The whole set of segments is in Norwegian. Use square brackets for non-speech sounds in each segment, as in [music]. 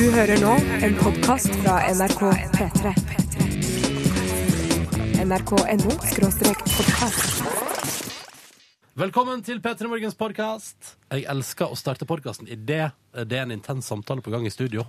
Du hører nå en podkast fra NRK P3. NRK.no skråstrek podkast. Velkommen til P3 Morgens podkast. Jeg elsker å starte podkasten idet det er en intens samtale på gang i studio.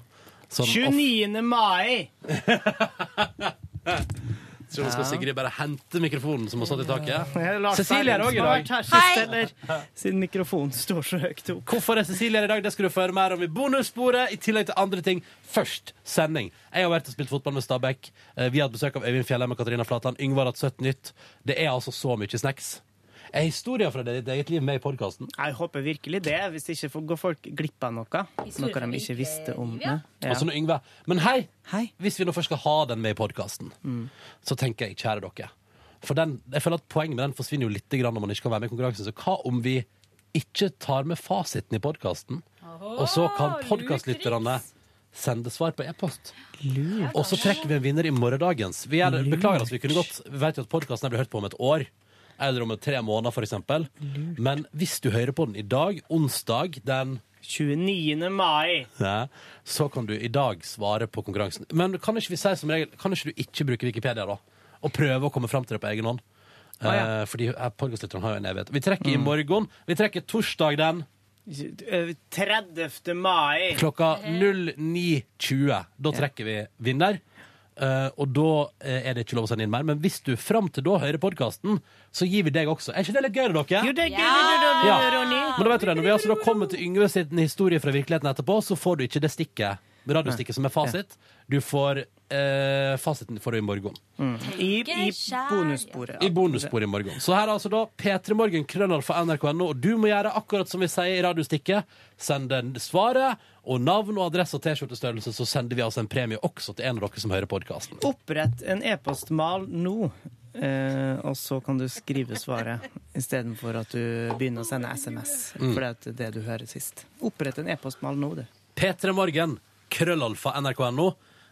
Sånn, 29. mai! [laughs] Så nå skal Sigrid bare hente mikrofonen som har stått i taket. Cecilie er òg i dag. Hei! eller? Siden mikrofonen står så høyt opp. Hvorfor er Cecilie her i dag? Det skal du få høre mer om i bonussporet, i tillegg til andre ting. Først sending. Jeg har vært og spilt fotball med Stabæk. Eh, Vi har hatt besøk av Øyvind Fjellheim og Katarina Flatland. Yngvar har hatt Søtt Nytt. Det er altså så mye snacks. Er historier fra ditt eget liv med i podkasten? Jeg håper virkelig det, hvis ikke går folk glipp av noe. Noe de ikke visste om. Ja. Altså når Yngve Men hei! Hei. Hvis vi nå først skal ha den med i podkasten, så tenker jeg, kjære dere For den, jeg føler at poenget med den forsvinner jo litt grann når man ikke kan være med i konkurransen. Så hva om vi ikke tar med fasiten i podkasten, og så kan podkastlytterne sende svar på e-post? Og så trekker vi en vinner i morgendagens. Vi er, beklager at vi kunne godt Vi vet jo at podkasten blir hørt på om et år. Eller om tre måneder, eksempel. Men hvis du hører på den i dag, onsdag den 29. mai. ja, så kan du i dag svare på konkurransen. Men kan ikke vi si som regel Kan ikke du ikke bruke Wikipedia, da? Og prøve å komme fram til det på egen hånd? ja. Mm. Eh, fordi eh, har jo en evighet. Vi trekker i morgen. Vi trekker torsdag den Eh, 30. mai. klokka 09.20. Da trekker vi vinner. Eh, og da eh, er det ikke lov å sende inn mer. Men hvis du fram til da hører podkasten, så gir vi deg også. Er ikke det litt gøy, dere? Jo, det er gøy, det Ja. Men da vet du det, når vi altså da kommer til Yngve sin historie fra virkeligheten etterpå, så får du ikke det stikket, radiostikket som er fasit. Du får eh, fasiten for i morgen. I, i bonussporet. I bonusspor i morgen. Så her er altså da P3 Morgen, krøllalfa nrk.no, og du må gjøre akkurat som vi sier i radiostikket. Send den svaret og navn og adresse og T-skjortestørrelse, så sender vi altså en premie også til en av dere som hører podkasten. Opprett en e-postmal nå. Eh, og så kan du skrive svaret istedenfor at du begynner å sende SMS. Mm. For det er det du hører sist. Opprett en e-postmal nå, du. P3 Morgen, krøllalfa nrk.no.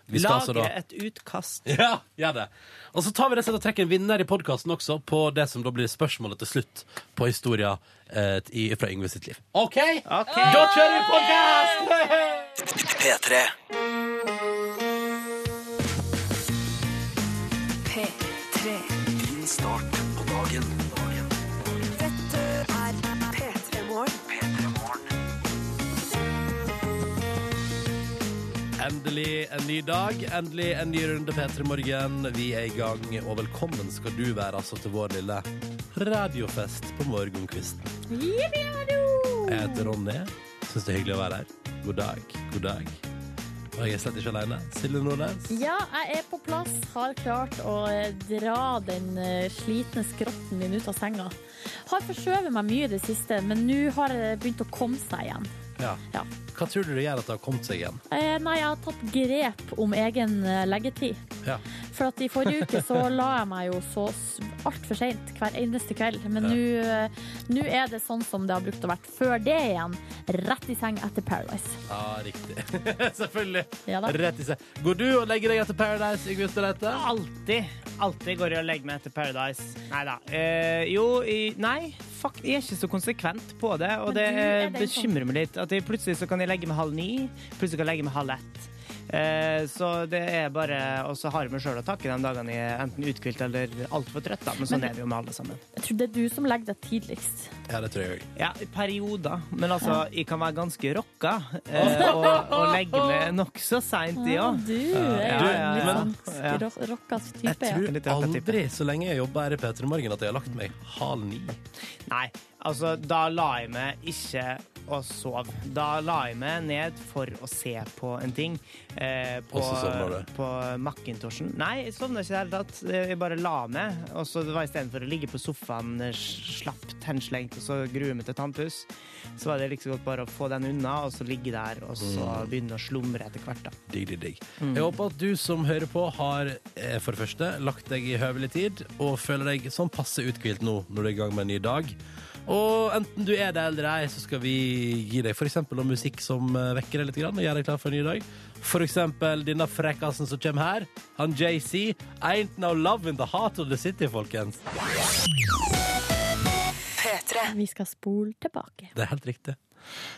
Vi skal altså Lagre da et utkast. [laughs] Ja, gjør det. Og så tar vi det og trekker en vinner i podkasten også, på det som da blir spørsmålet til slutt på historia eh, i, fra Yngve sitt liv. OK? Ok. Da kjører vi podkast! P3. P3. Endelig en ny dag, endelig en ny runde P3 Morgen. Vi er i gang, og velkommen skal du være altså til vår lille radiofest på morgenkvisten. Jeg heter Ronny. Syns det er hyggelig å være her. God dag, god dag. Og jeg er slett ikke alene. Silje Nordnes. Ja, jeg er på plass. Har klart å eh, dra den eh, slitne skrotten min ut av senga. Har forskjøvet meg mye i det siste, men nå har det begynt å komme seg igjen. Ja. Ja. Hva tror du det gjør at det har kommet seg igjen? Eh, nei, jeg har tatt grep om egen eh, leggetid. Ja. For at i forrige uke så la jeg meg jo så altfor seint hver eneste kveld. Men nå eh, nå er det sånn som det har brukt å vært før det igjen. Rett i seng etter Paradise. Ja, riktig. [laughs] Selvfølgelig. Ja da. Rett i seng. Går du og legger deg etter Paradise, Yngve Ustadreite? Alltid. Alltid går jeg og legger meg etter Paradise. Nei da. Eh, jo, i, nei. Fuck, jeg er ikke så konsekvent på det, og det er bekymrer meg litt. At jeg plutselig så kan jeg legge meg halv ni, plutselig kan jeg legge meg halv ett. Eh, så det er bare Og så har jeg meg sjøl å takke de dagene jeg er enten uthvilt eller altfor trøtt, da. Men sånn Men- er det jo med alle sammen. Jeg tror det er du som legger deg tidligst. Ja, det tror jeg òg. Ja, perioder. Men altså, jeg kan være ganske rocka [laughs] eh, og, og legge meg nokså seint jeg Ja, òg. du er Ja, jo ja, en litt sånn rocka Jeg type. Jeg tror aldri, så lenge jeg jobber her i P3 Morgen, at jeg har lagt meg halv ni. Nei, altså da la jeg meg ikke og sov. Da la jeg meg ned for å se på en ting. Eh, på, på Macintoshen. Nei, jeg sovna ikke i det hele tatt. Jeg bare la meg. Og så det var istedenfor å ligge på sofaen eh, slapt, henslengt og så grue meg til tannpuss, så var det liksom godt bare å få den unna og så ligge der og så Mm. begynne å slumre etter hvert. da. Digg, digg, digg. Mm. Jeg håper at du som hører på, har eh, for det første lagt deg i høvelig tid, og føler deg sånn passe uthvilt nå når du er i gang med en ny dag. Og enten du er det eller ei, så skal vi gi deg f.eks. musikk som eh, vekker deg litt og gjør deg klar for en ny dag. Eksempel denne frekkasen som kommer her. Han JC. Ain't no love in the heart of the city, folkens. Vi skal spole tilbake. Det er helt riktig.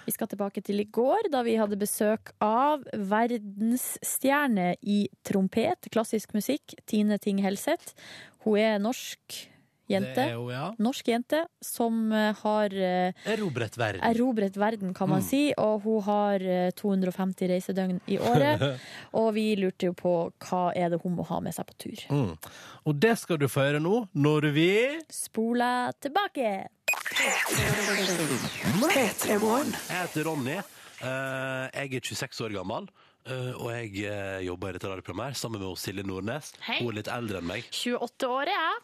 Vi skal tilbake til i går, da vi hadde besøk av verdensstjerne i trompet, klassisk musikk, Tine Ting Helseth. Hun er norsk jente. Det er jo, ja. Norsk jente som eh, har eh, Erobret verden. erobret verden, kan man si, og hun har eh, 250 reisedøgn i [laughs] året. Og vi lurte jo på hva er det hun må ha med seg på tur. Mm. Og det skal du få høre nå, når vi Spoler tilbake! Jeg heter Ronny. Eh, jeg er 26 år gammel. Uh, og jeg uh, jobber i dette radioprogrammet her sammen med Silje Nordnes. Hei. Hun er litt eldre enn meg. 28 år er jeg,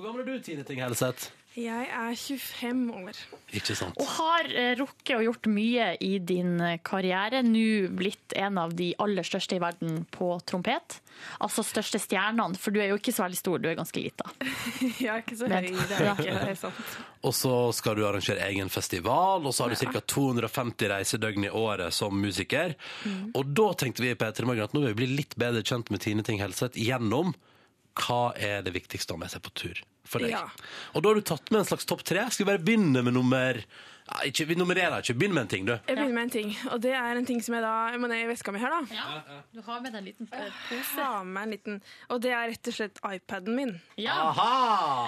Hvor gammel er du, Tine Ting Helseth? Jeg er 25 år. Ikke sant? og har eh, rukket og gjort mye i din eh, karriere. Nå blitt en av de aller største i verden på trompet. Altså største stjernene, for du er jo ikke så veldig stor, du er ganske lita. [laughs] Jeg er ikke så høy, det er ikke det er sant. [laughs] Og så skal du arrangere egen festival, og så har du ca. 250 reisedøgn i året som musiker. Mm. Og da tenkte vi i P3 Morgen at nå vil vi bli litt bedre kjent med Tine Ting Helseth gjennom hva er det viktigste å ha med seg på tur for deg. Ja. Og da har du tatt med en slags topp tre. Skal vi bare begynne med nummer ja, ikke, Vi nummererer ikke. Begynn med en ting, du. Jeg begynner med en ting, og det er en ting som jeg da jeg må ned i veska mi her, da. Ja, du har med deg en liten pose. pose. har med en liten, og det er rett og slett iPaden min. Ja, Aha!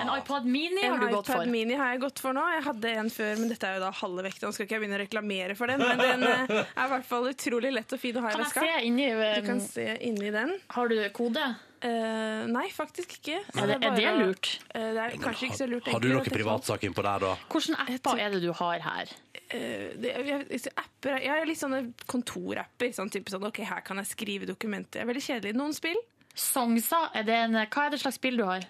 En iPad Mini En har du gått for. En iPad. Mini har jeg gått for nå. Jeg hadde en før, men dette er jo da halve vekta. Nå skal ikke jeg begynne å reklamere for den, men den eh, er i hvert fall utrolig lett og fin å ha i veska. Kan jeg se inni Du eh, kan se inni den. Har du kode? Eh, nei, faktisk ikke. Så Er det, er det lurt? Uh, det er kanskje ikke så lurt. Har du noen privatsaker å på. privatsak innpå der, da? Hvilke apper er det du har her? Uh, det, jeg, jeg, apper, jeg har litt sånne kontorapper. Sånn type sånn, ok, Her kan jeg skrive dokumenter. Jeg er veldig kjedelig. Noen spill. Songsa, er det en, hva er det slags spill du har?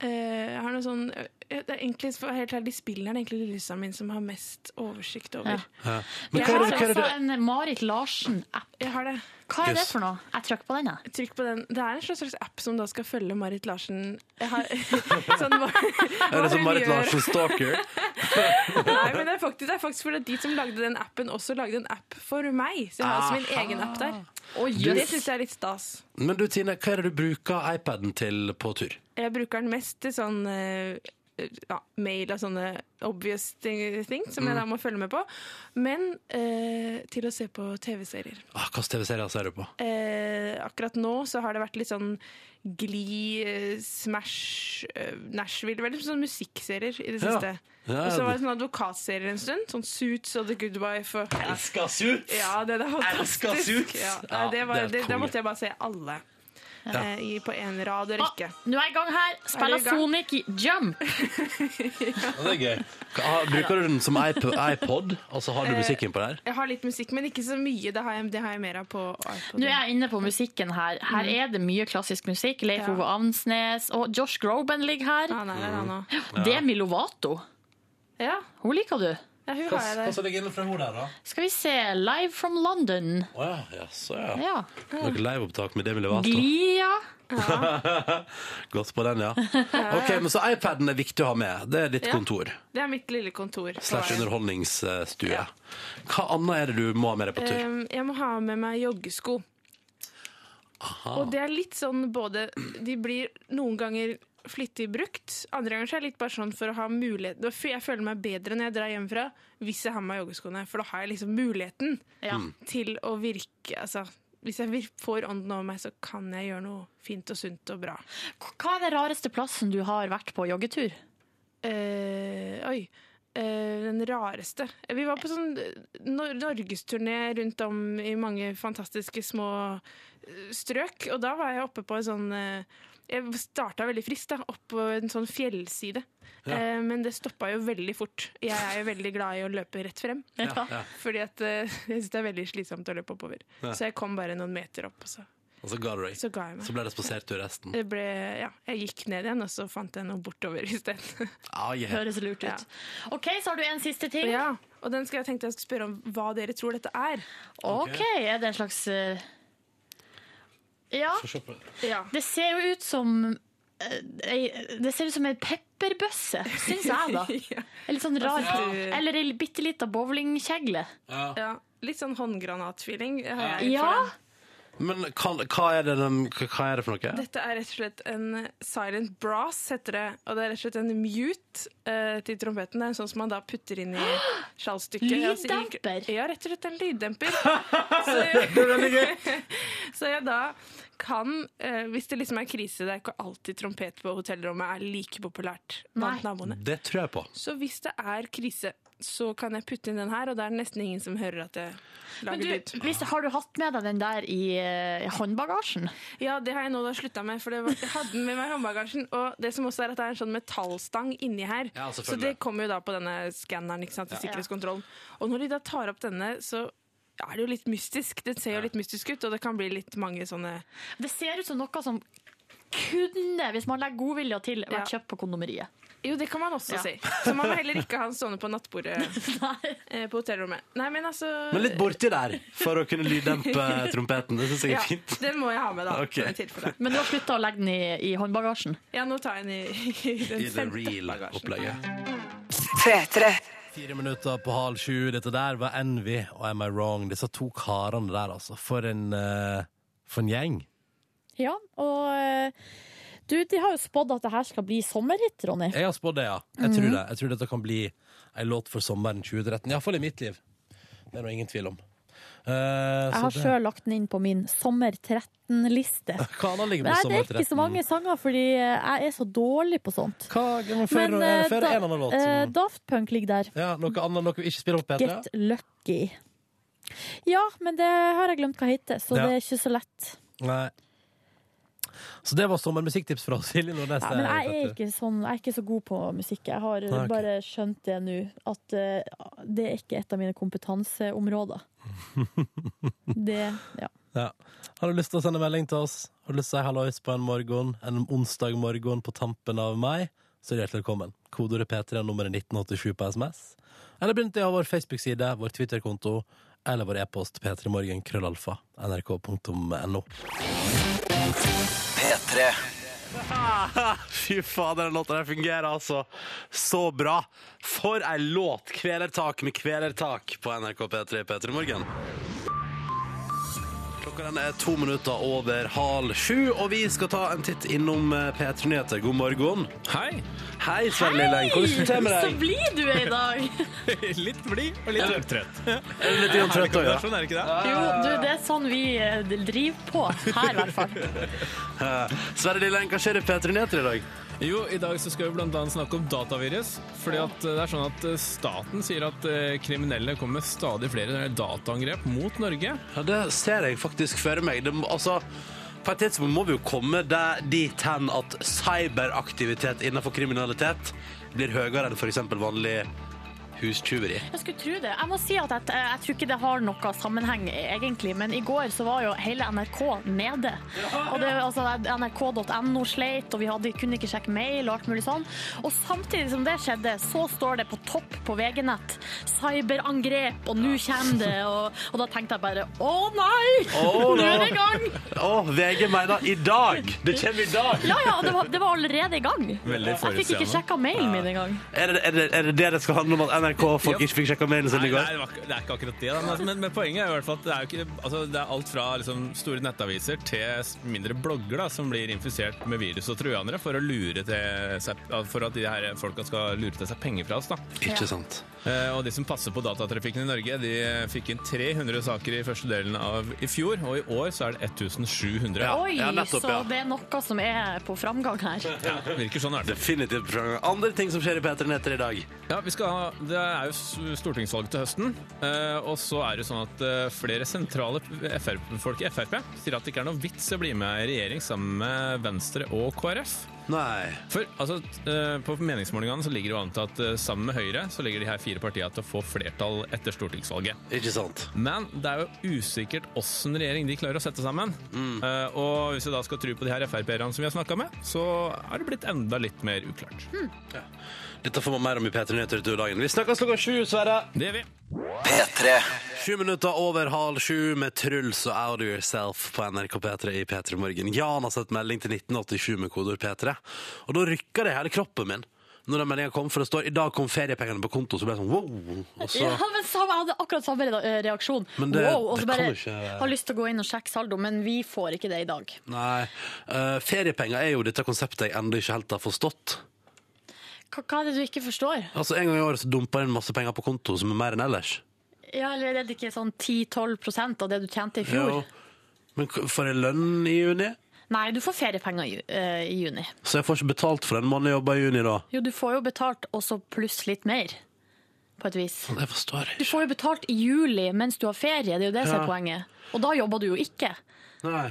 Eh, jeg har noe sånn det er egentlig, for helt ærlig, De spillene er det egentlig lillesøsteren min som har mest oversikt over. Ja. Men Jeg hva er det, har hva er også en Marit Larsen-app. Jeg har det. Hva er det for noe? Jeg trykker på den, jeg. Trykk på den. Det er en slags slags app som da skal følge Marit Larsen. Jeg har, [laughs] [laughs] sånn, hva, er det som Marit Larsen Stalker? [laughs] Nei, men det er faktisk, det er faktisk fordi de som lagde den appen, også lagde en app for meg. Så jeg har også min egen app der. Oi, Det jøss. syns jeg er litt stas. Men du, Tine, hva er det du bruker iPaden til på tur? Jeg bruker den mest til sånn eh, ja, mail av sånne obvious ting, ting som jeg da må følge med på. Men eh, til å se på TV-serier. Ah, Hvilke TV-serier ser du på? Eh, akkurat nå så har det vært litt sånn Glee, eh, Smash, eh, Nashville Veldig sånn musikkserier i det Ja. siste. Ja, og så var det- det sånn advokatserier en stund. Sånn Suits og The Good Wife. Og, ja. Elsker Suits! Ja, det er Elsker. Suits! Ja, Ja, det var, det det, måtte jeg bare se alle. Eh, i, på én rad og Ah, nå er jeg i gang her. Spiller Er? Sonic Jump. [laughs] Ja, det er gøy. Bruker du den som iPod, Altså har du musikken på der? Jeg har litt musikk, men ikke så mye. Det har jeg, det har jeg mer av på iPod. Nå er jeg inne på musikken her. Her er det mye klassisk musikk. Leif Ja. Ove Avnsnes og Josh Groban ligger her. Ah, nei, det er han også. Demi Lovato. Ja, Hun liker du. Ja, hun Hva har jeg Hva som ligger inne fra henne der, da? Skal vi se. Live from London. Å ja, jaså ja. Ja. Noe liveopptak med Demi Lovato. Glia. [laughs] Godt på den, ja. [laughs] Ok, men Så iPaden er viktig å ha med. Det er ditt Ja. kontor. Det er mitt lille kontor. Slash underholdningsstue. Ja. Hva annet er det du må ha med deg på tur? Um, jeg må ha med meg joggesko. Og det er litt sånn både De blir noen ganger flittig brukt. Andre ganger så er det litt bare sånn for å ha mulighet Jeg føler meg bedre når jeg drar hjemmefra hvis jeg har med meg joggeskoene, for da har jeg liksom muligheten Ja. til å virke Altså, hvis jeg får ånden over meg, så kan jeg gjøre noe fint og sunt og bra. Hva er den rareste plassen du har vært på joggetur? Eh, oi. Eh, den rareste. Vi var på sånn nor norgesturné rundt om i mange fantastiske små eh, strøk. Og da var jeg oppe på en sånn eh, Jeg starta veldig friskt, da, opp på en sånn fjellside. Eh, men det stoppa jo veldig fort. Jeg er jo veldig glad i å løpe rett frem. Ja, ja. Fordi at eh, jeg syns det er veldig slitsomt å løpe oppover. Så jeg kom bare noen meter opp, og så, Og så ga du deg. så ga jeg meg. Så ble det spasertur resten. Det ble, ja, jeg gikk ned igjen, og så fant jeg noe bortover isteden. Ah, yeah. Høres lurt ut. Ja. OK, så har du en siste ting. Ja, og den skal jeg tenkte jeg skulle spørre om hva dere tror dette er. OK, er det en slags eh, Ja. Ja. det ser jo ut som eh, Det ser ut som ei pepperbøsse, syns jeg, da. [laughs] litt sånn rar Ja. Eller ei bitte lita bowlingkjegle. Ja. ja. Litt sånn håndgranatfeeling har jeg Ja. for. Men kan, hva, er det den, hva er det for noe? Dette er rett og slett en silent brass, heter det. Og det er rett og slett en mute eh, til trompeten. Det er en sånn som man da putter inn i skjallstykket. [gasps] Altså, Lyddemper? Ja, rett og slett en lyddemper. [laughs] så, jeg, [laughs] så jeg da kan, eh, hvis det liksom er krise, det er ikke alltid trompet på hotellrommet er like populært blant naboene. Det tror jeg på. Så hvis det er krise, så kan jeg putte inn den her, og da er det nesten ingen som hører at jeg lager du, lyd. hvis, har du hatt med deg den der i, eh, i håndbagasjen? Ja, det har jeg nå da slutta med, for det var, jeg hadde den med meg i håndbagasjen. Og det som også er at det er en sånn metallstang inni her. Ja, så det kommer jo da på denne skanneren ikke sant, til sikkerhetskontrollen. Og når de da tar opp denne, så er det jo litt mystisk. Det ser jo litt mystisk ut, og det kan bli litt mange sånne Det ser ut som noe som kunne, hvis man legger godvilja til, vært Ja. kjøpt på kondomeriet. Jo, det kan man også Ja. si. Så man må heller ikke ha den stående på nattbordet [laughs] Nei. eh, på hotellrommet. Nei, men altså Men litt borti der, for å kunne lyddempe [laughs] trompeten. Det syns jeg ja, er fint. Den må jeg ha med, da. Ok. i tilfelle. Men du har slutta å legge den i, i håndbagasjen? Ja, nå tar jeg den i, [laughs] i den I det femte bagasjen. real-opplegget. Fire minutter på halv sju. Dette der var Envy og Am I Wrong. Disse to karene der, altså. For en, eh, for en gjeng. Ja, og eh, du, de har jo spådd at det her skal bli sommerhit, Ronny. Jeg har spådd det, ja. Jeg tror det. Jeg tror dette kan bli ei låt for sommeren 2013. Iallfall i mitt liv. Det er det ingen tvil om. Eh, Jeg så har det- sjøl lagt den inn på min sommer 13-liste. [laughs] Hva annet ligger på Nei, det er ikke så mange sanger, fordi jeg er så dårlig på sånt. Hva, men før, Men eh, før da- en annen låt? eh, som- Daft Punk ligger der. ja, noe annet vi ikke spiller på P3? Get Lucky. Ja, men det har jeg glemt hva heter, så Ja. det er ikke så lett. Nei. Så det var sommermusikktips fra Silje Nordnes. Ja, men jeg er, ikke sånn, jeg er ikke så god på musikk. Jeg har Nei, okay. bare skjønt det nå, at uh, det er ikke et av mine kompetanseområder. [laughs] Det, ja. Ja. Har du lyst til å sende melding til oss? Har du lyst til å si hallois på en morgen, en onsdag morgen på tampen av mai? Så er du hjertelig velkommen. Kodeordet P3 nummeret 1987 på SMS. Eller begynn til å ha vår Facebook-side, vår Twitter-konto, eller vår e-post p3morgen krøllalfa nrk.no. P3. [laughs] Fy fader, den låta der fungerer altså så bra. For ei låt! Kvelertak med kvelertak på NRK P3 P3 Morgen. Klokka den er to minutter over halv sju, og vi skal ta en titt innom eh, P3 Nyheter. God morgen. Hei! Hei, Sverre Lilleng. Hvordan går det med deg? Så blid du er i dag! [laughs] litt blid og litt trøtt. Litt grann trøtt òg, ja? Kombinasjon, er det ikke det? Jo, du, det er sånn vi eh, driver på her, i hvert fall. [laughs] Sverre Lilleng, hva skjer i P3 Nyheter i dag? Jo, I dag så skal vi annet snakke om datavirus. Fordi at eh, det er sånn at eh, Staten sier at eh, kriminelle kommer med stadig flere dataangrep mot Norge. Ja, Det ser jeg faktisk for meg. Det, altså, på et tidspunkt må vi jo komme der, dit hen at cyberaktivitet innenfor kriminalitet blir høyere enn f.eks. vanlig hustyveri. Jeg skulle tro det. Jeg må si at jeg, jeg tror ikke det har noe sammenheng, egentlig. Men i går så var jo hele NRK nede. Og det, altså, NRK.no sleit, og vi hadde, kunne ikke sjekke mail og alt mulig sånn. Og samtidig som det skjedde, så står det på topp på VG-nett cyberangrep, og nå kommer det. Og, og da tenkte jeg bare å nei! Å, Nå er det i gang! Å, VG mener i dag! Det kommer i dag! Ja, ja, det var, det var allerede i gang. Jeg fikk ikke sjekka mailen min engang. Er det er det, er det det det skal handle om, at NRK folk ikke fikk sjekka mailen sin Nei, i nei, går? det, var, det er ikke akkurat det. Da. Men, men, men poenget er i hvert fall at det er, jo ikke, altså, det er alt fra liksom, store nettaviser til mindre blogger da, som blir infisert med virus og trojanere for, å lure til seg, for at de her folka skal lure til seg penger fra oss. Da. Ikke sant. Eh, Og de som passer på datatrafikken i Norge, de fikk inn 300 saker i første delen av i fjor, og i år så er det 1700. Ja, Oi, ja, nettopp, så det er noe som er på framgang her. [laughs] Ja, virker sånn er det. Definitivt. framgang. Andre ting som skjer i P3 Netter i dag. Ja, vi skal ha, Det er jo stortingsvalg til høsten. eh, og så er det sånn at eh, flere sentrale FR folk i Frp sier at det ikke er noe vits i å bli med i regjering sammen med Venstre og KrF. Nei. For altså, eh, På meningsmålingene så ligger det jo an til at eh, sammen med Høyre så ligger de her fire partiene til å få flertall etter stortingsvalget. Ikke sant. Men det er jo usikkert åssen regjering de klarer å sette sammen. Mm. og hvis vi da skal tro på de her Frp-erne som vi har snakka med, så er det blitt enda litt mer uklart. Dette får man mer om i P3 Nyheter utover dagen. Vi snakkes klokka sju, Sverre. Det gjør vi. P3. Sju minutter over halv sju med Truls og Out of Yourself på NRK P3 i P3 Morgen. Jan har sett melding til 1987 med kodeord P3, og da rykker det i hele kroppen min. når den meldinga kom, for det står i dag kom feriepengene på konto, så ble jeg sånn wow. Og så, Ja, men samme, jeg hadde akkurat samme reaksjon. Men det- wow, og så bare ikke- har lyst til å gå inn og sjekke saldo, men vi får ikke det i dag. Nei. Uh, feriepenger er jo dette konseptet jeg ennå ikke helt har forstått. Hva, er det du ikke forstår? Altså En gang i året så dumper inn masse penger på konto, som er mer enn ellers. Ja, eller er det ikke sånn 10-12% av det du tjente i fjor? Ja. Men får jeg lønn i juni? Nei, du får feriepenger i, eh, i juni. Så jeg får ikke betalt for den måneden jeg jobber i juni, da? Jo, du får jo betalt også pluss litt mer, på et vis. Det forstår jeg ikke. Du får jo betalt i juli mens du har ferie, det er jo det som Ja. er poenget. Og da jobber du jo ikke. Nei.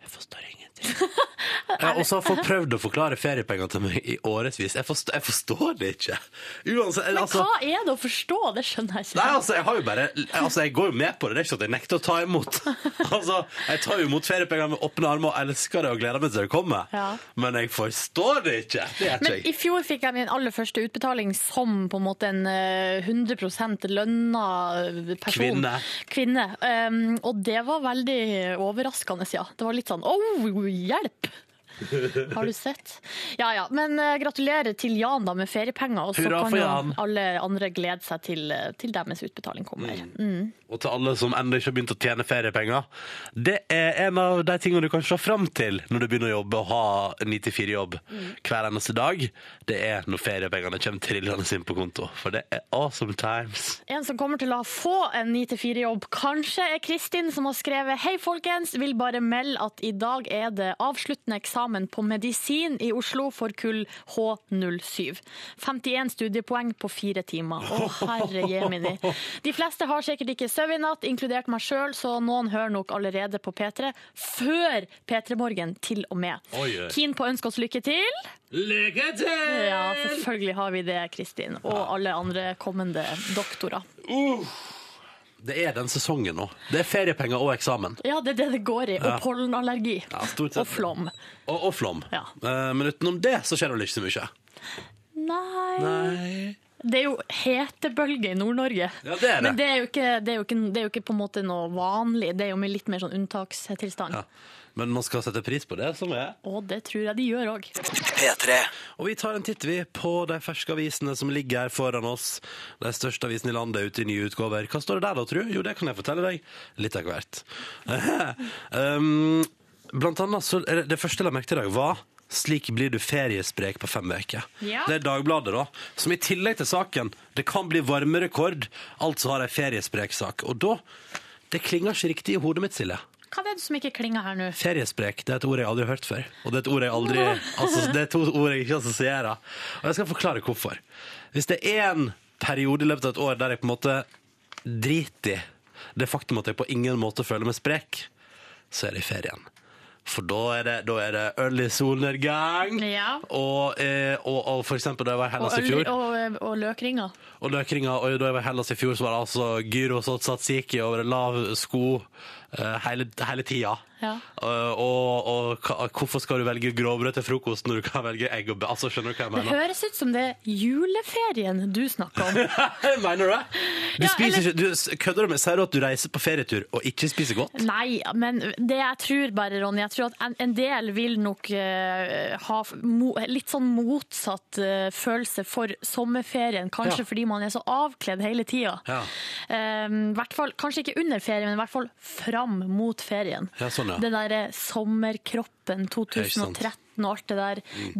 Jeg forstår ingenting. [laughs] Jeg har også fått prøvd å forklare feriepenger til meg i årevis. Jeg forstår, jeg forstår det ikke. Uansett, Men altså, hva er det å forstå? Det skjønner jeg ikke. Nei, altså, jeg har jo bare Altså, jeg går jo med på det. Det er ikke sånn at jeg nekter å ta imot. [laughs] Altså, jeg tar jo imot feriepenger med åpne armer og elsker det og gleder meg til det kommer. Ja. Men jeg forstår det ikke. Det gjør Men ikke i fjor fikk jeg min aller første utbetaling som på en måte en eh, 100 lønna person. Kvinne. Kvinne. Um, og det var veldig overraskende, ja. Det var litt sånn oh, hjelp! Har du sett? Ja ja. Men uh, gratulerer til Jan da med feriepenger. Og så Hurra kan for Jan. alle andre glede seg til, eh, til deres utbetaling kommer. Mm. Og til alle som ennå ikke har begynt å tjene feriepenger. Det er en av de tingene du kan se fram til når du begynner å jobbe og ha 9-4-jobb hver eneste dag. Det er når feriepengene kommer trillende inn på konto. For det er awesome times. En som kommer til å få en 9-4-jobb, kanskje er Kristin, som har skrevet Hei, folkens, vil bare melde at i dag er det avsluttende eksamen på medisin i Oslo for kull H07. 51 studiepoeng på fire timer. Å, herre jemini. De fleste har sikkert ikke søv i natt, inkludert meg sjøl, så noen hører nok allerede på P3 før P3 Morgen, til og med. Keen på å ønske oss lykke til? Lykke til! Ja, selvfølgelig har vi det, Kristin. Og alle andre kommende doktorer. Det er den sesongen nå. Det er feriepenger og eksamen. Ja, det er det det går i. Og Ja. pollenallergi. Ja, stort sett. Og flom. Og, og flom. Ja. Eh, Men utenom det så skjer det vel ikke så mye. Nei Nei. Det er jo hetebølge i Nord-Norge. Ja, det er det. Men det er, jo ikke, det, er jo ikke, det er jo ikke på en måte noe vanlig. Det er jo med litt mer sånn unntakstilstand. Ja. Men man skal sette pris på det som er. Og det tror jeg de gjør òg. Og vi tar en titt vi på de ferske avisene som ligger her foran oss. De største avisene i landet ute i nye utgaver. Hva står det der da, tru? Jo, det kan jeg fortelle deg litt av hvert. [laughs] um, blant annet så er det, det første jeg la merke til i dag var slik blir du feriesprek på fem uker. Ja. Det er Dagbladet, da. Som i tillegg til saken Det kan bli varmerekord, altså har ei feriespreksak. Og da Det klinger ikke riktig i hodet mitt, Silje. Hva er det som ikke klinger her nå? Feriesprek det er et ord jeg aldri har hørt før. Og det er et ord jeg aldri altså, [laughs] Det er to ord jeg ikke assosierer. Og jeg skal forklare hvorfor. Hvis det er en periode i løpet av et år der jeg på en måte driter i det faktum at jeg på ingen måte føler meg sprek, så er det i ferien. For da er det, da er det i solnedgang. Ja. Og, eh, og, og for eksempel da jeg var i Hellas i fjor. og, og løkringer. Og løkringa, og da jeg var i Hellas i fjor, så var det altså gyros og tzatziki over lav sko eh, hele, hele tida. Ja. Eh, og, og hva- hvorfor skal du velge grovbrød til frokost når du kan velge egg og bø... Altså, skjønner du hva jeg Det høres ut som det er juleferien du snakker om. [laughs] mener du det? Du Ja, spiser eller- ikke du, Kødder du med Sier du at du reiser på ferietur og ikke spiser godt? Nei, men det jeg tror bare, Ronny, jeg tror at en, en del vil nok uh, ha mo, litt sånn motsatt uh, følelse for sommerferien. Kanskje Ja. fordi man er så avkledd hele tida. Ja. hvert fall, kanskje ikke under ferien, men i hvert fall fram mot ferien. Ja, sånn, ja. Den derre sommerkroppen 2013 og alt det der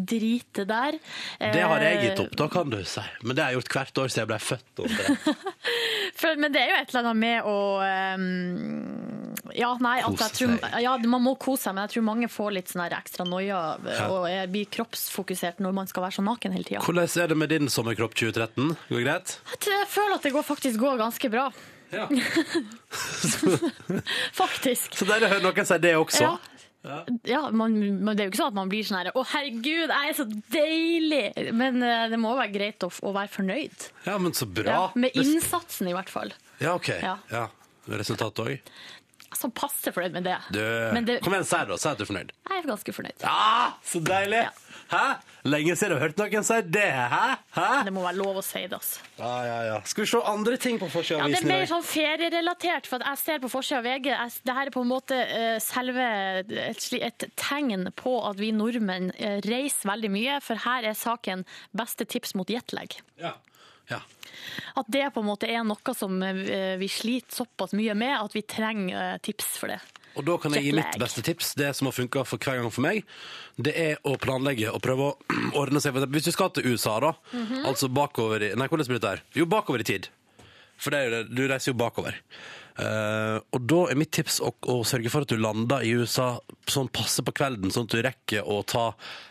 dritet der. Det har jeg Eh, gitt opp, da kan du si. Men det har jeg gjort hvert år siden jeg ble født. [laughs] For, men det er jo et eller annet med å um, Ja, nei, at jeg tror, ja, man må kose seg, men jeg tror mange får litt sånn ekstra noia og er- blir kroppsfokusert når man skal være så naken hele tida. Hvordan er det med din sommerkropp 2013? Går det greit? Jeg føler at det går, faktisk går ganske bra. Ja. [laughs] Faktisk. Så dere hører noen si det også. Ja. Ja, man, Det er jo ikke sånn at man blir sånn her Å, herregud, jeg er så deilig! Men eh, det må være greit å, å være fornøyd. Ja, men så bra. Ja, med innsatsen, i hvert fall. Ja, OK. Ja. Ja. Resultatet òg? Sånn passe fornøyd med det. Du, Men det, Kom igjen, si det, da. Si at du er fornøyd. jeg er ganske fornøyd. Ja, så deilig! Ja. Hæ? Lenge siden jeg har hørt noen si det. Hæ? Hæ? Det må være lov å si det, altså. Ja, ja, ja. Skal vi se andre ting på forsida Ja, det er mer dag? sånn ferierelatert, for at jeg ser på forsida av VG Dette Det her er på en måte eh, selve et, et tegn på at vi nordmenn eh, reiser veldig mye, for her er saken 'Beste tips mot jetlag'. Ja. ja. At det på en måte er noe som eh, vi sliter såpass mye med at vi trenger tips for det. Og da kan jeg gi mitt beste tips. Det som har funka for hver gang for meg, det er å planlegge og prøve å [clears throat] ordne seg. Hvis du skal til USA, da, Mhm. altså bakover i Nei, hvordan blir det her? Jo, bakover i tid. For det er jo det, du reiser jo bakover. Uh, og da er mitt tips å, å sørge for at du lander i USA sånn passe på kvelden, sånn at du rekker å ta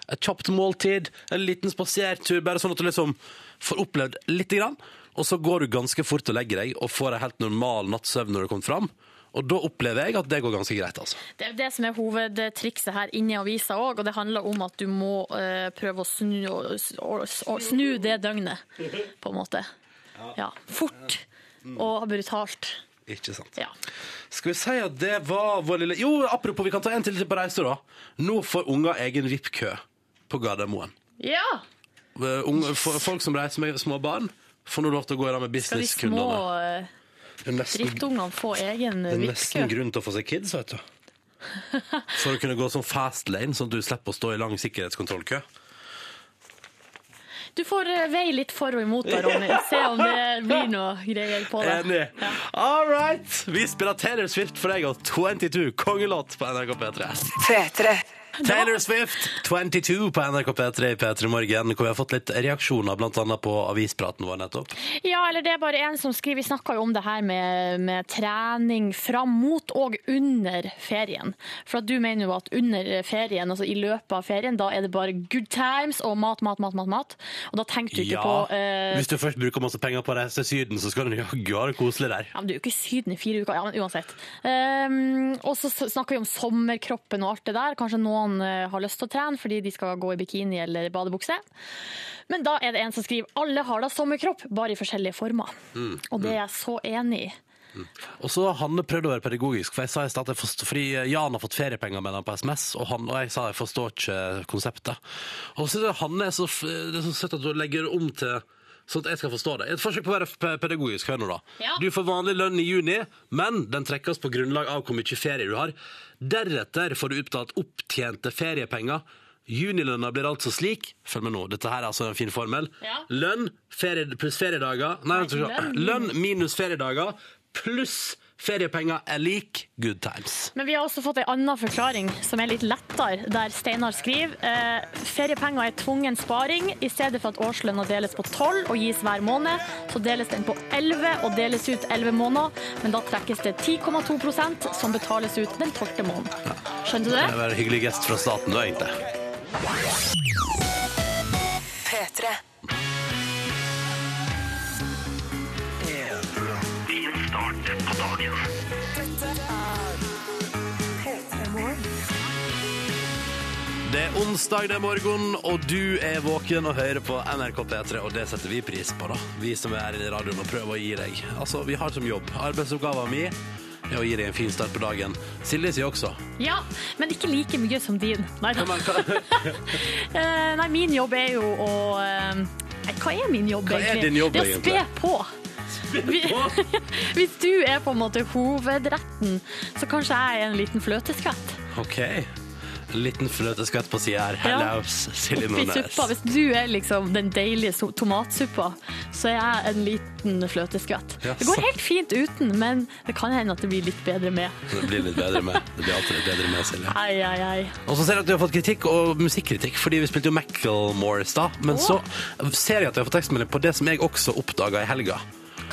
et kjapt måltid, en liten spasertur, bare sånn at du liksom får opplevd lite grann. Og så går du ganske fort og legger deg og får en helt normal nattsøvn når du kommer fram. Og da opplever jeg at det går ganske greit, altså. Det er det som er hovedtrikset her inne i avisa òg, og det handler om at du må uh, prøve å snu, og, å snu det døgnet, på en måte. Ja. Fort og brutalt. Ikke sant. Ja. Skal vi si at det var vår lille Jo, apropos, vi kan ta en til på reise, da. Nå får unger egen VIP-kø på Gardermoen. ja. Eh, unge- Folk som reiser med små barn, får nå lov til å gå i med Skal de små eh, drittungene få egen det er nesten grunn til å få seg kids, vet du. [laughs] For å kunne gå sånn fast lane, sånn at du slipper å stå i lang sikkerhetskontrollkø. Du får vei veie litt for og imot da, Ronny. Se om det blir noe greier på det. Enig. All right! Vi spiller Taylor Swift for deg og 22, kongelåt på NRK P3. P3. [laughs] Taylor Swift, 22 på NRK P3 i P3 Morgen, hvor vi har fått litt reaksjoner, annet på avispraten vår nettopp. Ja, eller det er bare en som skriver Vi snakka jo om det her med, med trening fram mot og under ferien. For at du mener jo at under ferien, altså i løpet av ferien, da er det bare good times og mat, mat, mat, mat. mat. Og da tenker du ikke Ja, på uh... hvis du først bruker masse penger på å reise til Syden, så skal du jaggu ha det koselig der. ja, men Du er jo ikke i Syden i fire uker, ja, men uansett. Um, og så snakker vi om sommerkroppen og alt det der. Kanskje noen eh, har lyst til å trene fordi de skal gå i bikini eller badebukse. Men da er det en som skriver alle har da sommerkropp, bare i forskjellige former. Og det er jeg så enig i. Og så har Hanne prøvd å være pedagogisk, for jeg sa i stad fordi Jan har fått feriepenger med ham på SMS, og, han, og jeg sa jeg forstår ikke konseptet. Og så er Hanne så, det er så søtt at hun legger om til Sånn at jeg skal forstå det. Et forsøk på å være pe- pedagogisk. Hør nå, da. Ja. Du får vanlig lønn i juni, men den trekkes på grunnlag av hvor mye ferie du har. Deretter får du utbetalt opptjente feriepenger. Junilønna blir altså slik Følg med nå, dette her er altså en fin formel. Ja. Lønn ferie, pluss feriedager Nei, vent, skal vi se. lønn. lønn minus feriedager pluss feriepenger er lik good times. Men vi har også fått en annen forklaring som er litt lettere, der Steinar skriver eh, feriepenger er tvungen sparing. I stedet for at årslønna deles på 12 og gis hver måned, så deles den på 11 og deles ut 11 måneder. Men da trekkes det 10,2% som betales ut den 12. måneden. Skjønte du Det det? er en hyggelig gest fra staten, da, egentlig. P3. Onsdag, det er morgen, og du er våken og hører på NRK P3, og det setter vi pris på, da. Vi som er her i radioen og prøver å gi deg. Altså, vi har som jobb. Arbeidsoppgaven min er å gi deg en fin start på dagen. Silje sier også. Ja, men ikke like mye som din. Nei, da. [laughs] Eh, nei min jobb er jo å eh, Hva er min jobb, Hva er din jobb, det er å egentlig? spe på. [laughs] Hvis du er på en måte hovedretten, så kanskje jeg er en liten fløteskvett. OK. En liten fløteskvett på sida her. Ja. Hello, Silje Nordnes. Hvis du er liksom den deilige tomatsuppa, så er jeg en liten fløteskvett. Ja, Det går helt fint uten, men det kan hende at det blir litt bedre med. Det blir litt bedre med. Det blir alltid litt bedre med, Silje. Ai, ai, ai. Og så ser jeg at du har fått kritikk, og musikkritikk, fordi vi spilte jo Macclemore i stad. Men så ser jeg at du har fått tekstmelding på det som jeg også oppdaga i helga.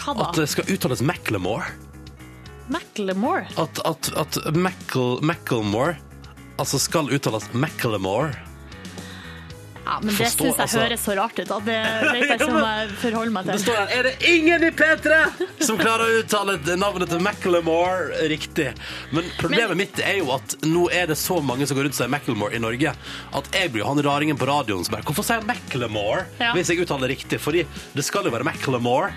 Hva da? At det skal uttales Macklemore. Macklemore? At, at, at Mackle, Macklemore altså skal uttales Macklemore. Ja, men det syns jeg altså. høres så rart ut. At det vet jeg ikke om jeg forholder meg Det til. står her Er det ingen i P3 som klarer å uttale navnet til Macklemore riktig? Men problemet Men- mitt er jo at nå er det så mange som går rundt og sier Macklemore i Norge, at jeg blir jo han raringen på radioen som bare Hvorfor sier jeg Macklemore Ja. hvis jeg uttaler det riktig? Fordi det skal jo være Macklemore.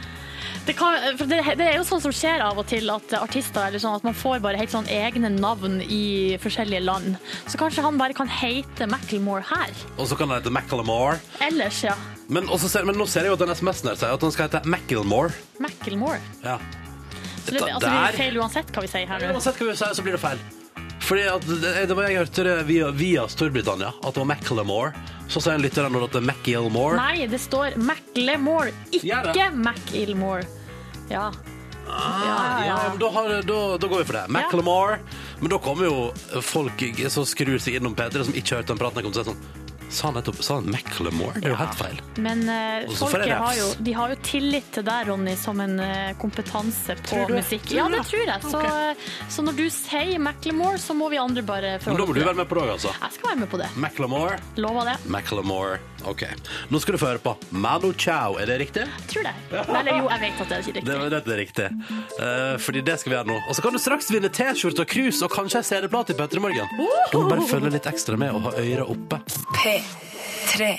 Det, kan, det, det er jo sånn som skjer av og til at artister eller sånn, at man får bare helt sånn egne navn i forskjellige land. Så kanskje han bare kan hete Macklemore her. Og så kan han hete Macklemore. Ellers, ja. Men, ser, men nå ser jeg jo at den SMS-en her sier at han skal hete Macklemore. Macklemore. Ja. Så det, altså, det blir feil uansett hva vi sier her nå. Uansett hva vi sier, så blir det feil. Fordi at det, det var jeg hørte via, via Storbritannia, at det var Macklemore. Så sier en lytter nå at det er Macklemore. Nei, det står Macklemore, ikke det? ikke Mackilmore. Ja. Ja, ja, men da, har, da, da går vi for det. Macklemore. Men da kommer jo folk som skrur seg innom P3, som ikke har hørt den praten. Jeg kommer til å si sånn Sa han nettopp sa han Macklemore? Det er jo helt feil. Men eh, får jeg folket har refs. jo, de har jo tillit til deg, Ronny, som en eh, kompetanse på Tror du? musikk. Tror Ja, du det det? tror jeg. Så, eh, så når du sier Macklemore, så må vi andre bare Men da må forholde du oss til være med på det òg, altså. Jeg skal være med på det. Macklemore. Lover det. Macklemore. OK. Nå skal du få høre på Manu Chao. Er det riktig? Jeg tror det. Eller jo, jeg vet at det er ikke Det, riktig. det er riktig. Eh, fordi det skal vi gjøre nå. Og så kan du straks vinne T-skjorte og krus og kanskje ei CD-plate i P3 Morgen. Du må bare følge litt ekstra med og ha øra oppe. P3.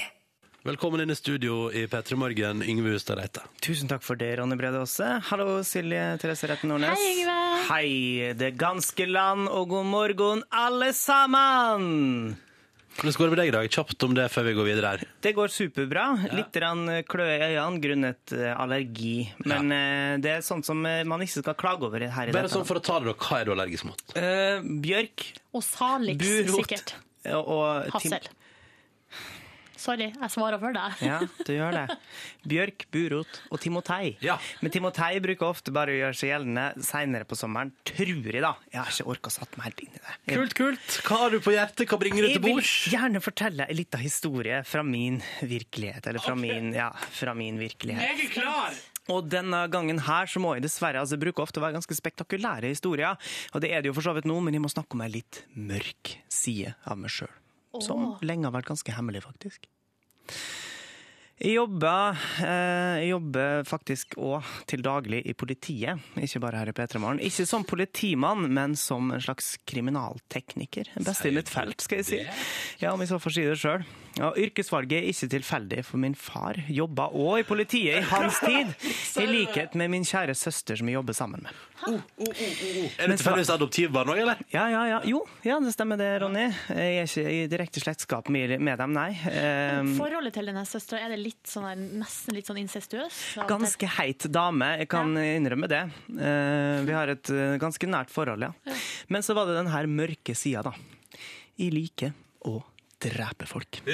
Velkommen inn i studio i P3 Morgen, Yngve Hustad Reite. Tusen takk for det, Ronny Brede Aase. Hallo, Silje Therese Retten Nordnes. Hei, Yngve. Hei, det ganske land, og god morgen, alle sammen! Hvordan går det med deg i dag? Kjapt om det før vi går videre her. Det går superbra. Litt rann kløe i øynene grunnet eh, allergi. Men ja. det er sånt som eh, man ikke skal klage over her i Bare dette. sånn for å ta det, da. Hva er du allergisk mot? Uh, bjørk, Og Salix, burot sikkert. og, og tim- Hassel. Sorry, jeg svarer for deg. Ja, du gjør det. Bjørk, burot og timotei. Ja. Men timotei bruker ofte bare å gjøre seg gjeldende seinere på sommeren. Tror jeg, da. Jeg har ikke orka satt meg helt inn i det. Jeg- Kult, kult. Hva har du på hjertet? Hva bringer du Jeg til vil gjerne fortelle en liten historie fra min virkelighet. Eller fra, min, ja, fra min virkelighet. Jeg er klar! Og denne gangen her så må jeg dessverre altså, bruke ofte å være ganske spektakulære historier. Og det er det jo for så vidt nå, men jeg må snakke om ei litt mørk side av meg sjøl. Som lenge har vært ganske hemmelig, faktisk. Jeg jobber, eh, jeg jobber faktisk òg til daglig i politiet, ikke bare her i P3 Morgen. Ikke som politimann, men som en slags kriminaltekniker. Best i mitt felt, skal jeg si. Ja, om jeg så får si det sjøl. Ja, yrkesvalget er ikke tilfeldig, for min far jobba òg i politiet i hans tid. I likhet med min kjære søster, som jeg jobber sammen med. Er det tilfeldigvis adoptivbarn òg, eller? Ja, ja, ja. Jo, ja, det stemmer det, Ronny. Jeg er ikke i direkte slektskap med, dem, nei. Eh, Forholdet til denne søstera, er det litt sånn, der- nesten litt sånn incestuøs? av? Ganske heit dame, jeg kan innrømme det. Eh, vi har et eh, ganske nært forhold, ja. Men så var det den her mørke sida, da. I like og å drepe folk. [laughs]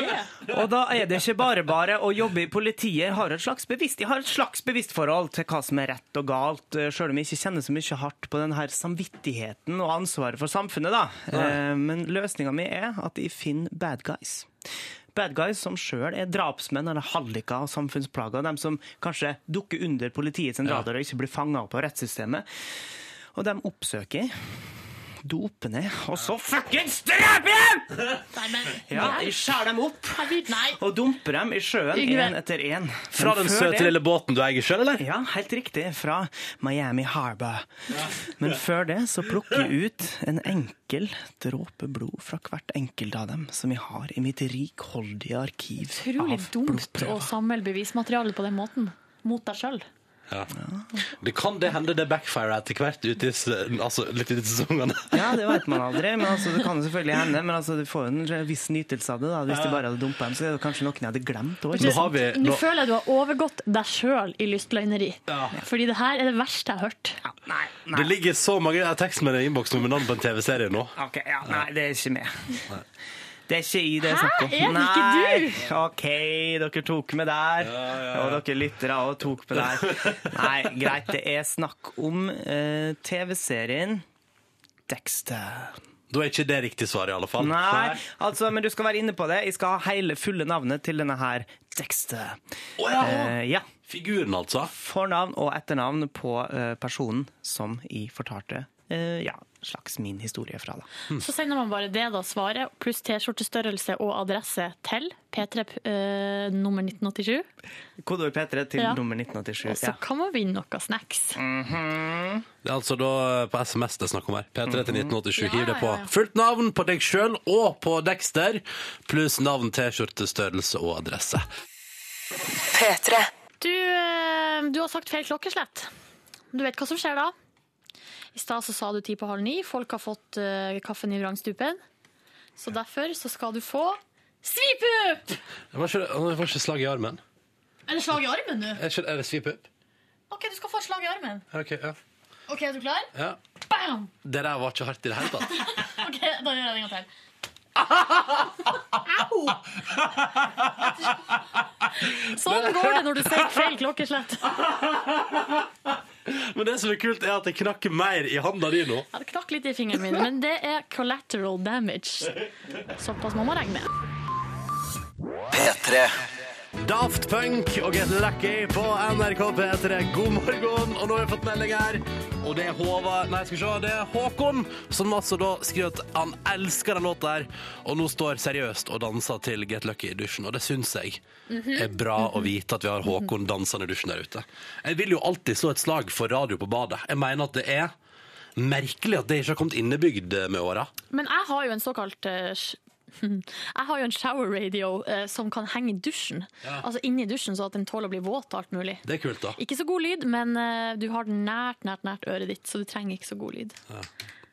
Ja? Og da er det ikke bare bare å jobbe i politiet. Har et slags bevisst, jeg har et slags bevisst forhold til hva som er rett og galt, eh, sjøl om jeg ikke kjenner så mye hardt på den her samvittigheten og ansvaret for samfunnet, da. Ja. Men løsninga mi er at jeg finner bad guys. Bad guys som sjøl er drapsmenn eller halliker og samfunnsplager. De som kanskje dukker under politiets radar og ikke blir fanga opp av rettssystemet. Og dem oppsøker jeg, doper ned, og så fuckings drepe dem! Nei, men Ja, jeg skjærer dem opp og dumper dem i sjøen én etter én. Fra den søte lille båten du eier sjøl, eller? Ja, helt riktig. Fra Miami Harbor. Men før det så plukker jeg ut en enkel dråpe blod fra hvert enkelt av dem som jeg har i mitt rikholdige arkiv Utrolig dumt å samle bevismateriale på den måten. Mot deg sjøl. Ja. Det kan det hende det backfire etter hvert ute i, altså, litt ut i sesongene. [laughs] Ja, det vet man aldri, men altså, det kan jo selvfølgelig hende. Men altså, du får jo en viss nytelse av det. da. Hvis de bare hadde dumpa dem, så er det kanskje noen jeg hadde glemt. òg. Nå vi Nå føler jeg du har overgått deg sjøl i lystløgneri. Ja. Fordi det her er det verste jeg har hørt. Nei, Det ligger så mange tekstmeldinger i innboksen med navn på en TV-serie nå. Ok, ja, nei, det er ikke med. Det er ikke i det Hæ? snakker om. Er det ikke du? Nei, OK, dere tok med der. Og dere lyttere òg tok med der. Nei, greit, det er snakk om uh, TV-serien Dexter. Da er ikke det riktig svar, i alle fall. Nei, altså, men du skal være inne på det. Jeg skal ha hele fulle navnet til denne her Dexter. Oh, ja. Eh, ja. Figuren, altså. Fornavn og etternavn på uh, personen som jeg fortalte eh, ja, slags min historie fra. da. Så sender man bare det, da, svaret, pluss T-skjortestørrelse og adresse til P3 eh, nummer 1987. Kodeord P3 til Ja. nummer 1987. Og så Ja. kan man vinne noe snacks. Det er altså da på SMS det er snakk om her. P3 til 1987. Ja, Hiv det på. ja, ja. Fullt navn på deg sjøl og på Dexter, pluss navn, T-skjortestørrelse og adresse. P3. Du, eh, eh, du har sagt feil klokkeslett. Du vet hva som skjer da? I stad så sa du ti på halv ni. Folk har fått uh, kaffen i vrangstupen. Så derfor så skal du få svipup! Det var ikke, det var ikke slag i armen. Er det slag i armen nå? Er, er det svipup? OK, du skal få slag i armen. Ok, ja. OK, er du klar? ja. Bam! Det der var ikke hardt i det hele tatt. [laughs] OK, da gjør jeg det en gang til. [laughs] Au! Sånn går det når du sier feil klokkeslett. [laughs] Men det som er kult, er at det knakker mer i handa di nå. Ja, det knakk litt i fingeren min, men det er collateral damage. Såpass må man regne med. P3. Daft Punk og Get Lucky på NRK P3. God morgen! Og nå har vi fått melding her. Og det er Håvard Nei, skal vi se. Det er Håkon som altså da skriver at han elsker den låta her. Og nå står seriøst og danser til Get Lucky i dusjen. Og det syns jeg er bra å vite at vi har Håkon dansende i dusjen der ute. Jeg vil jo alltid slå et slag for radio på badet. Jeg mener at det er merkelig at det ikke har kommet innebygd med åra. Men jeg har jo en såkalt eh, [laughs] jeg har jo en shower radio eh, som kan henge i dusjen. Altså inni dusjen, så at den tåler å bli våt og alt mulig. Det er kult, da. Ikke så god lyd, men eh, du har den nært, nært, nært øret ditt, så du trenger ikke så god lyd.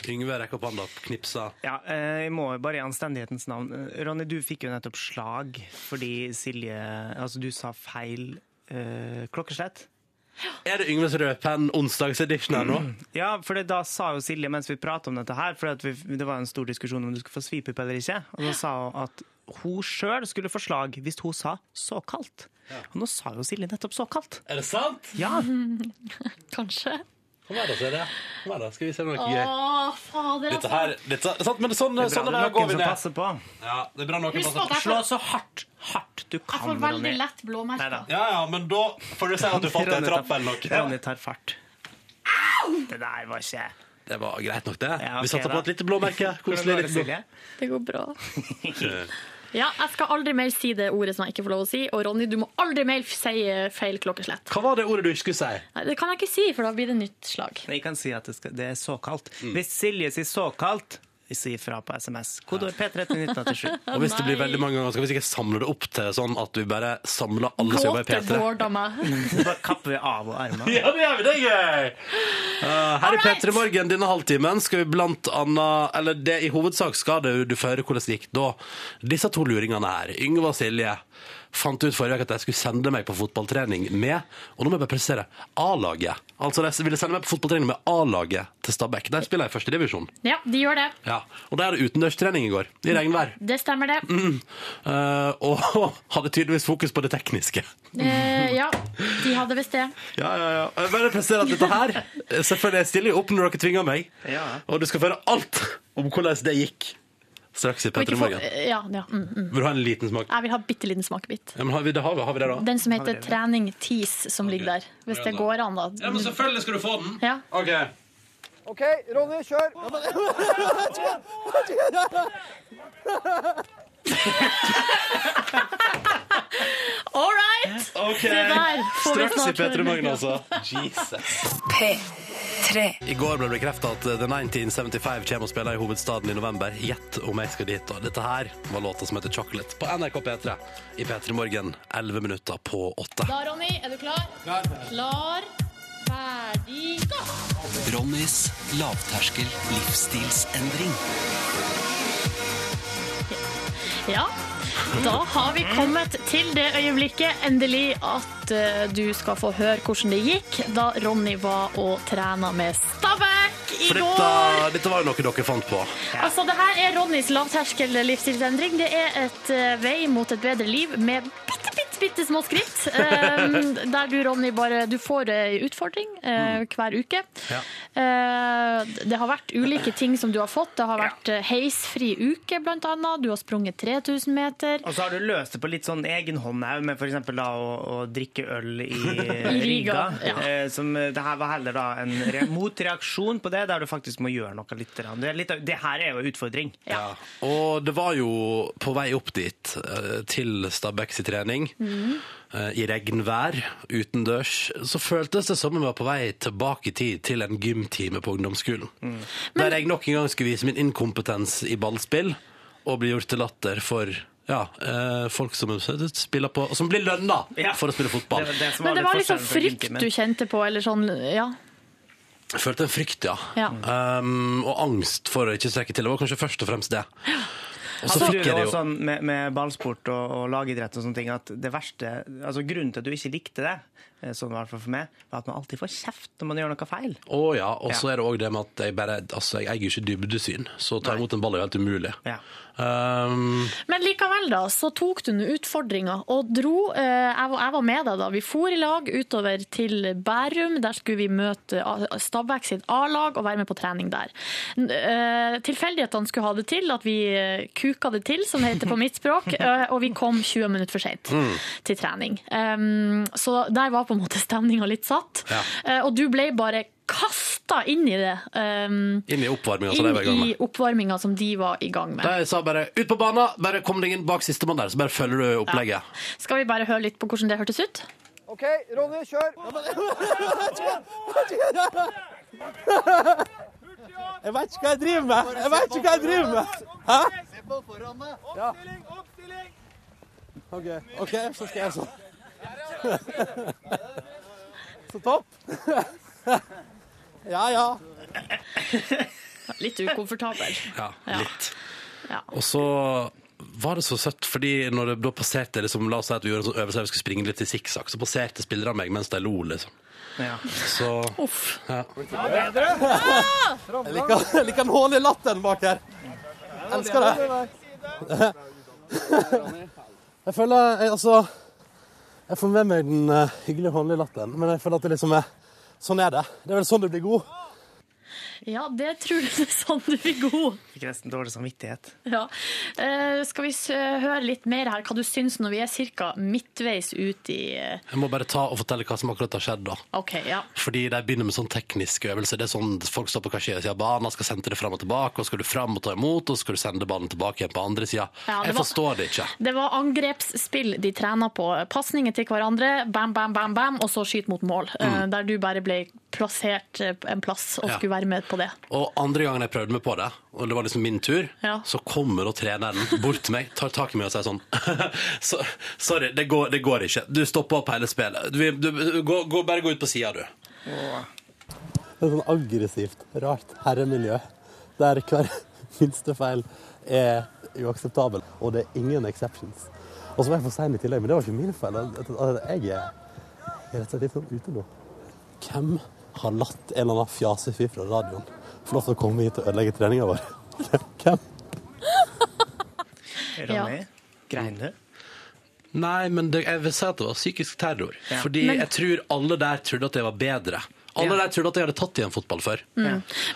Yngve rekker opp hånda, knipser. Ja, eh, jeg må bare i anstendighetens navn Ronny, du fikk jo nettopp slag fordi Silje Altså, du sa feil eh, klokkeslett. Er det Yngves røde penn onsdagsedition her nå? Ja, for det, da sa jo Silje mens vi pratet om dette her, for at vi, det var en stor diskusjon om du skulle få svipup eller ikke, og da sa hun at hun sjøl skulle få slag hvis hun sa såkalt. Og nå sa jo Silje nettopp såkalt. Er det sant? Ja, [laughs] Kanskje? Kom her, da, så er. Kom her, da. Skal vi se noe gøy. fader, Dette altså. her, dette, sant, men sånn, det er sånn bra er det her det er går noen vi som ned. passer på. Ja, det er bra noen Husk på passer på. jeg Slå får, så hardt, hardt du jeg kan, får veldig Ronny. lett blåmerker. Neida. Ja, ja, men da får du si at du falt i en trapp eller noe. Ronny tar fart. Det der var ikke Det var greit nok, det. Ja, Vi ok, satte da. på et lite blåmerke. [laughs] Hvordan Koselig. går det, litt Silje? Det går bra. [laughs] Ja, jeg skal aldri mer si det ordet som jeg ikke får lov å si. Og Ronny, du må aldri mer si eh, feil klokkeslett. Hva var det ordet du ikke skulle si? Nei, det kan jeg ikke si, for da blir det nytt slag. Jeg kan si at det, skal, det er såkalt. Mm. Hvis Silje sier såkalt, si fra på SMS. Kodeord P3 til 1987. [laughs] Og hvis det blir veldig mange ganger, skal vi sikkert samle det opp til sånn at vi bare samler alle som jobber i P3. Gåteboarda meg. Så bare kapper vi av og armene. Ja, det gjør vi! Det er gøy! Uh, her i P3 Morgen denne halvtimen skal vi blant annet Eller det i hovedsak skal det du få høre hvordan det gikk da disse to luringene her, Yngve og Silje, fant ut forrige uke at de skulle sende meg på fotballtrening med Og nå må jeg bare presisere A-laget. Altså de ville sende meg på fotballtrening med A-laget til Stabæk. Der spiller jeg i førstedivisjon. Ja, de gjør det. Ja. Og der er det utendørstrening i går. I regnvær. Det stemmer, det. Uh, og [laughs] hadde tydeligvis fokus på det tekniske. Uh, ja, de hadde visst det. Ja, ja, ja. Jeg bare presisere at dette her [laughs] Selvfølgelig jeg stiller jo opp når dere tvinger meg. Ja. Og du skal føre alt om hvordan det gikk straks i Petter i morgen. ja, ja, mm, mm. Vil du ha en liten smak? Jeg vil ha bitte liten smakebit. Ja, men har vi det, har vi, har vi det da? Den som heter det? Trening Teas, som ligger der. Hvis det går an, da. selvfølgelig skal du få den. Ja. OK. OK, Ronny, kjør! [laughs] [laughs] [laughs] All right! Okay. Se der, får vi Straks i snart Petter i høre. morgen, altså. Jesus. P3. I går ble det bekrefta at The 1975 kommer og spiller i hovedstaden i november. Gjett om jeg skal dit. Og dette her var låta som heter Chocolate på NRK P3 i P3 Morgen 11 minutter på 8. Da, Ronny, er du klar? Klar, ferdig, gå! Ronnys lavterskel livsstilsendring. Ja, da har vi kommet til det øyeblikket endelig at eh, du skal få høre hvordan det gikk da Ronny var og trena med Stabæk i For går. dette, dette var jo noe dere fant på. Altså, det her er Ronnys lavterskel livsstilsendring. Det er et uh, vei mot et bedre liv med bitte, bitte, små skritt. eh, der du, Ronny, bare Du får en utfordring eh, hver uke. Ja. Eh, det har vært ulike ting som du har fått. Det har vært eh, heisfri uke, blant annet. Du har sprunget 3000 meter. Og så har du løst det på litt sånn egenhånd òg, med f.eks. da å, å drikke øl i, [laughs] Riga, Riga. ja. Eh, som, eh, det her var heller da en re motreaksjon på det, der du faktisk må gjøre noe litt. grann. Det, er litt av- det her er jo en utfordring. Ja. Og det var jo på vei opp dit, eh, til Stabæks trening, eh, i regnvær, utendørs, så føltes det som om jeg var på vei tilbake i tid til en gymtime på ungdomsskolen. Der jeg nok en gang skulle vise min inkompetens i ballspill, og bli gjort til latter for Ja, eh, folk som spiller på Som blir lønna Ja. for å spille fotball. Det det Men det var liksom frykt du kjente på, eller sånn, ja. Jeg følte en frykt, ja. Ja. Um, og angst for å ikke strekke til. Det var kanskje først og fremst det. Så Altså, fikk jeg var det jo sånn med, med ballsport og, og lagidrett og sånne ting at det verste, altså grunnen til at du ikke likte det, sånn i hvert fall for meg, var at man alltid får kjeft når man gjør noe feil. Å ja, og så Ja. er det òg det med at jeg bare Altså, jeg eier ikke dybdesyn, så å ta imot en ball er jo helt umulig. Ja. Um, Men likevel da, så tok du nå utfordringa og dro. Eh, jeg, var, med deg da. Vi for i lag utover til Bærum. Der skulle vi møte Stabæk sitt A-lag og være med på trening der. Eh, tilfeldighetene skulle ha det til at vi kuka det til, som det heter på mitt språk, [laughs] og vi kom 20 minutter for sent til trening. Um, så der var på en måte stemninga litt satt. Ja. Eh, og du ble bare kasta inn i det. Um, inn i oppvarminga som de var i gang i med. oppvarminga som de var i gang med. De sa bare 'ut på banen', bare kom deg inn bak sistemann der, så bare følger du opplegget. Skal vi bare høre litt på hvordan det hørtes ut? OK, Ronny, kjør. [laughs] Jeg vet ikke hva jeg driver med! Jeg vet ikke hva jeg driver med! Hæ? Se på foran deg. Oppstilling, OK, ok, så skal jeg sånn. [laughs] Så topp. Ja, ja. Litt ukomfortabel. Ja, Ja. litt. Ja. Og så var det så søtt, fordi når det da passerte liksom, La oss si at vi gjorde en sånn øvelse der vi skulle springe litt i sikksakk, så passerte spillerne meg mens de lo, liksom. Ja. Så Uff. ja. Jeg liker, jeg liker den hånlige latteren bak her. Jeg Elsker det. [laughs] Jeg føler jeg, altså Jeg får med meg den eh, hyggelige håndlige latteren, men jeg føler at det liksom er Sånn er det. Det er vel sånn du blir god. Ja, det tror det er sånn du blir god. Fikk nesten dårlig samvittighet. Ja. Eh, skal vi s høre litt mer her hva du syns når vi er ca. midtveis ut i eh, Jeg må bare ta og fortelle hva som akkurat har skjedd, da. Okay, ja. Fordi de begynner med sånn teknisk øvelse. Det er sånn Folk står på hver side av banen, skal sende det fram og tilbake, og skal du fram og ta imot, og skal du sende ballen tilbake igjen på andre sida. Ja, jeg var- forstår det ikke. Det var angrepsspill de trena på. Pasninger til hverandre, bam, bam, bam, bam, og så skyt mot mål. eh, Der du bare ble plassert eh, en plass og Ja. skulle være med på det. Og andre gangen jeg prøvde meg på det, og det var liksom min tur, Ja. så kommer da treneren bort til meg, tar tak i meg og sier sånn [laughs] så, Sorry, det går, det går ikke. Du stopper opp hele spillet. Du, du, gå, gå, bare gå ut på sida, du. Det er sånn aggressivt, rart herremiljø der hver [laughs] minste feil er uakseptabel, og det er ingen exceptions. Og så var jeg for sein i tillegg, men det var ikke min feil. Jeg er rett og slett litt sånn ute nå. Hvem har latt en eller annen fjasefyr fra radioen få lov til å komme hit og ødelegge treninga vår? [laughs] Hvem? Ronny, grein du? Nei, men det, jeg vil si at det var psykisk terror. Ja. Fordi Men- jeg tror alle der trodde at jeg var bedre. Alle Ja. der trodde at jeg hadde tatt igjen fotball før.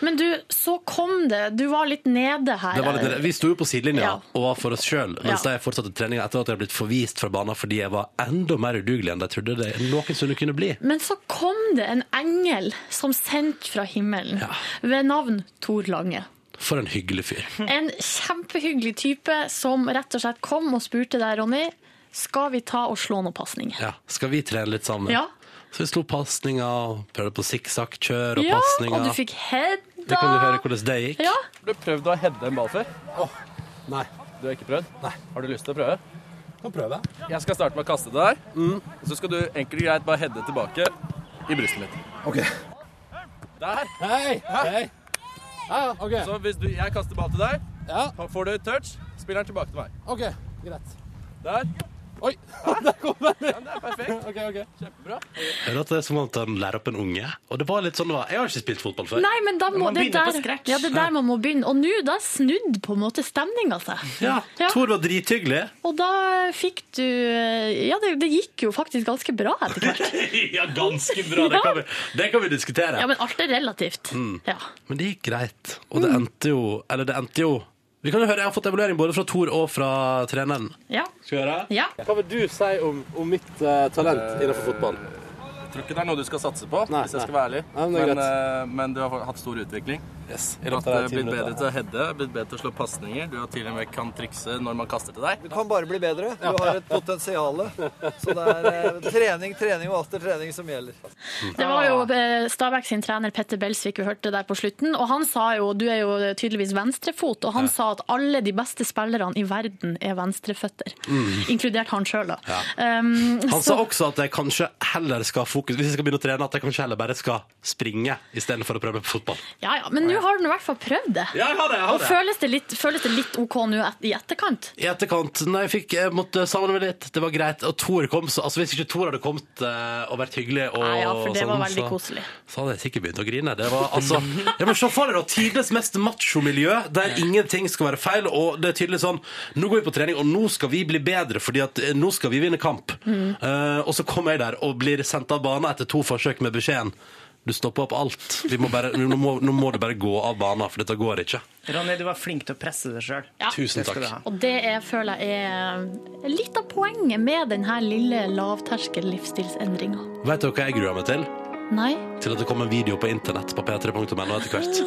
Men du, så kom det. Du var litt nede her. Det var litt, vi sto jo på sidelinja Ja. og var for oss sjøl mens Ja. de fortsatte treninga etter at jeg hadde blitt forvist fra banen fordi jeg var enda mer udugelig enn de trodde det noensinne kunne bli. Men så kom det en engel som sendt fra himmelen, Ja. ved navn Tor Lange. For en hyggelig fyr. [laughs] En kjempehyggelig type som rett og slett kom og spurte deg, Ronny, skal vi ta og slå noen pasninger? Ja. Skal vi trene litt sammen? Ja. Så vi slo pasninger og prøvde på sikksakk-kjør og Ja, pasninger. og du fikk heada. Det kan du høre hvordan det gikk. Ja. Har du prøvd å heade en ball før? Nei. Du har ikke prøvd? Nei. Har du lyst til å prøve? Kan prøve. Jeg skal starte med å kaste det der. Og så skal du enkelt og greit bare heade tilbake i brystet mitt. OK. Der. Hei! Hei! Ja, OK. Så hvis du, jeg kaster ball til deg, Ja, får du touch, spiller den tilbake til meg. OK. Greit. Der. Oi! [laughs] Der kom den! Ja, det er perfekt. [laughs] OK, OK. Kjempebra. Hører at det er som om at han lærer opp en unge. Og det var litt sånn det var. Jeg har ikke spilt fotball før. Nei, men da må det der, ja, det er der man må begynne. Og nå, da snudde på en måte stemninga seg. Ja, Ja. Tor var drithyggelig. Og da fikk du Ja, det, det gikk jo faktisk ganske bra etter hvert. [laughs] ja, ganske bra. Det kan vi, det kan vi diskutere. Ja, men alt er relativt. Ja. Men det gikk greit. Og det endte jo Eller det endte jo Vi kan jo høre, Jeg har fått evaluering både fra Tor og fra treneren. Ja. Skal vi høre? ja. Hva vil du si om, om mitt eh, talent innenfor fotball? Tror ikke det er noe du skal satse på, Nei, hvis jeg skal være ærlig. Nei, men men, uh, men du har hatt stor utvikling. Yes, Du har blitt bedre til å heade, blitt bedre til å slå pasninger. Du har til og med kan trikse når man kaster til deg. Du kan bare bli bedre. Du har et potensial. Så det er uh, trening, trening og atter trening som gjelder. Det var jo eh, Stabæk sin trener Petter Belsvik vi hørte der på slutten, og han sa jo, du er jo tydeligvis venstrefot, og han sa at alle de beste spillerne i verden er venstreføtter. Inkludert han sjøl, da. Um, Han så- sa også at jeg kanskje heller skal fokus Hvis jeg skal begynne å trene, at jeg kanskje heller bare skal springe istedenfor å prøve meg på fotball. Ja, ja, men nå har du i hvert fall prøvd det. Ja, jeg har det, jeg har og det. føles det litt, føles det litt OK nå et, i etterkant? I etterkant, nei, jeg, fikk, jeg måtte samle meg litt. Det var greit. Og Tor kom, så altså, hvis ikke Tor hadde kommet uh, og vært hyggelig og Nei, ja, for det var sånn, veldig koselig. så hadde jeg sikkert begynt å grine. Det var altså Jeg må se for deg tidenes mest macho-miljø, der ingenting skal være feil, og det er tydelig sånn Nå går vi på trening, og nå skal vi bli bedre, fordi at eh, nå skal vi vinne kamp. Mm. Uh, og så kommer jeg der og blir sendt av banen etter to forsøk med beskjeden du stopper opp alt. Vi må bare, nå, må, nå må du bare gå av banen, for dette går ikke. Ronny, du var flink til å presse deg sjøl. Ja. Tusen takk. Og det er, føler jeg er litt av poenget med denne lille lavterskel livsstilsendringa. Vet dere hva jeg gruer meg til? Nei, Til at det kommer en video på internett på p3.no etter hvert.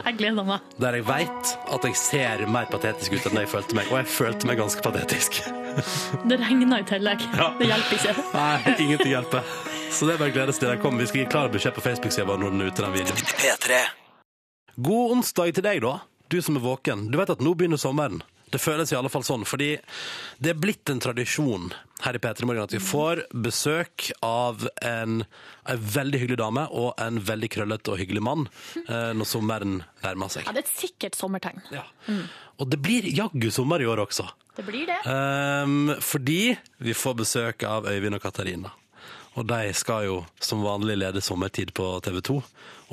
Jeg gleder meg. Der jeg veit at jeg ser mer patetisk ut enn jeg følte meg. Og jeg følte meg ganske patetisk. [laughs] Det regner i tillegg. Det hjelper ikke. Nei, ingenting hjelper. Så det er bare å glede seg til den kommer. Vi skal gi klar beskjed på Facebook-sida vår når den er ute, den videoen. P3. God onsdag til deg, da. Du som er våken. Du vet at nå begynner sommeren. Det føles i alle fall sånn, fordi det er blitt en tradisjon her i P3 Morgen at vi får besøk av en, en veldig hyggelig dame og en veldig krøllete og hyggelig mann eh, når sommeren nærmer seg. Ja, det er et sikkert sommertegn. Og det blir jaggu sommer i år også. Det blir det. Um, fordi vi får besøk av Øyvind og Katarina. Og de skal jo som vanlig lede Sommertid på TV 2.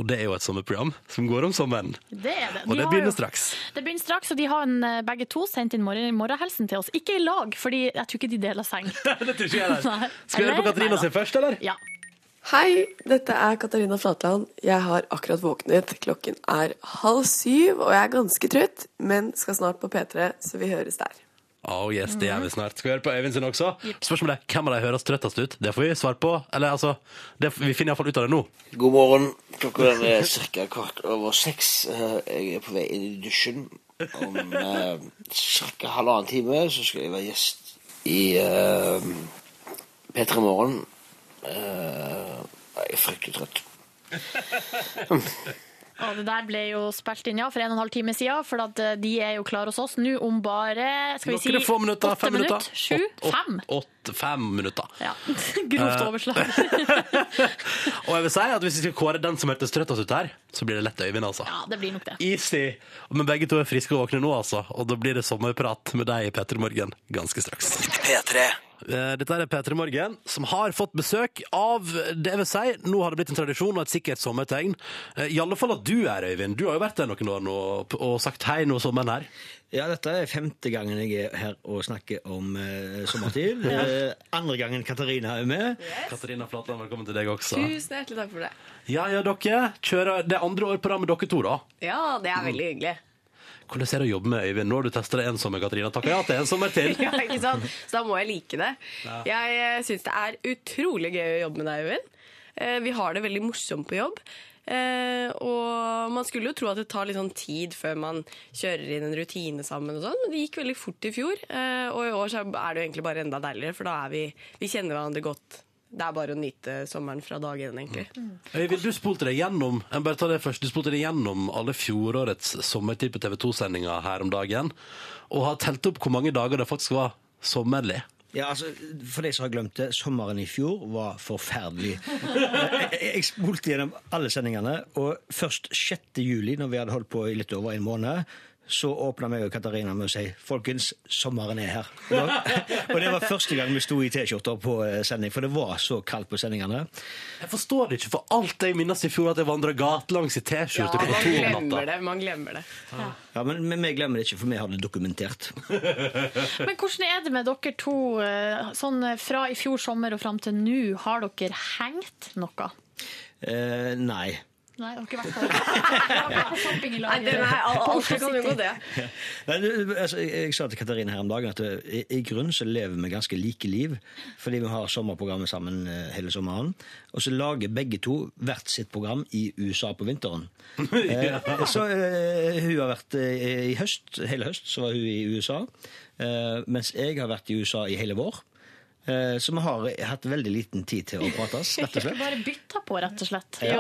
Og det er jo et sommerprogram som går om sommeren. Det er det. Og det begynner jo- straks. Det begynner straks, og de har en, eh, begge to sendt inn morgen, morgenhelsen til oss. Ikke i lag, fordi jeg tror ikke de deler seng. [laughs] det tror ikke jeg heller. Skal vi høre på Katarina sin først, eller? Ja. Hei, dette er Katarina Flatland. Jeg har akkurat våknet. Klokken er halv syv, og jeg er ganske trøtt, men skal snart på P3, så vi høres der. Oh yes, det gjør vi snart. Skal vi høre på Øyvind sin også? Spørsmålet er hvem av de høres trøttest ut. Det får vi svar på. Eller altså, det, vi finner iallfall ut av det nå. God morgen. Klokka er ca. kvart over seks. Eh, Jeg er på vei inn i dusjen. Om eh, ca. halvannen time så skal jeg være gjest i eh, P3 Morgen. Eh, jeg er fryktelig trøtt. [laughs] Og det der ble jo spilt inn ja, for en og en halv time siden, for at eh, de er jo klare hos oss nå om bare skal vi si, Noen få minutter. åtte Fem minutter. minutter? Sju? Åt- Fem? åtte- fem minutter. Ja. [laughs] Grovt Eh, overslag. [laughs] Og jeg vil si at hvis vi skal kåre den som hørtes trøttest ut her, så blir det lett Øyvind, altså. Ja, det blir nok det. Easy. Men begge to er friske og våkne nå, altså. Og da blir det sommerprat med deg i P3 Morgen ganske straks. P3. Eh, Dette er P3 Morgen, som har fått besøk av det vil si, nå har det blitt en tradisjon og et sikkert sommertegn. Eh, I alle fall at du er, Øyvind. Du har jo vært der noen år nå og- sagt hei nå sommeren her. Ja, dette er femte gangen jeg er her og snakker om eh, sommertid. [laughs] Ja. Andre gangen Katarina er med. Katarina Flatland, velkommen til deg også. Tusen hjertelig takk for det. Ja, ja, dere kjører Det er andre år på rad med dere to, da. Ja, det er veldig hyggelig. Hvordan er det å jobbe med Øyvind? Nå har du testa det en sommer, Katarina. Takker ja til en sommer til. [laughs] ja, ikke sant? Så da må jeg like det. Ja. Jeg syns det er utrolig gøy å jobbe med deg, Øyvind. Eh, Vi har det veldig morsomt på jobb. Eh, og man skulle jo tro at det tar litt sånn tid før man kjører inn en rutine sammen, og sånn, men det gikk veldig fort i fjor. Eh, og i år så er det jo egentlig bare enda deiligere, for da er vi Vi kjenner hverandre godt. Det er bare å nyte sommeren fra dag én, egentlig. Øyvind, du spolte deg gjennom jeg bare tar det først, du spolte deg gjennom alle fjorårets sommertid på TV 2-sendinga her om dagen, og har telt opp hvor mange dager det faktisk var sommerlig. Ja, altså, For de som har glemt det, sommeren i fjor var forferdelig. [laughs] Jeg, jeg spolte gjennom alle sendingene, og først 6. juli, når vi hadde holdt på i litt over en måned, så åpna meg og Katarina med å si 'Folkens, sommeren er her'. Og da- [laughs] og det var første gang vi sto i T-skjorter på eh, sending, for det var så kaldt på sendingene. Jeg forstår det ikke, for alt jeg minnes i fjor, at jeg vandra gatelangs i T-skjorte Ja, klokka man to om natta. det. Man glemmer det. Ja, men, men vi glemmer det ikke, for vi har det dokumentert. [laughs] Men hvordan er det med dere to eh, sånn eh, fra i fjor sommer og fram til nå? Har dere hengt noe? Eh, nei. Nei, jeg har ikke vært der. Jeg har vært på shopping. Nei, det- er, [laughs] alt- alt kan jo gå det. Nei, altså, jeg, jeg sa til Katarina her om dagen at eh, i, i grunnen så lever vi ganske like liv, fordi vi har sommerprogrammet sammen eh, hele sommeren. Og så lager begge to hvert sitt program i USA på vinteren. [laughs] Ja. Eh, så eh, hun har vært eh, i høst, hele høst så var hun i USA, eh, mens jeg har vært i USA i hele vår. Eh, så vi har hatt veldig liten tid til å prates, rett og [laughs] slett. Bare bytta på, rett og slett. Ja.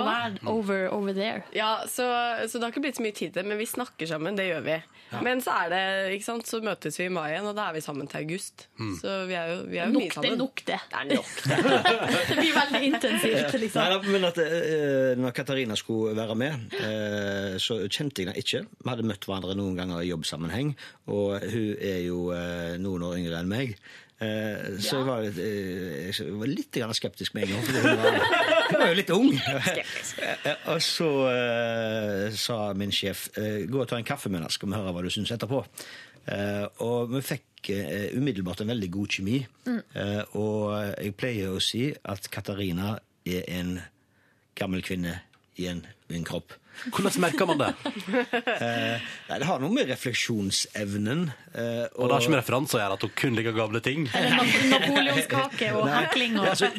Over, over there. Ja, så, så det har ikke blitt så mye tid til det, men vi snakker sammen, det gjør vi. Men så er det, ikke sant, så møtes vi i mai igjen, og da er vi sammen til august. Mm. Så vi er jo, vi er jo Nok, mye det sammen. er nok, det. Det er nok, Det [laughs] blir veldig intensivt, Nei, liksom. da, men at eh, når Katarina skulle være med, eh, så kjente jeg henne ikke. Vi hadde møtt hverandre noen ganger i jobbsammenheng, og hun er jo noen år yngre enn meg. Eh, så jeg var, eh, jeg var litt skeptisk med en gang, for hun var, hun var jo litt ung. [laughs] Og så eh, sa min sjef eh, gå og ta en kaffe med henne, skal vi høre hva du syns etterpå. Eh, og vi fikk umiddelbart en veldig god kjemi. Mm. Og jeg pleier å si at Katarina er en gammel kvinne i en ung kropp. Hvordan merker man det? Eh, nei, det har noe med refleksjonsevnen eh, Og det har ikke med referanser å gjøre at hun kun liker gamle ting? Napoleonskake og Nei, hekling og altså,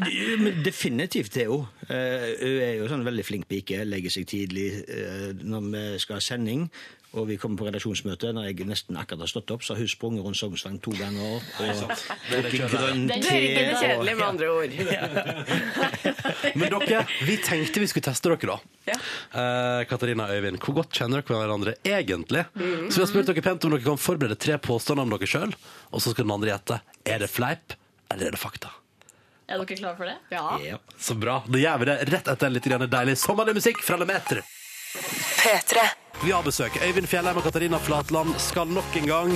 Definitivt det hun. Eh, hun er jo sånn veldig flink pike. Legger seg tidlig eh, når vi skal ha sending. Og vi kommer på redaksjonsmøte når jeg nesten akkurat har stått opp, så har hun sprunget rundt Sognsvang to ganger. Og Det er drukket grønn Det er te. litt og- kjedelig, med andre ord. [laughs] Men dere, vi tenkte vi skulle teste dere, da. Eh, Katarina og Øyvind, hvor godt kjenner dere hverandre egentlig? Så vi har spurt dere pent om dere kan forberede tre påstander om dere sjøl, og så skal den andre gjette er det fleip eller er det fakta. Er dere klare for det? Ja. Så bra. Da gjør vi det rett etter litt deilig sommerlig musikk fra Lemeter. Vi har besøk. Øyvind Fjellheim og Katarina Flatland skal nok en gang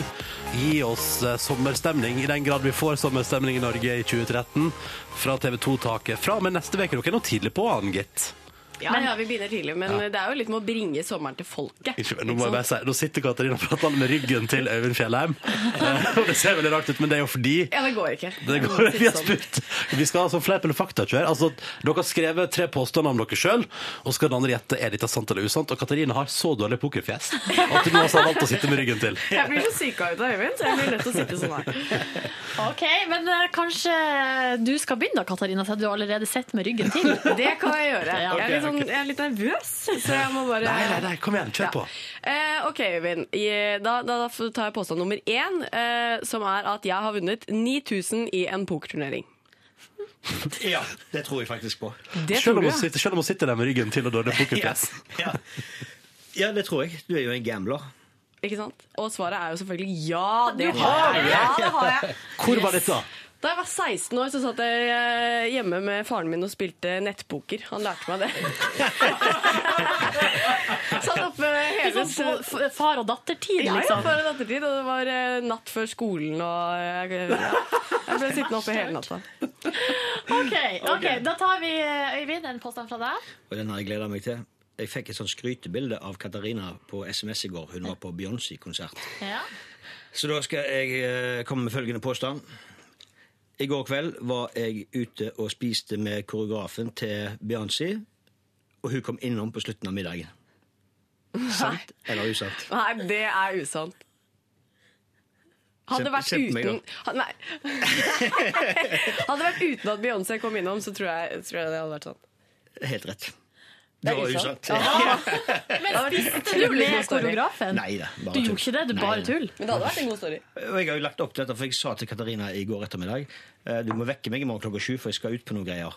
gi oss eh, sommerstemning, i den grad vi får sommerstemning i Norge i 2013, fra TV 2-taket. Fra og med neste uke. Dere er nå tidlig på, gitt. Ja, ja, vi begynner tidlig, men det er jo litt med å bringe sommeren til folket. Ikke, nå må jeg bare si, nå sitter Katarina og prater med ryggen til Øyvind Fjellheim. Eh, [laughs] det ser veldig rart ut, men det er jo fordi Ja, det går ikke. det går, [laughs] vi har spurt. Vi skal sånn fleip eller fakta-kjøre. Altså, dere har skrevet tre påstander om dere sjøl, og skal den andre gjette er dette sant eller usant. Og Katarina har så dårlig pokerfjes at hun har valgt å sitte med ryggen til. [laughs] Jeg blir så syka ut av Øyvind, så jeg blir nødt til å sitte sånn her. OK, men uh, kanskje du skal begynne, da, Katarina, så du har allerede sett med ryggen til. Det kan jeg gjøre. Ja. Jeg litt, sånn, jeg er litt nervøs, [laughs] så jeg må bare Nei, nei, nei, kom igjen, kjør på. Eh, OK, Øyvind. Da, da, da tar jeg påstand nummer én, eh, som er at jeg har vunnet 9000 i en pokerturnering. [laughs] Ja, det tror jeg faktisk på. Det Selv tror om, du, hun ja. sitter, selv om hun sitter der med ryggen til og dårlig [laughs] pokerfjes. Ja. ja, det tror jeg. Du er jo en gambler. Ikke sant? Og svaret er jo selvfølgelig ja. Det har har jeg. Ja, det har jeg. Hvor var dette? Da jeg var 16 år, så satt jeg eh, hjemme med faren min og spilte nettpoker. Han lærte meg det. [laughs] satt oppe hele Sånn f- far og datter-tid, Ja, ja, liksom. far og dattertid. Og det var eh, natt før skolen, og jeg, ja. jeg ble sittende oppe hele natta. OK, ok, da tar vi eh, Øyvind, en påstand fra deg. Og den har jeg gleda meg til. Jeg fikk et sånt skrytebilde av Katarina på SMS i går. Hun var på Beyoncé-konsert. Ja. Så da skal jeg komme med følgende påstand. I går kveld var jeg ute og spiste med koreografen til Beyoncé, og hun kom innom på slutten av middagen. Sant eller usant? Nei, det er usant. Hadde vært uten. [laughs] Hadde det vært uten at Beyoncé kom innom, så tror jeg, tror jeg det hadde vært sånn. Helt rett. Det Det er var usant. Ja. [laughs] Men spiste du med koreografen? Nei da. Du bare gjorde ikke det, du Nei, bare nei. tull. Men det hadde vært en god story. Og jeg har jo lagt opp til dette, for jeg sa til Katarina i går ettermiddag eh, du må vekke meg i morgen klokka sju, for jeg skal ut på noen greier.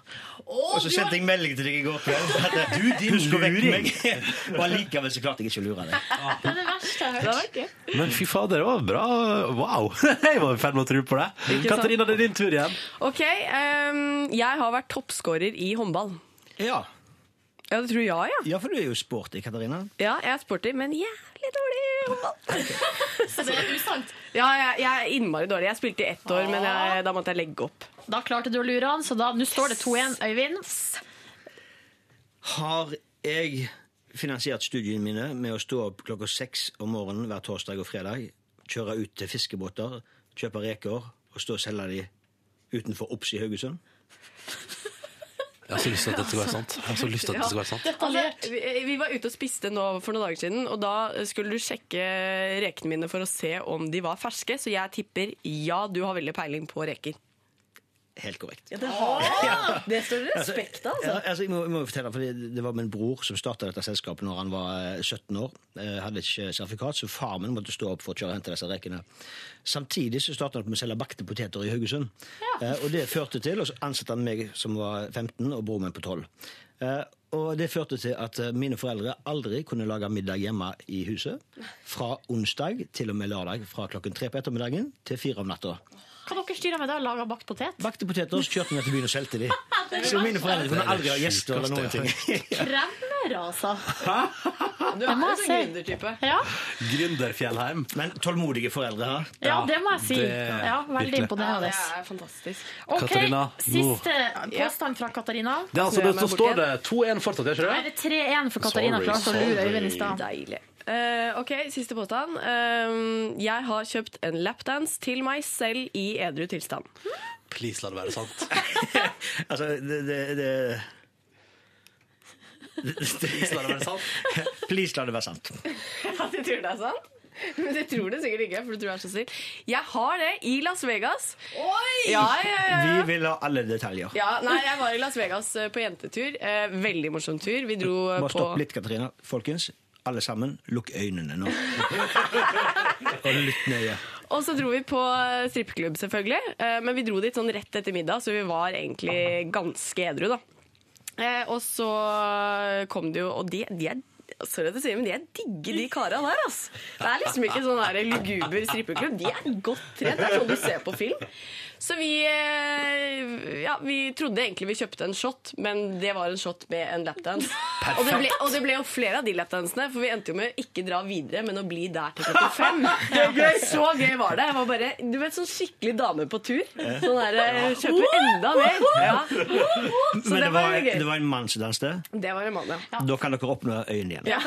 og så sendte jeg melding til deg i går kveld. At, [laughs] Du, din husk å vekke luring. meg. [laughs] Og allikevel så klarte jeg ikke å lure deg. Det er det verste jeg har hørt. Men fy fader, det var bra. Wow! Jeg var i ferd med å tro på det. Katarina, det er din tur igjen. OK, um, jeg har vært toppskårer i håndball. Ja. Ja, det tror jeg, ja. ja, for du er jo sporty, Katarina. Ja, jeg er sporty, men jævlig dårlig i håndball. [laughs] Så det er usant. Ja, jeg, jeg er innmari dårlig. Jeg spilte i ett år, men jeg, da måtte jeg legge opp. Da klarte du å lure han, så da, nå står det 2-1. Øyvind. Har jeg finansiert studiene mine med å stå opp klokka seks om morgenen hver torsdag og fredag, kjøre ut til fiskebåter, kjøpe reker og stå og selge de utenfor opps i Haugesund? [laughs] Jeg har så lyst til at dette skal være sant. Jeg har så lyst til at dette skal være sant. Altså, vi, vi var ute og spiste nå for noen dager siden, og da skulle du sjekke rekene mine for å se om de var ferske, så jeg tipper ja, du har veldig peiling på reker. Helt korrekt. Ja, det har [laughs] Det står det respekt av, Ja, altså. altså, jeg må, jeg må fortelle, for det, var min bror som starta dette selskapet når han var eh, 17 år. Jeg hadde ikke sertifikat, så far min måtte stå opp for å kjøre og hente disse rekene. Samtidig så starta han med å selge bakte poteter i Haugesund. Eh, og det førte til, og så ansatte han meg som var 15, og broren min på 12. Eh, og det førte til at eh, mine foreldre aldri kunne lage middag hjemme i huset. Fra onsdag til og med lørdag, fra klokken tre på ettermiddagen til fire om natta. Hva dere styrer med da? lage bakt potet? Bakte poteter, så kjørte vi til byen og solgte de. [laughs] Så mine foreldre kunne aldri ha gjester eller noen ting. [laughs] Kremmer, altså. Du er en sånn gründertype. Ja. Gründer Fjellheim. Men tålmodige foreldre, ha? ja, det må jeg si. Ja, Veldig imponerende. Ja, det er fantastisk. Ok, Katarina, Siste påstand fra Katarina. Det er altså, så står det 2-1 fortsatt, gjør ikke det? det er 3-1 for Katarina. Sorry, sorry. Øyvind i stad. Eh, ok, siste påstand. Uh, jeg har kjøpt en lapdance til meg selv i edru tilstand. Please, la det være sant. [laughs] Altså, det, det, det Please, la det være sant. Please, la det være sant. At du tror det er sant? Men det tror det sikkert ikke, for du tror jeg er så snill. Jeg har det i Las Vegas. Oi! Ja, ja, ja, ja. Vi vil ha alle detaljer. Ja, nei, jeg var i Las Vegas eh, på jentetur. Eh, veldig morsom tur. Vi dro Må på stoppe litt, Katarina. Folkens, alle sammen, lukk øynene nå. [laughs] Og lytt nøye. Og så dro vi på eh, strippeklubb, selvfølgelig. Eh, Men vi dro dit sånn rett etter middag, så vi var egentlig ganske edru, da. Eh, Og så kom det jo Og de, de er Sorry at jeg sier, men de er digge, de kara der. ass. Det er liksom ikke sånn luguber strippeklubb. De er godt trent. Det er sånn du ser på film. Så vi eh, Ja, vi trodde egentlig vi kjøpte en shot, men det var en shot med en lapdance. [laughs] Og det, ble, og det ble jo flere av de lapdansene, for vi endte jo med å ikke dra videre, men å bli der til klokken fem. [laughs] Så gøy var det. Jeg var bare, du vet, sånn skikkelig dame på tur. Sånn der, eh, kjøper enda mer. Ja. Så Men det var gøy. det var en mann som danset. Det var en mann, ja. Da kan dere åpne øynene igjen. Ja.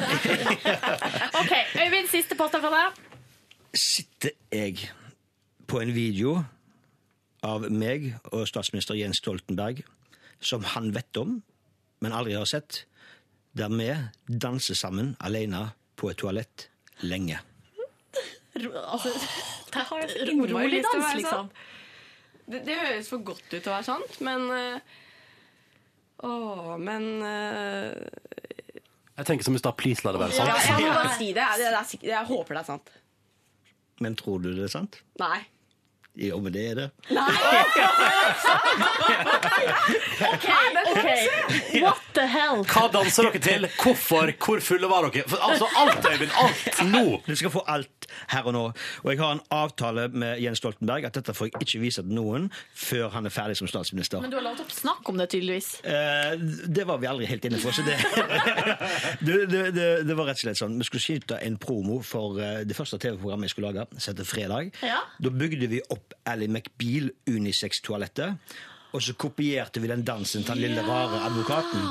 [laughs] OK, Øyvind, siste påstand fra deg. Sitter jeg på en video av meg og statsminister Jens Stoltenberg, som han vet om, men aldri har sett, der vi danser sammen alene på et toalett lenge. Altså, det har å dans, være liksom. Det, det høres for godt ut til å være sant, men Å, Åh, men eh, Jeg tenker som i stad, please, la det være ja, sant. Jeg må bare [laughs] si det. Jeg, jeg, jeg håper det er sant. Men tror du det er sant? Nei. Jo, men det er det. [laughs] OK, OK. What the hell? Hva danser dere til? Hvorfor? Hvor fulle var dere? For, altså, alt, Øyvind! Alt nå! Du skal få alt her og nå. Og jeg har en avtale med Jens Stoltenberg at dette får jeg ikke vise til noen før han er ferdig som statsminister. Men du har lagt opp snakk om det, tydeligvis. Eh, det var vi aldri helt inne for. Så det, det, det, det, det var rett og slett sånn. Vi skulle skyte en promo for eh, det første TV-programmet jeg skulle lage, som heter Fredag. Ja. Da bygde vi opp Ally McBeal Unisex-toalettet. Og så kopierte vi den dansen til den lille rare advokaten.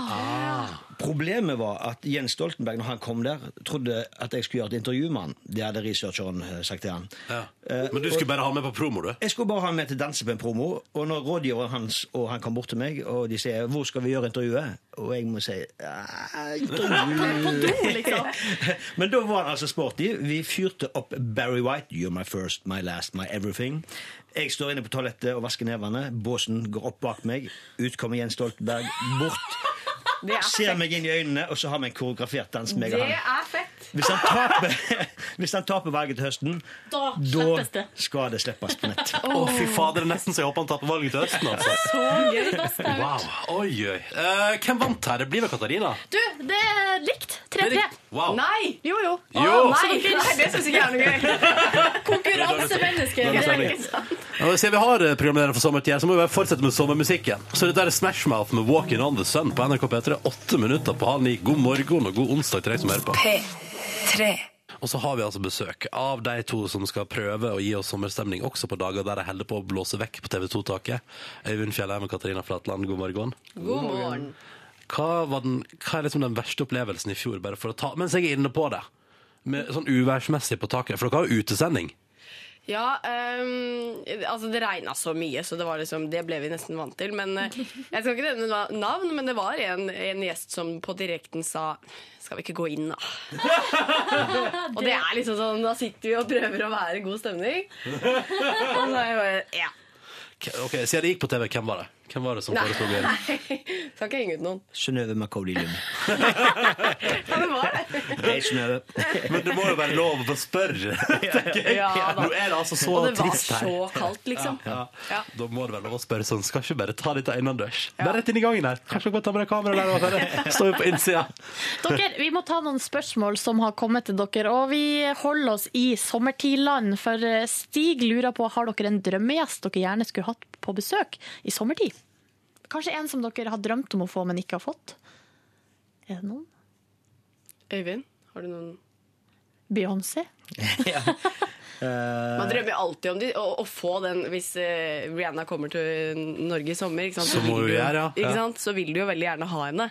Problemet var at Jens Stoltenberg, når han kom der, trodde at jeg skulle gjøre et intervju med han. Det hadde researcheren eh, sagt til han. Ja. Eh, Men du skulle bare ha med på promo, du? Jeg skulle bare ha han med til danse på en promo, og når rådgiveren hans og han kom bort til meg, og de sier 'Hvor skal vi gjøre intervjuet?' Og jeg må si «Ah, intervju [laughs] liksom. [laughs] Men da var han altså sporty. Vi fyrte opp Barry White, 'You're my first, my last, my everything'. Jeg står inne på toalettet og vasker nevene. Båsen går opp bak meg. Ut kommer Jens Stoltenberg bort. Er Ser meg inn i øynene, og så har vi en koreografert dans. Det er fett. Hvis han taper, [laughs] hvis han taper valget til høsten, Da da det. skal det slippes på nett. Å, fy fader, det er nesten så jeg håper han taper valget til høsten, altså. Så gøy. Wow. Oi, oi. Uh, hvem vant her? Det blir vel Katarina? Du, det er likt. 3-3. Wow. Nei! Jo, jo. Jo. Å, Nei, nei. nei, det syns ikke jeg er noe gøy. [laughs] Konkurransemenneske. Det er ikke sant. Ja, Siden vi har eh, programleder for sommertid, her, så må vi bare fortsette med sommermusikken. Så dette er Smash Mouth med 'Walking on the Sun' på NRK P3. Åtte minutter på halv ni. God morgen og god onsdag til deg som hører på. P3. Og så har vi altså besøk av de to som skal prøve å gi oss sommerstemning også på dager der de holder på å blåse vekk på TV 2-taket. Øyvind Fjellheim og Katarina Flatland, god morgen. God morgen. Hva, var den, hva er liksom den verste opplevelsen i fjor, bare for å ta Mens jeg er inne på det, med sånn uværsmessig på taket, for dere har jo utesending. Ja, um, altså det regna så mye, så det, var liksom, det ble vi nesten vant til. Men eh, Jeg skal ikke nevne navn, men det var en, en gjest som på direkten sa Skal vi ikke gå inn, da? [laughs] og det er liksom sånn, Da sitter vi og prøver å være god stemning. Og så er jeg bare Ja. Ok, Siden det gikk på TV, hvem var det? Hvem var det som foreslo det? Nei, skal ikke henge ut noen. Synnøve Macauley Lund. Ja, det var det. Hei, Synnøve. [laughs] Men det må jo være lov å spørre. tenker jeg. Ja. Nå er det altså så trist her. Og det var så kaldt, liksom. Ja, Ja. Da må det være lov å spørre sånn. Skal ikke bare ta dette innendørs? Bare rett inn i gangen her. Kanskje dere bare ta med dere kameraet der og bare [laughs] står vi på innsida. Dere, vi må ta noen spørsmål som har kommet til dere, og vi holder oss i sommertidland. For eh, Stig lurer på, har dere en drømmegjest dere gjerne skulle hatt på besøk i sommertid? Kanskje en som dere har drømt om å få, men ikke har fått? Er det noen? Øyvind, har du noen Beyoncé? [laughs] Man drømmer alltid om de, å, å få den hvis uh, Rihanna kommer til Norge i sommer. Ikke sant? Så må vil du ja. Ikke sant? Så vil du jo veldig gjerne ha henne.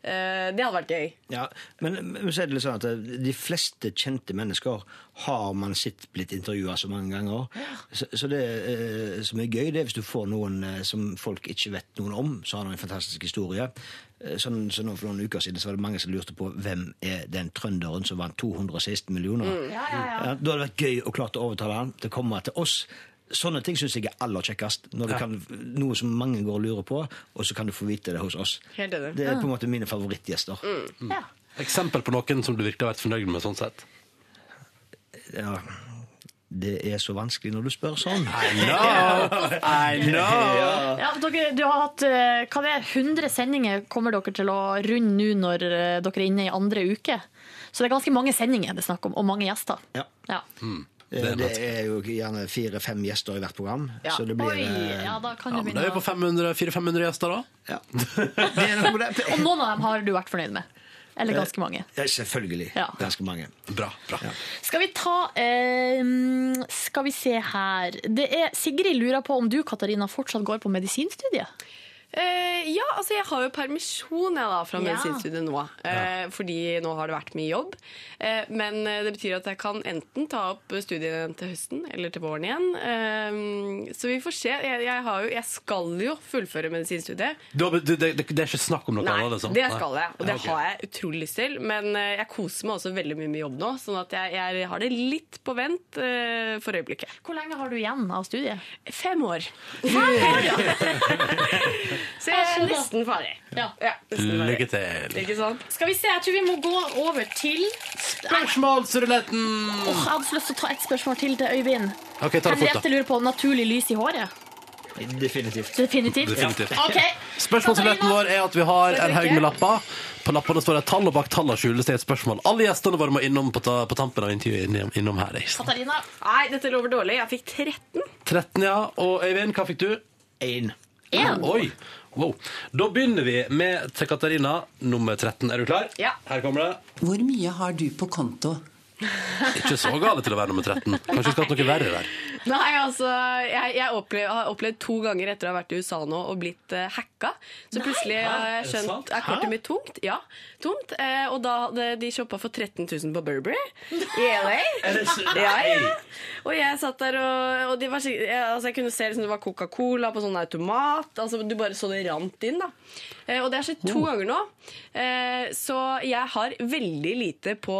Eh, det hadde vært gøy. Ja, men, så er det litt sånn at de fleste kjente mennesker har man sett blitt intervjua så mange ganger. Så, så det eh, som er gøy, det er hvis du får noen eh, som folk ikke vet noen om, så har en fantastisk historie. Eh, Sånn, så nå For noen uker siden så var det mange som lurte på hvem er den trønderen som vant 216 millioner. Mm. Ja, ja, ja. Ja, da hadde det vært gøy å klart å overtale han til å komme til oss. Sånne ting syns jeg er aller kjekkest. Når du kan, noe som mange går og lurer på, og så kan du få vite det hos oss. Helt enig. Det er på en måte mine favorittgjester. Ja. Eksempel på noen som du virkelig har vært fornøyd med sånn sett? Ja, det er så vanskelig når du spør sånn. I know! I [laughs] know! Ja, dere, du har hatt eh, hva det er, 100 sendinger kommer dere til å runde nå når eh, dere er inne i andre uke. Så det er ganske mange sendinger det er snakk om, og mange gjester. Ja. Ja. Det, det er jo gjerne fire-fem gjester i hvert program. Ja. Så det blir Oi, eh, ja, da kan Ja, du da er vi på 500 400-500 gjester, da. Ja. [laughs] Og noen av dem har du vært fornøyd med. Eller ganske mange. Ja, selvfølgelig. Ja. Ganske mange. Bra. bra. Skal vi ta eh, Skal vi se her. Det er Sigrid lurer på om du, Katarina, fortsatt går på medisinstudiet? Eh, ja, altså jeg har jo permisjon jeg, da, fra Ja. medisinstudiet nå. Eh, fordi nå har det vært mye jobb. Eh, men eh, det betyr at jeg kan enten ta opp studiene til høsten eller til våren igjen. Eh, så vi får se. Jeg, jeg, har jo, jeg skal jo fullføre medisinstudiet. Du Det, det, det er ikke snakk om noe Nei, annet? liksom? det skal jeg, og det Ja, ok. har jeg utrolig lyst til. Men eh, jeg koser meg også veldig mye med jobb nå, sånn at jeg, jeg har det litt på vent for øyeblikket. Hvor lenge har du igjen av studiet? Fem år. [laughs] Så jeg er nesten ferdig. Ja. nesten ferdig. Lykke til. Ikke sant? Skal vi se, jeg tror vi må gå over til Spørsmålsruletten! Åh, Jeg hadde så lyst til å ta et spørsmål til til Øyvind. Ok, ta det fort, Henriette da. lurer på naturlig lys i håret. Definitivt. Definitivt. Definitivt. Ok. Spørsmålsruletten vår er at vi har en haug med lapper. På lappene står det tall, og bak tallene skjules det et spørsmål. Alle gjestene våre må innom på, ta, på tampen av intervjuet innom, innom her. ikke sant? Katarina. Nei, dette lover dårlig. Jeg fikk 13. 13, ja. Og Øyvind, hva fikk du? Én. En. Oi! Wow. Da begynner vi med til Katarina, nummer 13. Er du klar? Ja. Her kommer det. Hvor mye har du på konto? [laughs] Ikke så gale til å være nummer 13. Kanskje vi skal hatt noe verre der. Nei, altså, jeg, jeg opplev, har opplevd to ganger etter å ha vært i USA nå og blitt uh, hacka. Så plutselig har jeg skjønt er kortet mitt tomt. Ja, tomt. Eh, og da hadde de shoppa for 13 000 på Burberry i LA. [laughs] Så- Ja, ja. Og jeg satt der og, og de var, jeg, altså, jeg kunne se liksom, det var Coca-Cola på sånn automat. Altså, du bare så det rant inn. da. Eh, og det har skjedd to ganger nå. Eh, så jeg har veldig lite på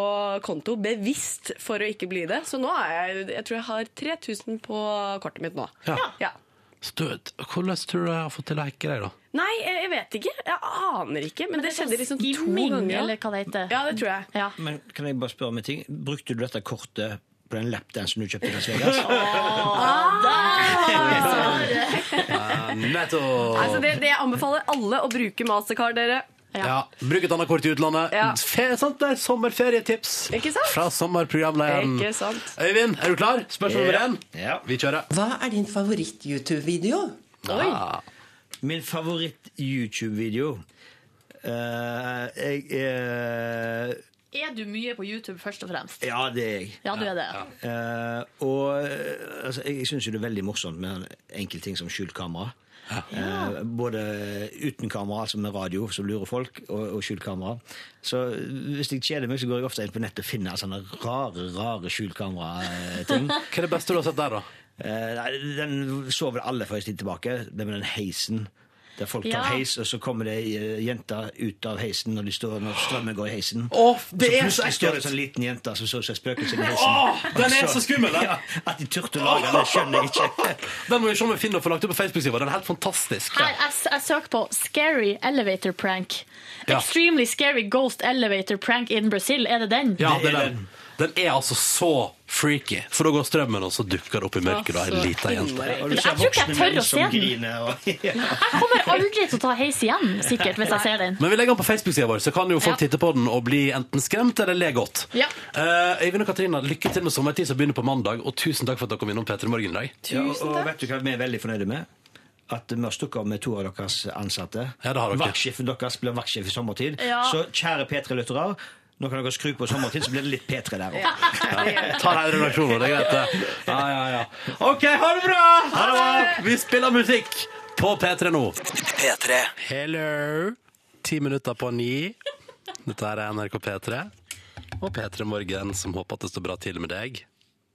konto bevisst for å ikke bli det. Så nå er jeg Jeg tror jeg har 3000 på kortet mitt nå. Ja. Ja. Støt. Hvordan tror du jeg har fått til å hacke deg, da? Nei, jeg vet ikke. Jeg aner ikke. Men, det, skjedde liksom to ganger. eller hva det heter. Ja, det tror jeg. Ja. Men kan jeg bare spørre om en ting? Brukte du dette kortet på den lapdansen du kjøpte i Las Vegas? Nettopp! Altså, det, det anbefaler alle å bruke Mastercard, dere. Ja. Bruk et annet kort i utlandet. Ja. Fe, sant? Det er sommerferietips Ikke sant? fra sommerprogramlederen. Øyvind, er du klar? Spørsmål nummer Ja. én. Ja. Vi kjører. Hva er din favoritt-YouTube-video? Ah. Min favoritt-YouTube-video uh, Jeg er Er du mye på YouTube, først og fremst? Ja, det er jeg. Ja, du er det. Uh, og eh, altså, jeg syns jo det er veldig morsomt med enkelte ting som skjult kamera. Eh, både uten kamera, altså med radio, som lurer folk, og, og skjult kamera. Så hvis jeg kjeder meg, så går jeg ofte inn på nettet og finner sånne rare, rare skjult kamera-ting. [laughs] Hva er det beste du har sett der, da? Eh, nei, den så vel alle for en tid tilbake. Det med den heisen. Der folk tar Ja. heis, og så kommer det eh, jenter ut av heisen når, de står, når strømmen går i heisen. Åh, det er så plutselig ekkelt! står det en sånn liten jente som så seg spøkelse i heisen. Åh, den er så skummel, den! [laughs] Ja, at de turte å lage den, det skjønner jeg ikke. [laughs] Den må vi se om vi finner og får lagt ut på Facebook-sida. Den er helt fantastisk. Her, jeg, jeg søker på 'scary elevator prank'. Ja. Extremely scary ghost elevator prank in Brazil. Er det den? Ja, det er den. Den er altså så freaky. For da går strømmen, og så dukker det opp i mørket da, en liten jente. Jeg tror ikke jeg tør å se den. [laughs] Jeg kommer aldri til å ta heis igjen, sikkert, hvis jeg ser den. Men vi legger den på Facebook-sida vår, så kan jo folk Ja. titte på den og bli enten skremt eller le godt. Ja. Eh, Øyvind og Katarina, lykke til med sommertid som begynner på mandag, og tusen takk for at dere kom innom P3 Morgen i dag. Ja, og, og vet du hva vi er veldig fornøyde med? At vi har stukket av med to av deres ansatte. Ja, det har dere. Vaktsjefen deres blir vaktsjef i sommertid. Ja. Så kjære P3-lyttere, nå kan dere skru på sommertid, så blir det litt P3 der òg. Ta deg redaksjonen, det er greit. det. Ja, ja, ja. OK, ha det bra! Ha det bra! Vi spiller musikk på P3 nå. P3. Hello. Ti minutter på ni. Dette er NRK P3 og P3 Morgen, som håper at det står bra til med deg.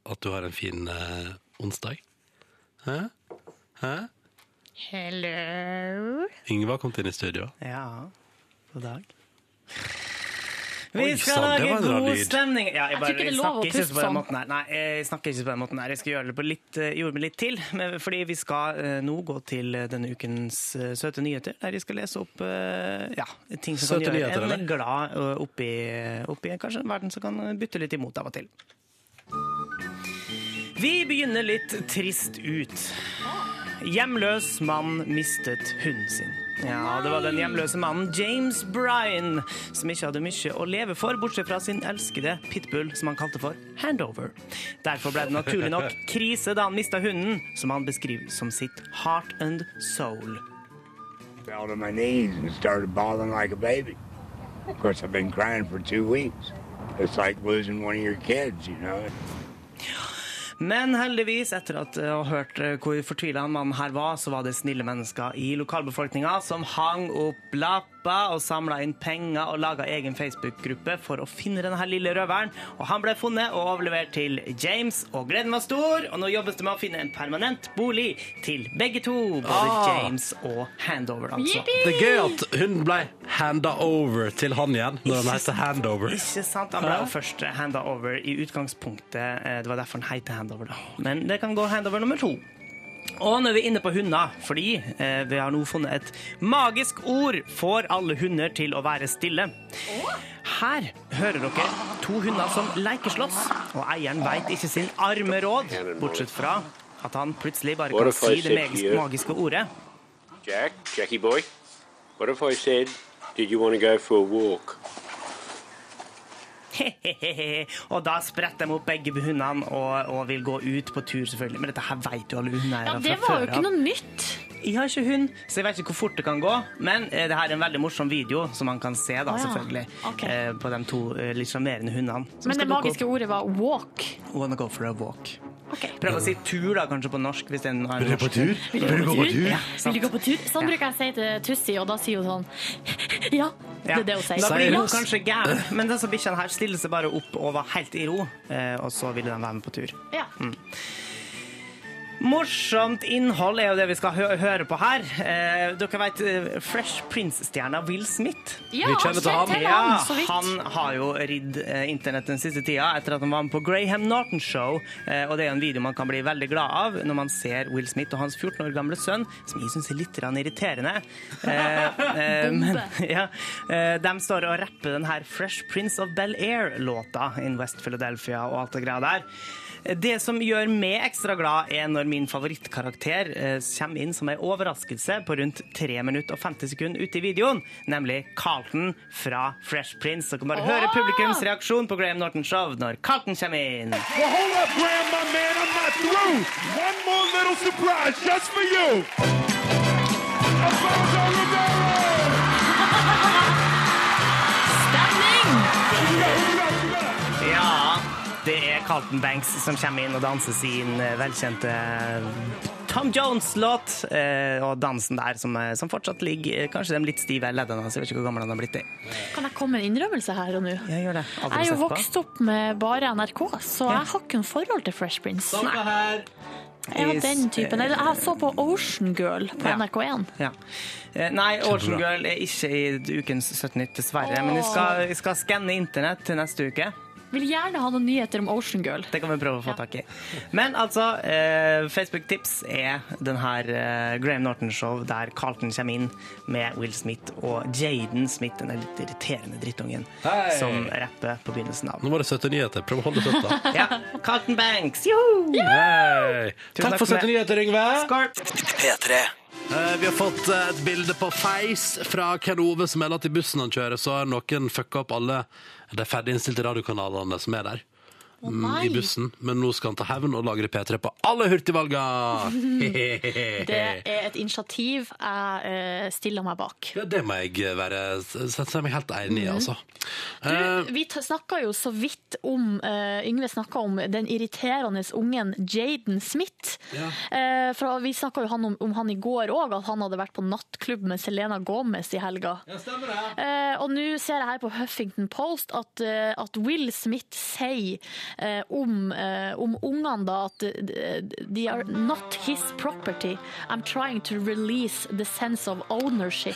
At du har en fin eh, onsdag. Hæ? Hæ? Hello. Yngve kom inn i studio. Ja, god dag. Vi skal lage god stemning. Ja, jeg, bare, jeg snakker ikke på den måten her. Nei, jeg snakker ikke på den måten her. Jeg skal gjøre det på litt, eh, gjorde meg litt til. Fordi vi skal eh, nå gå til eh, denne ukens eh, søte nyheter, der jeg skal lese opp eh, ja, ting som Søte kan gjøre nyheter, en glad eh, oppi, oppi kanskje en verden som kan bytte litt imot av og til. Vi begynner litt trist ut. Hjemløs mann mistet hunden sin. Ja, Det var den hjemløse mannen James Bryan som ikke hadde mye å leve for, bortsett fra sin elskede pitbull, som han kalte for Handover. Derfor ble det naturlig nok krise da han mista hunden, som han beskriver som sitt heart and soul. fell. Of course, I've been crying for two weeks. It's like losing one of your kids, you know. Men heldigvis, etter at jeg har hørt eh, hvor fortvila mannen her var, så var det snille mennesker i lokalbefolkninga som hang opp lapper og samla inn penger og laga egen Facebook-gruppe for å finne denne lille røveren. Og han ble funnet og overlevert til James, og gleden var stor. Og nå jobbes det med å finne en permanent bolig til begge to. Både Ah. James og Handover, altså. Det er gøy at hun ble handa over til han igjen, når han heter Handover. Ikke sant? Han ble jo først handa over i utgangspunktet. Eh, Det var derfor han heter handover. da. Men det kan gå handover nummer to. Og nå er vi inne på hunder, fordi eh, vi har nå funnet et magisk ord får alle hunder til å være stille. Her hører dere to hunder som lekeslåss, og eieren veit ikke sin arme råd, bortsett fra at han plutselig bare kan si det magiske, magiske ordet. Jack, Jackie boy, what if I said, did you want to go for a walk? [laughs] og da spretter de opp begge hundene og, og vil gå ut på tur, selvfølgelig. Men dette her vet jo alle hundeeiere Ja, det var jo ikke noe nytt. Jeg har ikke hund, så jeg vet ikke hvor fort det kan gå. Men eh, det her er en veldig morsom video som man kan se, da, Å, ja. selvfølgelig. Okay. Eh, på de to eh, litt sjarmerende hundene. Men det magiske opp. ordet var walk. Wanna go for a walk. Prøv å si tur, da, kanskje på norsk. Hvis det er en Vil du på tur? Vil du gå på tur? Ja, Vil du gå på tur? Sånn bruker jeg å si til Tussi, og da sier hun sånn [laughs] Ja, det er det hun sier. Da blir Ja. hun kanskje gæren, men disse bikkjene her stiller seg bare opp og var helt i ro, eh, og så ville de være med på tur. Ja. Mm. Morsomt innhold er jo det vi skal hø høre på her. Eh, dere vet eh, Fresh Prince-stjerna Will Smith? Ja, Vi kjenner til han. kjenner Ja, han, så vidt. han har jo ridd eh, internett den siste tida etter at han var med på Graham Norton Show. Eh, og det er jo en video man kan bli veldig glad av når man ser Will Smith og hans 14 år gamle sønn, som jeg syns er litt irriterende. Eh, [laughs] eh, men, [laughs] ja, eh, de står og rapper den her Fresh Prince of Bel-Air-låta in West Philadelphia og alt det greia der. Det som gjør meg ekstra glad, er når min favorittkarakter eh, kommer inn som en overraskelse på rundt 3 minutter og 50 sekunder ute i videoen, nemlig Carlton fra Fresh Prince. Dere kan bare høre publikums reaksjon på Graham Norton Show når Carlton kommer inn. Well, hold up, Graham, my man. I'm not through. One more little surprise just for you. Carlton Banks som kommer inn og danser sin eh, velkjente eh, Tom Jones-låt. Eh, og dansen der som, som fortsatt ligger Kanskje de litt stive leddene hans. Jeg vet ikke hvor gammel han har blitt. i. Kan jeg komme med en innrømmelse her og nå? Jeg gjør det. Aldri Jeg er jo vokst opp med bare NRK, så jeg har ikke noe forhold til Fresh Prince. Jeg har den typen. Eller jeg så på Ocean Girl på NRK1. Ja. Ja. Nei, Ocean Girl er ikke i ukens 17 nytt, dessverre. Men vi skal, jeg skal skanne internett til neste uke. Vil gjerne ha noen nyheter om Ocean Girl. Det kan vi prøve å få tak i. Men altså, eh, Facebook-tips er den her eh, Graham Norton-show der Carlton kommer inn med Will Smith og Jaden Smith, den litt irriterende drittungen, Hei! som rapper på begynnelsen av. Nå var det søte nyheter. Prøv å holde det søtt, da. [laughs] Ja, Carlton Banks, joho! Hei. Takk for søte nyheter, Yngve. P3. Eh, vi har fått eh, et bilde på Face fra Ken Ove som melder at i bussen han kjører, så har noen fucka opp alle de ferdiginnstilte radiokanalene som er der. Mm, nei. I bussen, men nå skal han ta hevn og lagre P3 på alle hurtigvalga! [laughs] Det [laughs] er et initiativ jeg eh, stiller meg bak. Ja, det må jeg være sette meg helt enig i, altså. Du, Eh, vi snakka jo så vidt om eh, Yngve snakka om den irriterende ungen Jaden Smith. Eh, for vi snakka jo han om, om han i går òg, at han hadde vært på nattklubb med Selena Gomez i helga. Ja, stemmer det. og nå ser jeg her på Huffington Post at, eh, at Will Smith sier eh, om, eh, om ungene da at de are not his property. I'm trying to release the sense of ownership.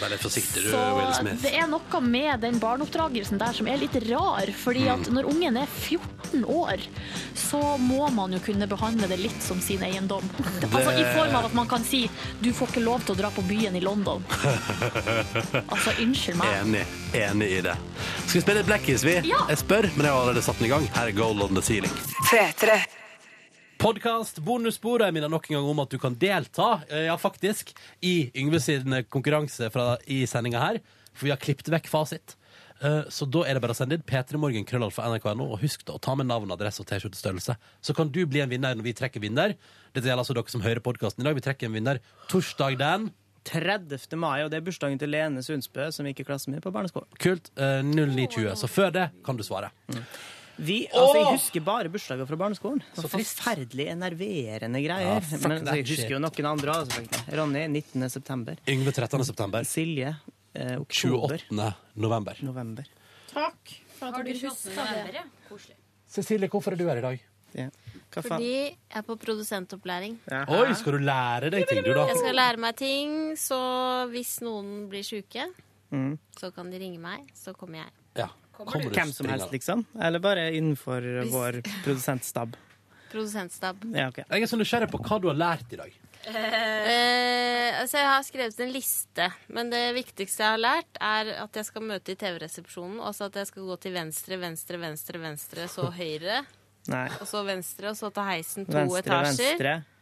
Vær litt forsiktig, du, Will Smith. det er noe med den barneoppdragelsen der som er litt rar. fordi Mm. at når ungen er 14 år, så må man jo kunne behandle det litt som sin eiendom. Altså I form av at man kan si du får ikke lov til å dra på byen i London. [laughs] Altså, unnskyld meg. Enig. Enig i det. Skal vi spille Blackies, vi? Ja. Jeg spør, men jeg har allerede satt den i gang. Her er Gold on the Ceiling. P3. Podkast, bonusbordet minner nok en gang om at du kan delta, eh, ja faktisk, i Yngve sin konkurranse fra, i sendinga her. For vi har klippet vekk fasit. Eh, Så da er det bare å sende inn P3morgen krøllal fra nrk.no, og husk da å ta med navn, adresse og T-skjortestørrelse. Så kan du bli en vinner når vi trekker vinner. Dette gjelder altså dere som hører podkasten i dag. Vi trekker en vinner torsdag den 30. mai, og det er bursdagen til Lene Sundsbø, som gikk i klassen min på barneskolen. Kult. eh, 0920. Så før det kan du svare. Vi, altså, jeg husker bare bursdager fra barneskolen. Så Forferdelig enerverende greier. Ja, fuck Men jeg husker jo noen andre også. Ronny 19. september. Yngve 13. september. Silje eh, oktober. 28. november. November. Takk. Har du 28. det? ja? Koselig. Cecilie, hvorfor er du her i dag? Ja. Hva faen? Fordi jeg er på produsentopplæring. Oi, skal du lære deg ting, du, da? Jeg skal lære meg ting, så hvis noen blir sjuke, Mm. så kan de ringe meg, så kommer jeg. Ja. Kommer Hvem som helst, liksom? Eller bare innenfor Hvis- vår produsentstab? [laughs] Produsentstab. Ja, okay. Jeg er så nysgjerrig på hva du har lært i dag. Eh, altså jeg har skrevet en liste, men det viktigste jeg har lært, er at jeg skal møte i TV-resepsjonen, og så at jeg skal gå til venstre, venstre, venstre, venstre, så [laughs] høyre, Nei. og så venstre, og så ta heisen to Venstre, etasjer. venstre. Nei,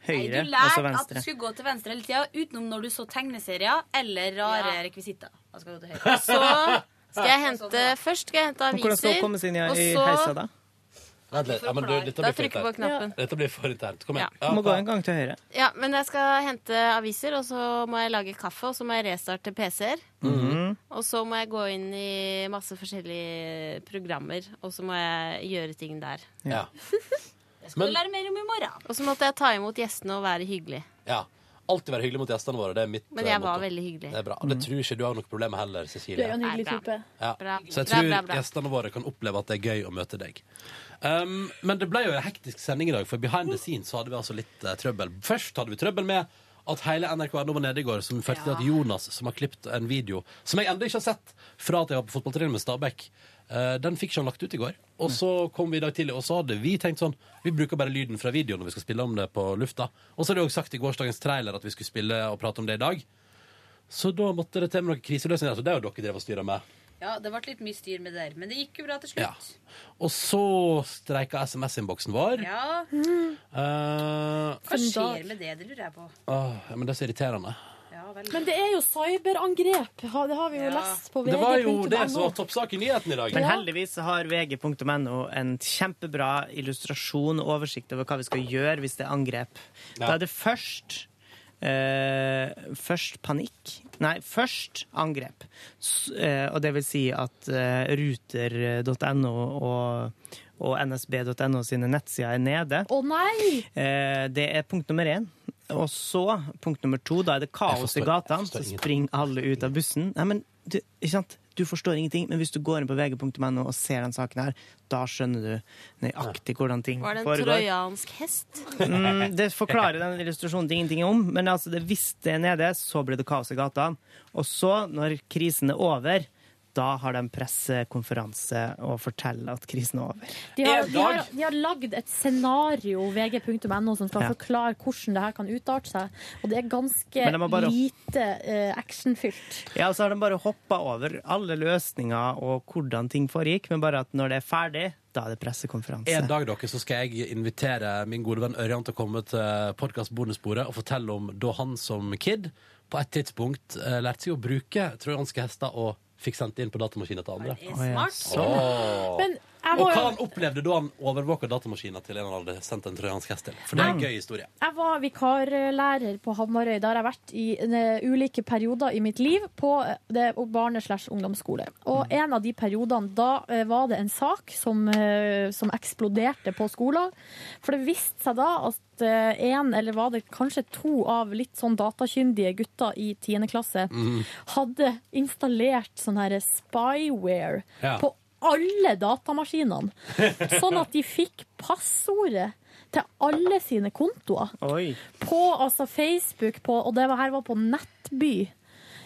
Høyre, du og så lærte at du venstre. skulle gå til venstre hele tida, utenom når du så tegneserier eller rare rekvisitter. Da skal du til høyre. Og [laughs] så skal jeg hente Først skal jeg hente aviser, Hvordan skal hun komme seg inn i, og så heisa, da? Vent litt. Ja, men du, dette Da blir for trykker jeg på internt. knappen. Dette blir for internt. Kom igjen. Du må gå en gang til høyre. Ja, men jeg skal hente aviser, og så må jeg lage kaffe, og så må jeg restarte PC-er. Mhm. Og så må jeg gå inn i masse forskjellige programmer, og så må jeg gjøre ting der. Ja. [laughs] Det skal Men- lære mer om i morgen. Og så måtte jeg ta imot gjestene og være hyggelig. ja. Alltid være hyggelig mot gjestene våre. Det er mitt Men eh, jeg var motto. veldig hyggelig. Det er bra. Og det tror ikke du har noe problem med heller, Du Cecilie. er jo en hyggelig Nei, type. Ja. Bra. Så jeg Bra, tror bra, bra. gjestene våre kan oppleve at det er gøy å møte deg. Um, men det ble jo en hektisk sending i dag, for behind the scenes så hadde vi altså litt eh, trøbbel. Først hadde vi trøbbel med at hele NRK nå var nede i går, som førte til at Jonas, som har klippet en video, som jeg ennå ikke har sett fra at jeg var på fotballtrening med Stabæk, eh, den fikk ikke han lagt ut i går. Og så kom vi i dag tidlig, og så hadde vi tenkt sånn Vi bruker bare lyden fra videoen når vi skal spille om det på lufta. Og så hadde jeg òg sagt i gårsdagens trailer at vi skulle spille og prate om det i dag. Så da måtte det til med noen kriseløsninger. Så det har jo dere drevet og styra med. Ja, det ble litt mye styr med det der, men det gikk jo bra til slutt. Ja. Og så streika SMS-innboksen vår. Ja. Eh, Hva skjer med det? Det lurer jeg på. åh, men det er så irriterende. Vel. Men det er jo cyberangrep. Det har vi jo lest på vg.no. Det var jo det som var toppsak i nyheten i dag. Men heldigvis har vg.no en kjempebra illustrasjon og oversikt over hva vi skal gjøre hvis det er angrep. Da er det først Uh, Først panikk. Nei, først angrep. S uh, og det vil si at uh, ruter.no og, og nsb.no sine nettsider er nede. Å nei! Eh, Det er punkt nummer én. Og så punkt nummer to, da er det kaos forstår- i gatene. Så springer alle ut av bussen. Nei, men du, ikke sant? du forstår ingenting, men hvis du går inn på vg.no og ser den saken her, da skjønner du nøyaktig hvordan ting foregår. Var det en foregår. trojansk hest? Mm, det forklarer den illustrasjonen ingenting om, men altså det, hvis det er nede, så blir det kaos i gatene. Og så, når krisen er over, da har de pressekonferanse og forteller at krisen er over. De har, de har, de har lagd et scenario, vg.no, som skal Ja. forklare hvordan det her kan utarte seg. Og det er ganske de bare- lite uh, actionfylt. Ja, og så har de bare hoppa over alle løsninger og hvordan ting foregikk, men bare at når det er ferdig, da er det pressekonferanse. En dag dere, så skal jeg invitere min gode venn Ørjan til å komme til podkast Bonussporet og fortelle om da han som kid på et tidspunkt eh, lærte seg å bruke trojanske hester og fikk sendt inn på datamaskinen til andre. Det er smart. Men Og hva han opplevde da han overvåka datamaskiner til en han hadde sendt en trojansk hest til. For det er en gøy historie. jeg var vikarlærer på Hamarøy. jeg har vært i eh, ulike perioder i mitt liv på barne- slash ungdomsskole. Og Mm. en av de periodene, da eh, var det en sak som, eh, som eksploderte på skolen. For det viste seg da at eh, en, eller var det kanskje to av litt sånn datakyndige gutter i 10. klasse, Mm. hadde installert sånn her spyware Ja. på alle datamaskinene. Sånn at de fikk passordet til alle sine kontoer. Oi. På altså, Facebook, på, og det var, her var på Nettby.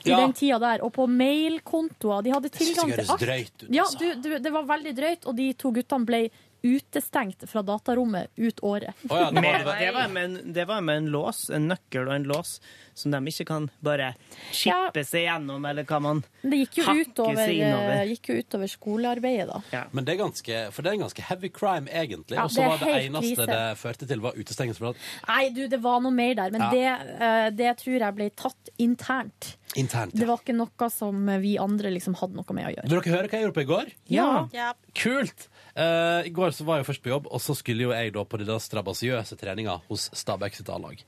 I Ja. den tida der, Og på mailkontoer. De hadde tilgang det til høres alt. drøyt ut, Ja, altså. du, du, det var veldig drøyt, og de to guttene ble utestengt fra datarommet ut året. Oh, ja, det var- det var- det, var med en, det var med en lås, en nøkkel og en lås, som de ikke kan bare chippe seg gjennom, eller hva man Det gikk jo hakke utover, seg innover. eh, gikk jo utover skolearbeidet, da. Men det er ganske, for det er en ganske heavy crime, egentlig. Ja, og så det var det eneste krise. det førte til, var utestengelse fra Nei, du, det var noe mer der, men Ja. det, eh, det tror jeg ble tatt internt. internt. Det var ikke noe som vi andre liksom hadde noe med å gjøre. Vil dere høre hva jeg gjorde på i går? Ja. Kult! Eh, I går så var jeg først på jobb, og så skulle jo jeg da på den strabasiøse treninga hos Stabæk sitt A-lag.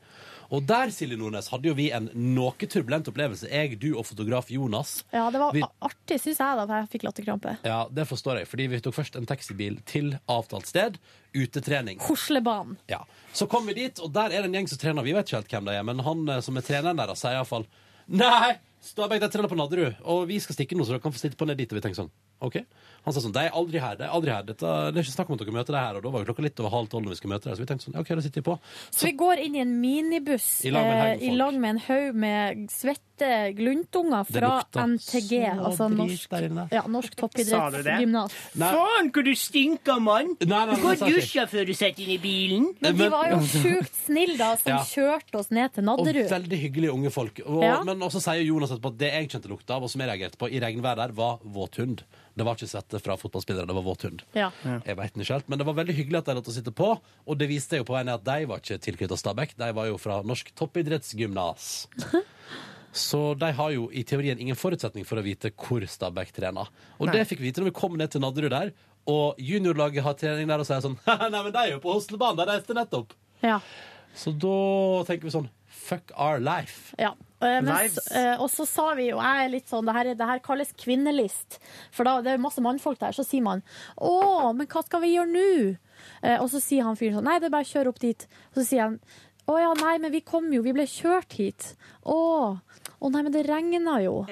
Og der, Silje Nordnes, hadde jo vi en noe turbulent opplevelse. Jeg, du og fotograf Jonas. Ja, det var Vi- artig, syns jeg, da, for jeg fikk latterkrampe. Ja, det forstår jeg, fordi vi tok først en taxibil til avtalt sted. Utetrening. Koslebanen. Ja. Så kom vi dit, og der er det en gjeng som trener. Vi vet ikke helt hvem de er, men han eh, som er treneren der, sier iallfall Nei! Stabæk de trener på Nadderud, og vi skal stikke nå, så dere kan få sitte på ned dit. Og vi tenker sånn, ok? Han sa sånn, de er aldri her, de er aldri her. Dette, det er ikke snakk om at dere møter dem her, og da var jo klokka litt over halv tolv når vi skulle møte dem. Så vi tenkte sånn, ok, da sitter vi på. Så vi går inn i en minibuss I lag med en haug med eh, lag med med svette gluntunger fra NTG, altså norsk, der ja, norsk toppidrettsgymnas. Faen, hvor du stinker, mann! Du går dusja før du setter inn i bilen. Men de var jo [laughs] sjukt snille, da, som Ja. kjørte oss ned til Og veldig hyggelige unge folk. Og, Ja. Men også sier Jonas etterpå at det jeg kjente lukta av, og som jeg reagerte på i regnvær der, var våt hund. Det var ikke svette fra fotballspillere, det var våt hund. Ja. Jeg vet ikke helt, Men det var veldig hyggelig at de lot oss sitte på, og det viste jo på veien at de var ikke tilknyttet Stabæk, de var jo fra Norsk toppidrettsgymnas. [laughs] Så de har jo i teorien ingen forutsetning for å vite hvor Stabæk trener. Og Nei. det fikk vi vite når vi kom ned til Nadderud der, og juniorlaget har trening der og sier sånn [laughs] Nei, men de er jo på Hostelbanen, de reiste nettopp. Ja. Så da tenker vi sånn Fuck our life. Ja. Eh, men Lives. så- eh, og så sa vi jo, jeg er litt sånn, det her, er- det her kalles kvinnelist. For da det er masse mannfolk der. Så sier man 'Å, men hva skal vi gjøre nå?' Eh, og så sier han fyren sånn 'Nei, det er bare å kjøre opp dit'. Og så sier han 'Å ja, nei, men vi kom jo, vi ble kjørt hit'. 'Å, å nei, men det regner jo'.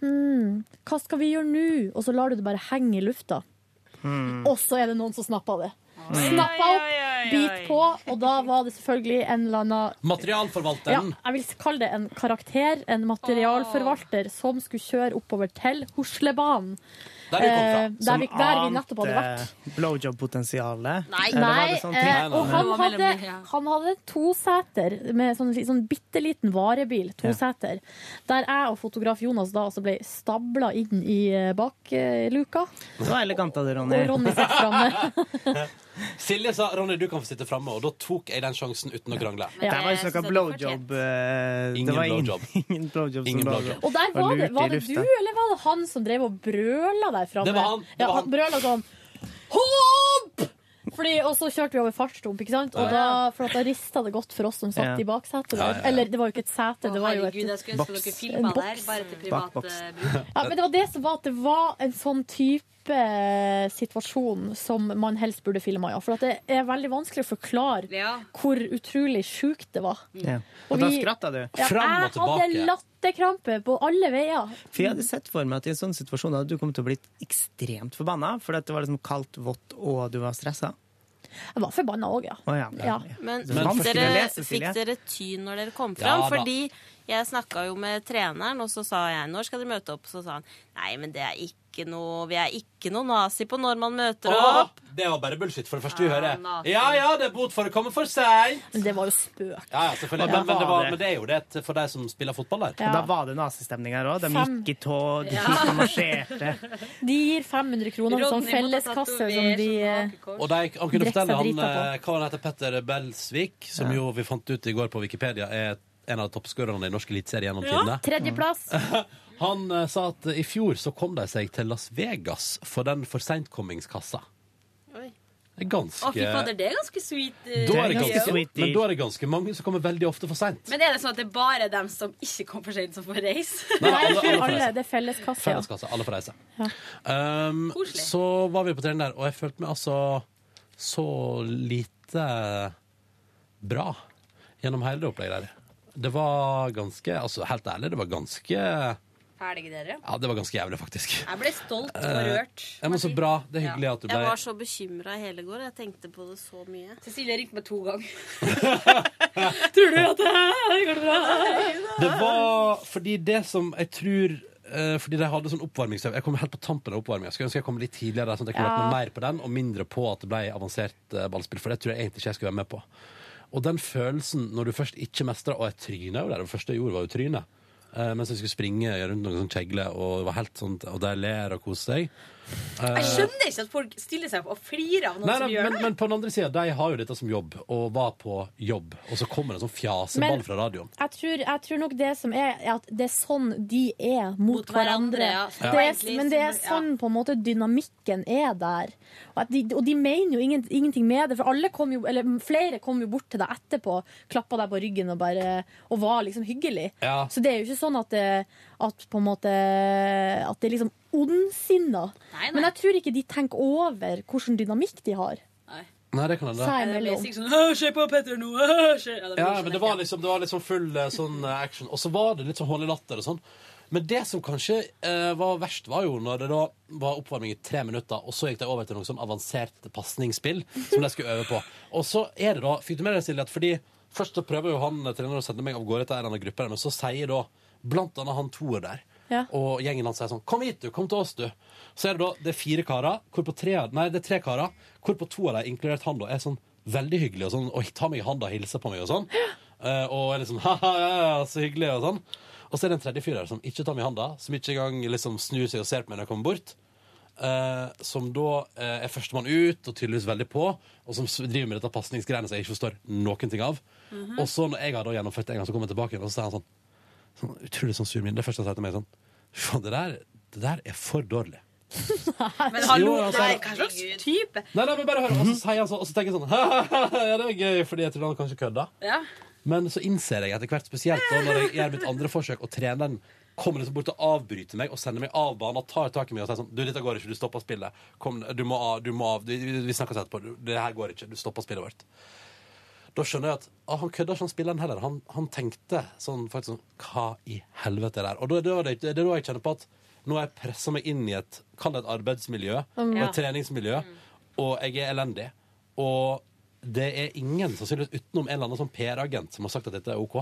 Hmm, hva skal vi gjøre nå? Og så lar du det bare henge i lufta. Og så er det noen som snapper det. Snappa opp, bit på, og da var det selvfølgelig en eller annen ja, Materialforvalteren. jeg vil kalle det en karakter, en materialforvalter, som skulle kjøre oppover til Hoslebanen. Der vi kom fra. Som der, vi, der vi nettopp hadde vært. Ante blowjob-potensialet. Nei, sånn eh, og han Det var mellom hadde, de, ja. han hadde en toseter med sånn, sånn bitte liten varebil, toseter, der jeg og fotograf Jonas da altså ble stabla inn i eh, bakluka. Det var elegant av deg, Ronny. Og Ronny sitter framme. [laughs] Silje sa Ronny, du kan få sitte framme, og da tok jeg den sjansen uten å krangle. Det var ikke noe blowjob. eh, Ingen det var blowjob. Ingen blowjob [laughs] Ingen blowjob. Og der var det, var det du, eller var det han som drev og brøla der framme? Det var han, det var ja, han. brøla sånn Hopp! Fordi, og så kjørte vi over fartsdump, ikke sant? Og da, for at da rista det godt for oss som satt Ja. i baksetet. Ja, ja, ja. Eller det var jo ikke et sete, det var jo et boks. En boks. der, bare til privat eh, bruk. ja, Men det var det som var at det var en sånn type type eh, situasjon som man helst burde filma, ja. For at det er veldig vanskelig å forklare hvor utrolig sjukt det var. Ja. Og Og da skratta du. Ja, jeg hadde latterkrampe på alle veier. For jeg hadde sett for meg at i en sånn situasjon hadde du kommet til å bli ekstremt forbanna, for at det var liksom kaldt, vått, og du var stressa. Jeg var forbanna òg, ja. Oh, ja. Ja. Men Det er fikk dere, lese, fikk dere tyn når dere kom Ja fram? Ja, Fordi jeg snakka jo med treneren, og så sa jeg når skal dere møte opp? Så sa han nei, men det er ikke noe, vi er ikke noe nazi på når man møter Åh, opp. det var bare bullshit. For det første vi hører nazi. Ja ja, det er bot for å komme for seint. Men det var jo spøk. Ja, ja, selvfølgelig. Ja. Men, men, det var, men det er jo det for de som spiller fotball der. Ja. da var det nazistemning her òg. De gikk i tog, de Ja. marsjerte. De gir 500 kroner som sånn felleskasse som de eh, Og de, han kunne fortelle han, eh, hva han heter Petter Belsvik, som jo vi fant ut i går på Wikipedia er en av toppskårerne i norsk eliteserie gjennom tidene. Tredjeplass. [laughs] Han eh, sa at i fjor så kom de seg til Las Vegas for den for seintkommingskassa. Oi. Det er ganske Å, fy fader, det er ganske sweet. eh, da er det ganske, deal. men da er det ganske mange som kommer veldig ofte for seint. Men er det sånn at det er bare dem som ikke kom for sent, som får reise? Nei, alle- alle får Alle, reise. det er felleskasse. ja. Felleskasse. Alle får reise. Ja. Um, Koselig. så var vi på trening der, og jeg følte meg altså så lite bra gjennom hele det opplegget der. Det var ganske Altså, helt ærlig, det var ganske Ferdige dere? Ja, det var ganske jævlig, faktisk. Jeg ble stolt og Eh, rørt. Ja, men så bra. Det er hyggelig at du ble Jeg var så bekymra i hele går. Jeg tenkte på det så mye. Cecilie ringte meg to ganger. [laughs] Tror du at det går bra? Det var fordi det som jeg tror eh, fordi de hadde sånn oppvarmingsøv. Jeg kom helt på tampen av oppvarminga. Skulle ønske jeg kom litt tidligere, sånn at jeg kunne Ja. vært med mer på den, og mindre på at det ble avansert eh, ballspill. For det tror jeg egentlig ikke jeg skulle være med på. Og den følelsen når du først ikke mestrer Og jeg tryna jo der. Det første jeg gjorde, var jo tryne. Uh, mens jeg skulle springe rundt noen sånn kjegler, og det var helt sånn Og de ler og koser seg. Eh, Jeg skjønner ikke at folk stiller seg opp og flirer av noen Nei, som nei, gjør men, det. men på den andre sida, de har jo dette som jobb, og var på jobb. Og så kommer det en sånn fjaseball Men- fra radioen. Jeg tror, jeg tror nok det som er, er at det er sånn de er mot, Mot hverandre, hverandre. ja. Det er, men det er sånn på en måte dynamikken er der. Og, at de, og de mener jo ingen, ingenting med det, for alle kom jo, eller flere kom jo bort til deg etterpå, klappa deg på ryggen og, bare, og var liksom hyggelig. Ja. Så det er jo ikke sånn at det, at på en måte, at det er liksom ondsinna. Nei, nei. Men jeg tror ikke de tenker over hvilken dynamikk de har. Nei, det kan hende. Det blir sikkert sånn, Se på Petter nå! åh! Ja, det Ja, sånn, men det var liksom, det var liksom full eh, sånn eh, action. Og så var det litt sånn i latter og sånn. Men det som kanskje eh, var verst, var jo når det da var oppvarming i tre minutter, og så gikk det over til noe sånn avansert pasningsspill som de skulle øve på. Og så er det da Fikk du med deg, Silje, at fordi først så prøver jo han eh, treneren å sende meg av gårde til en eller annen gruppe, men så sier da blant annet han toer der Ja. og gjengen hans sier sånn Kom hit, du. Kom til oss, du. Så er det da det er fire karer, hvorpå tre Nei, det er tre karer, hvorpå to av dem, inkludert han, da, er sånn veldig hyggelig og sånn, og tar meg i handa og hilser på meg og sånn. Uh, og er liksom [laughs] ha-ha, ja, så hyggelig og sånn. Og så er det en tredje fyr der som ikke tar meg i handa, som ikke engang liksom snur seg og ser på meg når jeg kommer bort. Uh, som da uh, er førstemann ut, og tydeligvis veldig på, og som driver med dette pasningsgreiene som jeg ikke forstår noen ting av. Mhm. Og så når jeg har da gjennomført det en gang, så kommer jeg tilbake igjen, og så sier han sånn, sånn utrolig sånn sur min. Det første han sa til meg sånn Faen, det der, det der er for dårlig. [laughs] Men hallo, Jo, altså- nei, hva slags type? Nei, nei, men bare hør. Og så sier han sånn, og så tenker jeg sånn [laughs] Ja, det er gøy, fordi jeg tror han kanskje kødda. Ja. Men så innser jeg etter hvert, spesielt da når jeg gjør mitt andre forsøk, og treneren kommer liksom bort og avbryter meg og sender meg av banen og tar tak i meg og sier sånn Du, dette går ikke, du stopper spillet. Kom, du må av, du må av. Vi, vi vi snakkes etterpå. Det her går ikke. Du stopper spillet vårt. Da skjønner jeg at ah, han kødda ikke, han spilleren heller. Han, han tenkte sånn faktisk sånn Hva i helvete er det her? Og da, er det, det er da jeg kjenner på at nå har jeg pressa meg inn i et Kall det et arbeidsmiljø Mm. og et treningsmiljø, og jeg er elendig. Og det er ingen sannsynligvis utenom en eller annen sånn PR-agent som har sagt at dette er OK.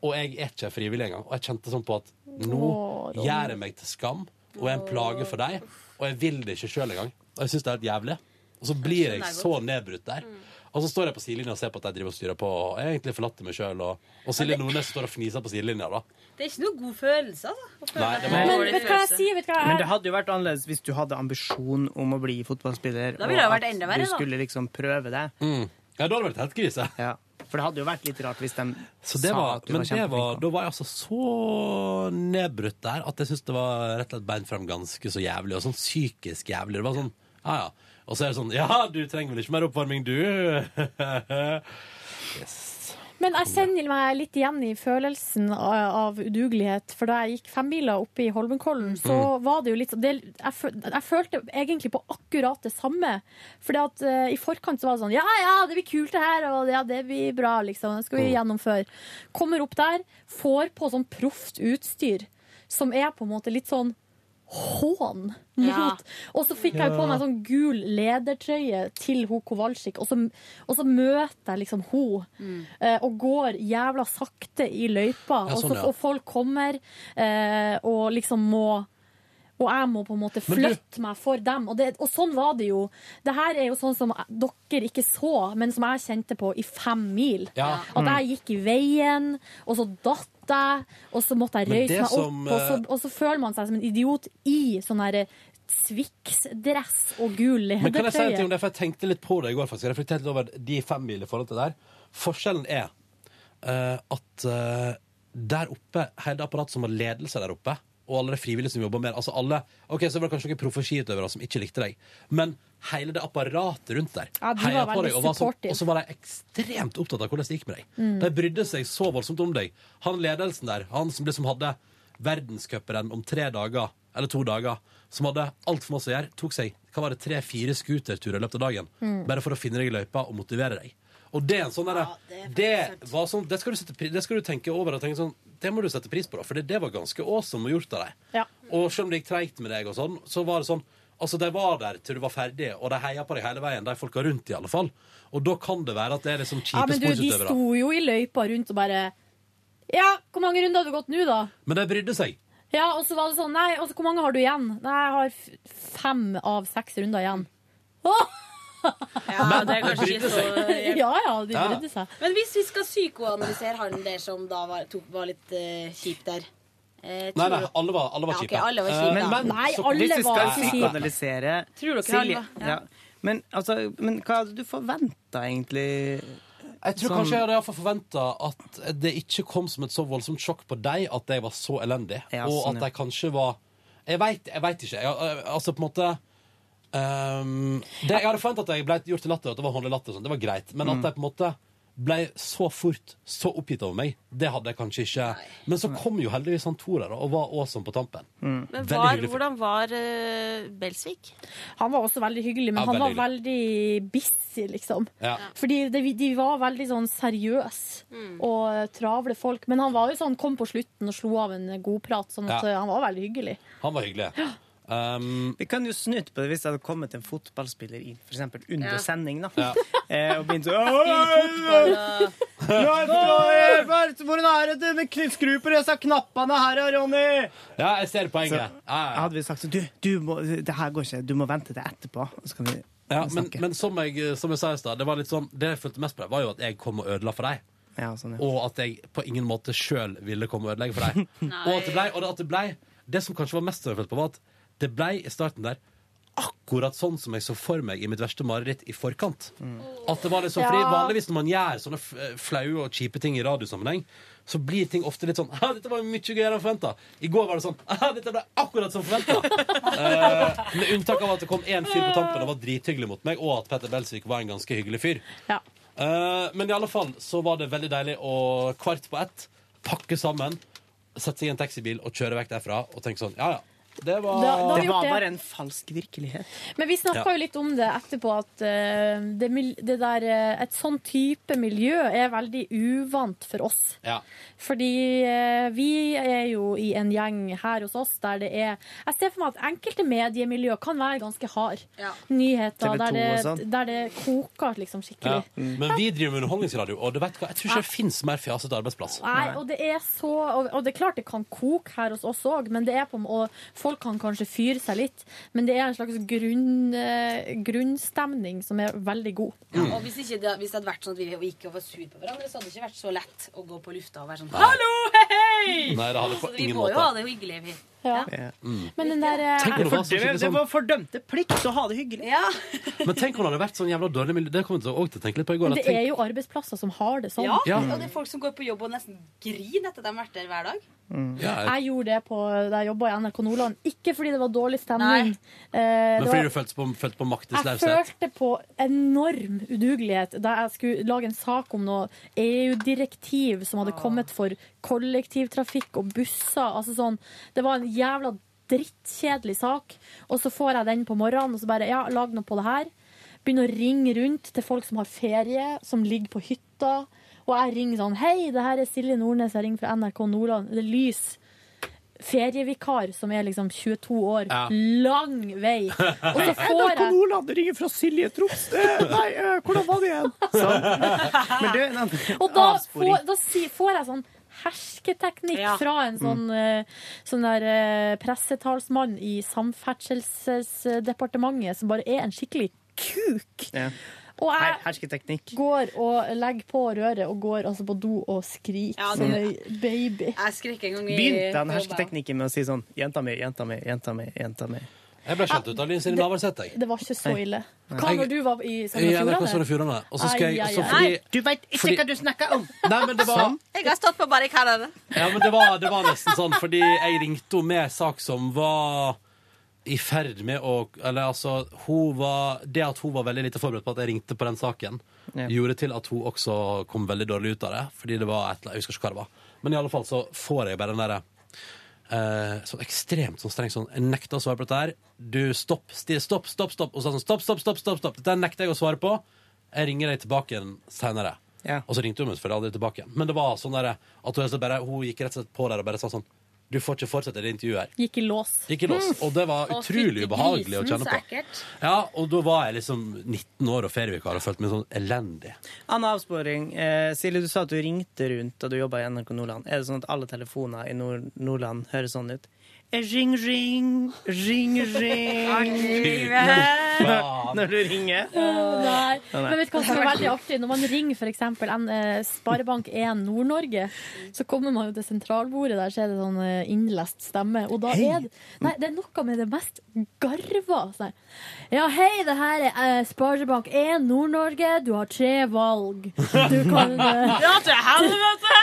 Og jeg er ikke frivillig engang. Og jeg kjente sånn på at nå Åh, gjør jeg meg til skam og er en plage for deg, og jeg vil det ikke sjøl engang. Og jeg syns det er helt jævlig. Og så blir jeg så nedbrutt der. Og så står jeg på sidelinja og ser på at de driver og styrer på, og jeg egentlig forlater meg sjøl. Og, og Silje Nordnes står og fniser på sidelinja, da. Det er ikke noe god følelse, altså. Nei, det var- Men vet hva jeg sier? Vet du hva Men det hadde jo vært annerledes hvis du hadde ambisjon om å bli fotballspiller. Da ville det vært enda verre, Du da. skulle liksom prøve det. Mm. Ja, da hadde det vært helt krise. Ja. For det hadde jo vært litt rart hvis de sa var, at du var det var, kjempeflink. da var jeg altså så nedbrutt der at jeg syntes det var rett og slett beint fram ganske så jævlig. Og sånn psykisk jævlig. Det var sånn, ja ja. Og så er det sånn Ja, du trenger vel ikke mer oppvarming, du? [laughs] yes. Men jeg kjenner meg litt igjen i følelsen av av udugelighet. For da jeg gikk femmila oppe i Holmenkollen, så Mm. var det jo litt sånn det, jeg, jeg følte egentlig på akkurat det samme. For i forkant så var det sånn Ja, ja, det blir kult det her, og ja, det blir bra, liksom. Det skal vi Mm. gjennomføre. Kommer opp der, får på sånn proft utstyr som er på en måte litt sånn hån mot. Ja. Og så fikk jeg på meg sånn gul ledertrøye til hun Kowalczyk, og så, og så møter jeg liksom hun mm. og går jævla sakte i løypa, Ja, og, sånn, så, ja. og folk kommer eh, og liksom må og jeg må på en måte flytte meg for dem. Og, det, og sånn var det jo. Det her er jo sånn som dere ikke så, men som jeg kjente på i fem mil. Ja. At jeg gikk i veien, og så datt jeg, og så måtte jeg røyse meg meg opp, og så, eh, og så føler man seg som en idiot i sånn herre Swix-dress og gul Men kan jeg si en ting om det, for jeg tenkte litt på det i går, faktisk. Jeg reflekterte litt over de fem mil i forhold til det der. Forskjellen er uh, at uh, der oppe, hele apparatet som har ledelse der oppe, og alle de frivillige som jobber med altså alle, ok, Så var det kanskje noen proffe skiutøvere som ikke likte deg, men hele det apparatet rundt der Ja, de heia på deg, og, var så, og så var de ekstremt opptatt av hvordan det gikk med deg. Mm. De brydde seg så voldsomt om deg. Han ledelsen der, han som liksom hadde verdenscuprenn om tre dager, eller to dager, som hadde altfor masse å gjøre, tok seg hva var det, tre-fire scooterturer i løpet av dagen. Mm. Bare for å finne deg i løypa og motivere deg. Og det er en sånn derre det, var sånn, det, det skal du tenke over og tenke sånn Det må du sette pris på, da, for det, det var ganske awesome gjort av deg. Ja. Og selv om det gikk treigt med deg, og sånn, så var det sånn Altså, De var der til du var ferdig, og de heia på deg hele veien, de folka rundt i alle fall. Og da kan det være at det er liksom Ja, kjipe men du, de sto jo i løypa rundt og bare Ja, hvor mange runder har du gått nå, da? Men de brydde seg. Ja, og så var det sånn Nei, altså, hvor mange har du igjen? Nei, jeg har fem av seks runder igjen. Åh! Ja, det er kanskje ikke så Ja, ja, de brydde seg. Men hvis vi skal psykoanalysere han der som da var, tok, var litt uh, kjip der eh, Nei, nei, alle var, alle var Ja, ok, alle var Eh, kjipe, da. Men så- hvis vi skal Nei. psykoanalysere Tror dere Silje, alle var- ja. ja. Men, altså, men hva hadde du forventa, egentlig? Jeg tror Sånn- kanskje jeg hadde i hvert fall forventa at det ikke kom som et så voldsomt sjokk på deg at jeg var så elendig, Ja, og sånn, at ja. jeg kanskje var Jeg veit vet ikke. Jeg, eh, altså, på en måte ehm, det, Jeg hadde forventa at jeg ble gjort til latter, at det var håndlig latter. sånn, Det var greit. Men Mm. at jeg på en måte ble så fort så oppgitt over meg, det hadde jeg kanskje ikke. Men så kom jo heldigvis han Tor her og var awesome på tampen. Men var, hvordan var uh, Belsvik? Han var også veldig hyggelig, men Ja, han var veldig veldig busy, liksom. Ja. Fordi det, de var veldig sånn seriøse Mm. og travle folk. Men han var jo sånn, kom på slutten og slo av en godprat, sånn at Ja. eh, han var veldig hyggelig. Han var hyggelig. Um, Vi kan jo snudd på det hvis det hadde kommet en fotballspiller inn for eksempel under Ja. sending. da. Ja. [laughs] Eh, og begynt sånn Hvordan er det med kn- skru på disse knappene her, Ronny? Ja, jeg ser poenget. Så hadde vi sagt sånn Du, du må, det her går ikke. Du må vente til etterpå. Så kan vi Ja, men, men som jeg, som jeg sa i stad, det sånn Det jeg følte mest på, det var jo at jeg kom og ødela for deg. Ja, sånn, ja. Og at jeg på ingen måte sjøl ville komme og ødelegge for deg. [laughs] og at det ble, og at det ble Det som kanskje var mest jeg følte på, var at det ble i starten der akkurat sånn som jeg så for meg i mitt verste mareritt i forkant. At det var liksom, fordi Ja. Vanligvis når man gjør sånne f- flaue og kjipe ting i radiosammenheng, så blir ting ofte litt sånn «Ah, 'Dette var mye gøyere enn forventa'. I går var det sånn «Ah, 'Dette ble akkurat som forventa'. [laughs] uh, med unntak av at det kom én fyr på tampen og var drithyggelig mot meg, og at Petter Belsvik var en ganske hyggelig fyr. Ja. Uh, men i alle fall så var det veldig deilig å kvart på ett pakke sammen, sette seg i en taxibil og kjøre vekk derfra og tenke sånn Ja, ja. Det var Da- da Det var det. bare en falsk virkelighet. Men vi snakka Ja. jo litt om det etterpå, at eh, det, det der, eh, et sånn type miljø er veldig uvant for oss. Ja. Fordi eh, vi er jo i en gjeng her hos oss der det er Jeg ser for meg at enkelte mediemiljø kan være ganske hard. Nyheter der det, sånn. der det koker liksom Ja. skikkelig. Men vi driver med underholdningsradio, og du vet hva? jeg tror ikke det fins mer fjasete arbeidsplass. Nei, og det er så og, og det er klart det kan koke her hos oss òg, men det er på og folk kan kanskje fyre seg litt. Men det er en slags grunn, eh, grunnstemning som er veldig god. Ja, og hvis, ikke det, hvis det hadde vært sånn at vi gikk og var sur på hverandre, så hadde det ikke vært så lett å gå på lufta og være sånn Hallo! hei, hei! Nei! Det hadde på Så vi må jo ha det hyggelig, vi. Ja. Mm. Men den der eh, Tenk det var så Det, det sånn var fordømte plikt å ha det hyggelig. Men tenk om det hadde vært sånn jævla dårlig miljø. Det kommer jeg til å- også til å tenke litt på i går. Men det tenk... er jo arbeidsplasser som har det sånn. Ja, Ja. og det er folk som går på jobb og nesten griner etter at de har vært der hver dag. Jeg gjorde det på, da jeg jobba i NRK Nordland. Ikke fordi det var dårlig stemning. Eh, Men fordi var- du følte på, følte på Jeg følte på enorm udugelighet da jeg skulle lage en sak om noe EU-direktiv som hadde kommet for kollektivtrafikk og busser. Altså sånn, det var en jævla drittkjedelig sak. Og så får jeg den på morgenen, og så bare ja, lag noe på det her. Begynner å ringe rundt til folk som har ferie, som ligger på hytta. Og jeg ringer sånn Hei, det her er Silje Nordnes, jeg ringer fra NRK Nordland. Det er Lys. Ferievikar som er liksom 22 år. Ja. Lang vei. [laughs] Og så får NRK jeg Nordland ringer fra Silje Trops. Eh, Nei, eh, hvordan var det igjen? [laughs] Sånn. Men du, en [laughs] Og da, får, da si, får jeg sånn hersketeknikk Ja. fra en sånn, eh, sånn der uh, pressetalsmann i Samferdselsdepartementet som bare er en skikkelig kuk. Ja. Og jeg hersketeknikk. går og legger på røret og går altså på do og skriker Ja, som det- ei baby. Jeg skrek en gang i Begynte han hersketeknikken med å si sånn Jenta mi, jenta mi, jenta mi, jenta mi. Jeg ble skjelt ut av Linn Siri Navarsete, jeg. Det var ikke så ille. Hva når du var i Sogn og NRK Sogn og Fjordane? Fjordane. Og så skal jeg Ai, ai, så ai. fordi, Nei, du veit ikke fordi- hva du snakker om! Nei, men det var Sånn. Jeg har stått på barrikadene. Ja, men det var, det var nesten sånn, fordi jeg ringte henne med sak som var i ferd med å Eller altså, hun var Det at hun var veldig lite forberedt på at jeg ringte på den saken, Ja. gjorde til at hun også kom veldig dårlig ut av det. Fordi det var et eller Jeg husker ikke hva det var. Men i alle fall så får jeg bare den derre eh, sånn ekstremt sånn streng sånn Jeg nekter å svare på dette her. Du, stopp, sti- stopp, stopp, stopp. Og så sånn, stopp, stopp, stopp, stopp, stopp. Dette nekter jeg å svare på. Jeg ringer deg tilbake igjen senere. Ja. Og så ringte hun meg selvfølgelig aldri tilbake igjen. Men det var sånn der, at hun, bare, hun gikk rett og slett på der og bare sa sånn Du får ikke fortsette det intervjuet her. Gikk i lås. Gikk i lås. Og det var utrolig ubehagelig å kjenne på. ekkelt. Ja, Og da var jeg liksom 19 år og ferievikar og følte meg sånn elendig. Anna avsporing. Eh, Silje, du sa at du ringte rundt da du jobba i NRK Nordland. Er det sånn at alle telefoner i Nord Nordland høres sånn ut? Ring, ring, ring, [laughs] ring. Når, du ringer. Nei. Nei. Men vet du hva som er veldig artig? Når man ringer en eh, Sparebank1 Nord-Norge, så kommer man jo til sentralbordet, der så er det sånn eh, innlest stemme. Og da er det, nei, det er noe med det mest garva. Sånn. Ja, hei, det her er eh, Sparebank1 Nord-Norge. Du har tre valg. Du kan [laughs] Ja, til helvete!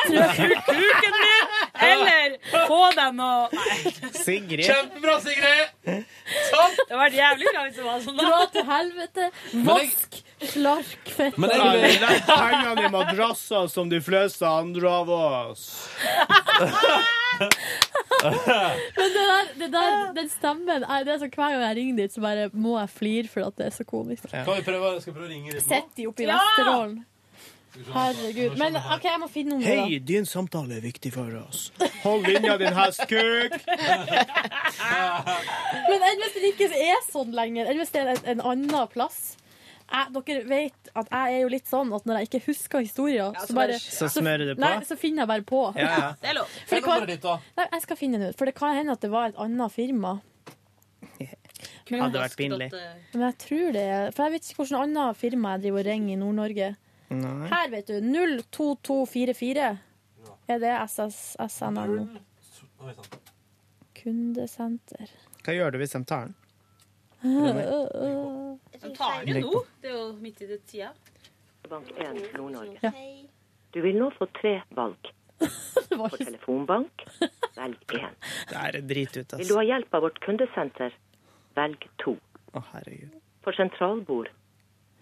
Kuken [laughs] min! Eller få deg noe Nei. Sigrid. Kjempebra, Sigrid! Det hadde vært jævlig bra hvis det var sånn. dra til helvete. Vask, slark, fett. Men jeg- Legg pengene i madrasser som de fleste andre av oss. Men det der, det der, den stemmen er det er så Hver gang jeg ringer dit, så bare må jeg flire for at det er så komisk. Kan vi prøve, skal vi prøve å ringe? Sett de opp i Ja! Vesterålen. Herregud. Men OK, jeg må finne noen. Hei, din samtale er viktig for oss. Hold linja, din hestkuk. [laughs] Men enn hvis det ikke er sånn lenger? Enn hvis det er en, en annen plass? Jeg, dere vet at jeg er jo litt sånn at når jeg ikke husker historier, Ja, så, bare, Så smører du på? Nei, så finner jeg bare på. Ja, ja. [laughs] Det er lov. For Hva det kan, nei, jeg skal finne den ut, for det kan hende at det var et annet firma. Hadde vært pinlig. Men jeg tror det er For jeg vet ikke hvilket annet firma jeg driver og ringer i Nord-Norge. Nei. Her, vet du. 02244. Er det SS, SNR? Kundesenter. Hva gjør du hvis de tar den? De tar den jo nå. Det er jo midt i det tida. Bank 1 Nord-Norge. Ja. Du vil nå få tre valg. [laughs] På telefonbank, velg 1. Det er drit ut, Vil du altså. ha hjelp av vårt kundesenter, velg 2. Å, herregud. For sentralbord,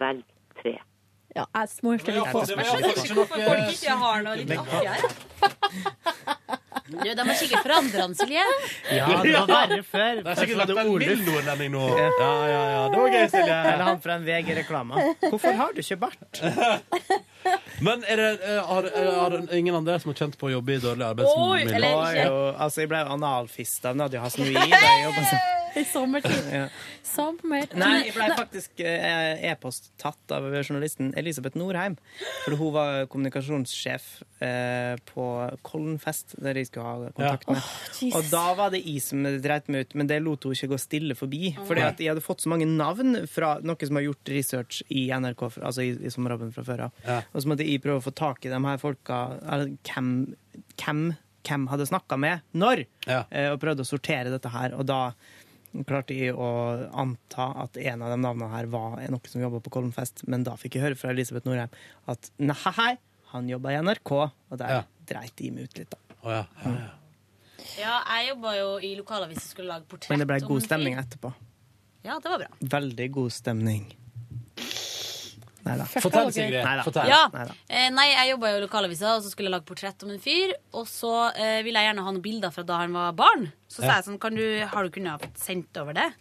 velg 3. Ja, jeg skjønner ikke hvorfor folk ikke har noe litt artigere. Du, de har sikkert forandra den, Silje. Ja, det var verre før. Det er sikkert lagt en mild nordlending nå. Ja, ja, ja. Det var gøy, Silje. Eller han fra en VG-reklame. Hvorfor har du ikke bart? [laughs] Men er det, eh, har, er, har det ingen andre som har kjent på å jobbe i dårlig Oi, arbeidsmiljø? eller- Å, jo, altså, jeg ble jo analfista av Nadia Hasnoi da jeg jobbet som [laughs] I sommertid. ja. Sommertid. Nei, jeg ble faktisk eh, e-post tatt av journalisten Elisabeth Norheim. For hun var kommunikasjonssjef eh, på Kollenfest, der jeg skulle ha kontakt med. Jesus. Og da var det jeg som dreit meg ut, men det lot hun ikke gå stille forbi. Fordi at jeg hadde fått så mange navn fra noen som har gjort research i NRK, altså i, i sommerjobben fra før av. Ja. Og så måtte jeg prøve å få tak i de her folka. Eller hvem, hvem hvem hadde snakka med når, Ja. eh, og prøvde å sortere dette her. Og da klarte jeg å anta at en av de navnene her var noen som jobba på Kollenfest, men da fikk jeg høre fra Elisabeth Norheim at nei, han jobba i NRK, og der Ja. dreit de meg ut litt, da. Oh, ja. ja, ja. Ja, jeg jobba jo i lokalavisen og skulle lage portrett Men det ble god stemning etterpå. Ja, det var bra. Veldig god stemning. Nei da. Fortell, Sigrid. Neida. Fortell. Ja. Neida. Eh, nei, jeg jobba jo i lokalavisa, og så skulle jeg lage portrett om en fyr. Og så eh, ville jeg gjerne ha noen bilder fra da han var barn. Så sa Ja. jeg sånn, kan du, har du kunnet ha sendt over det?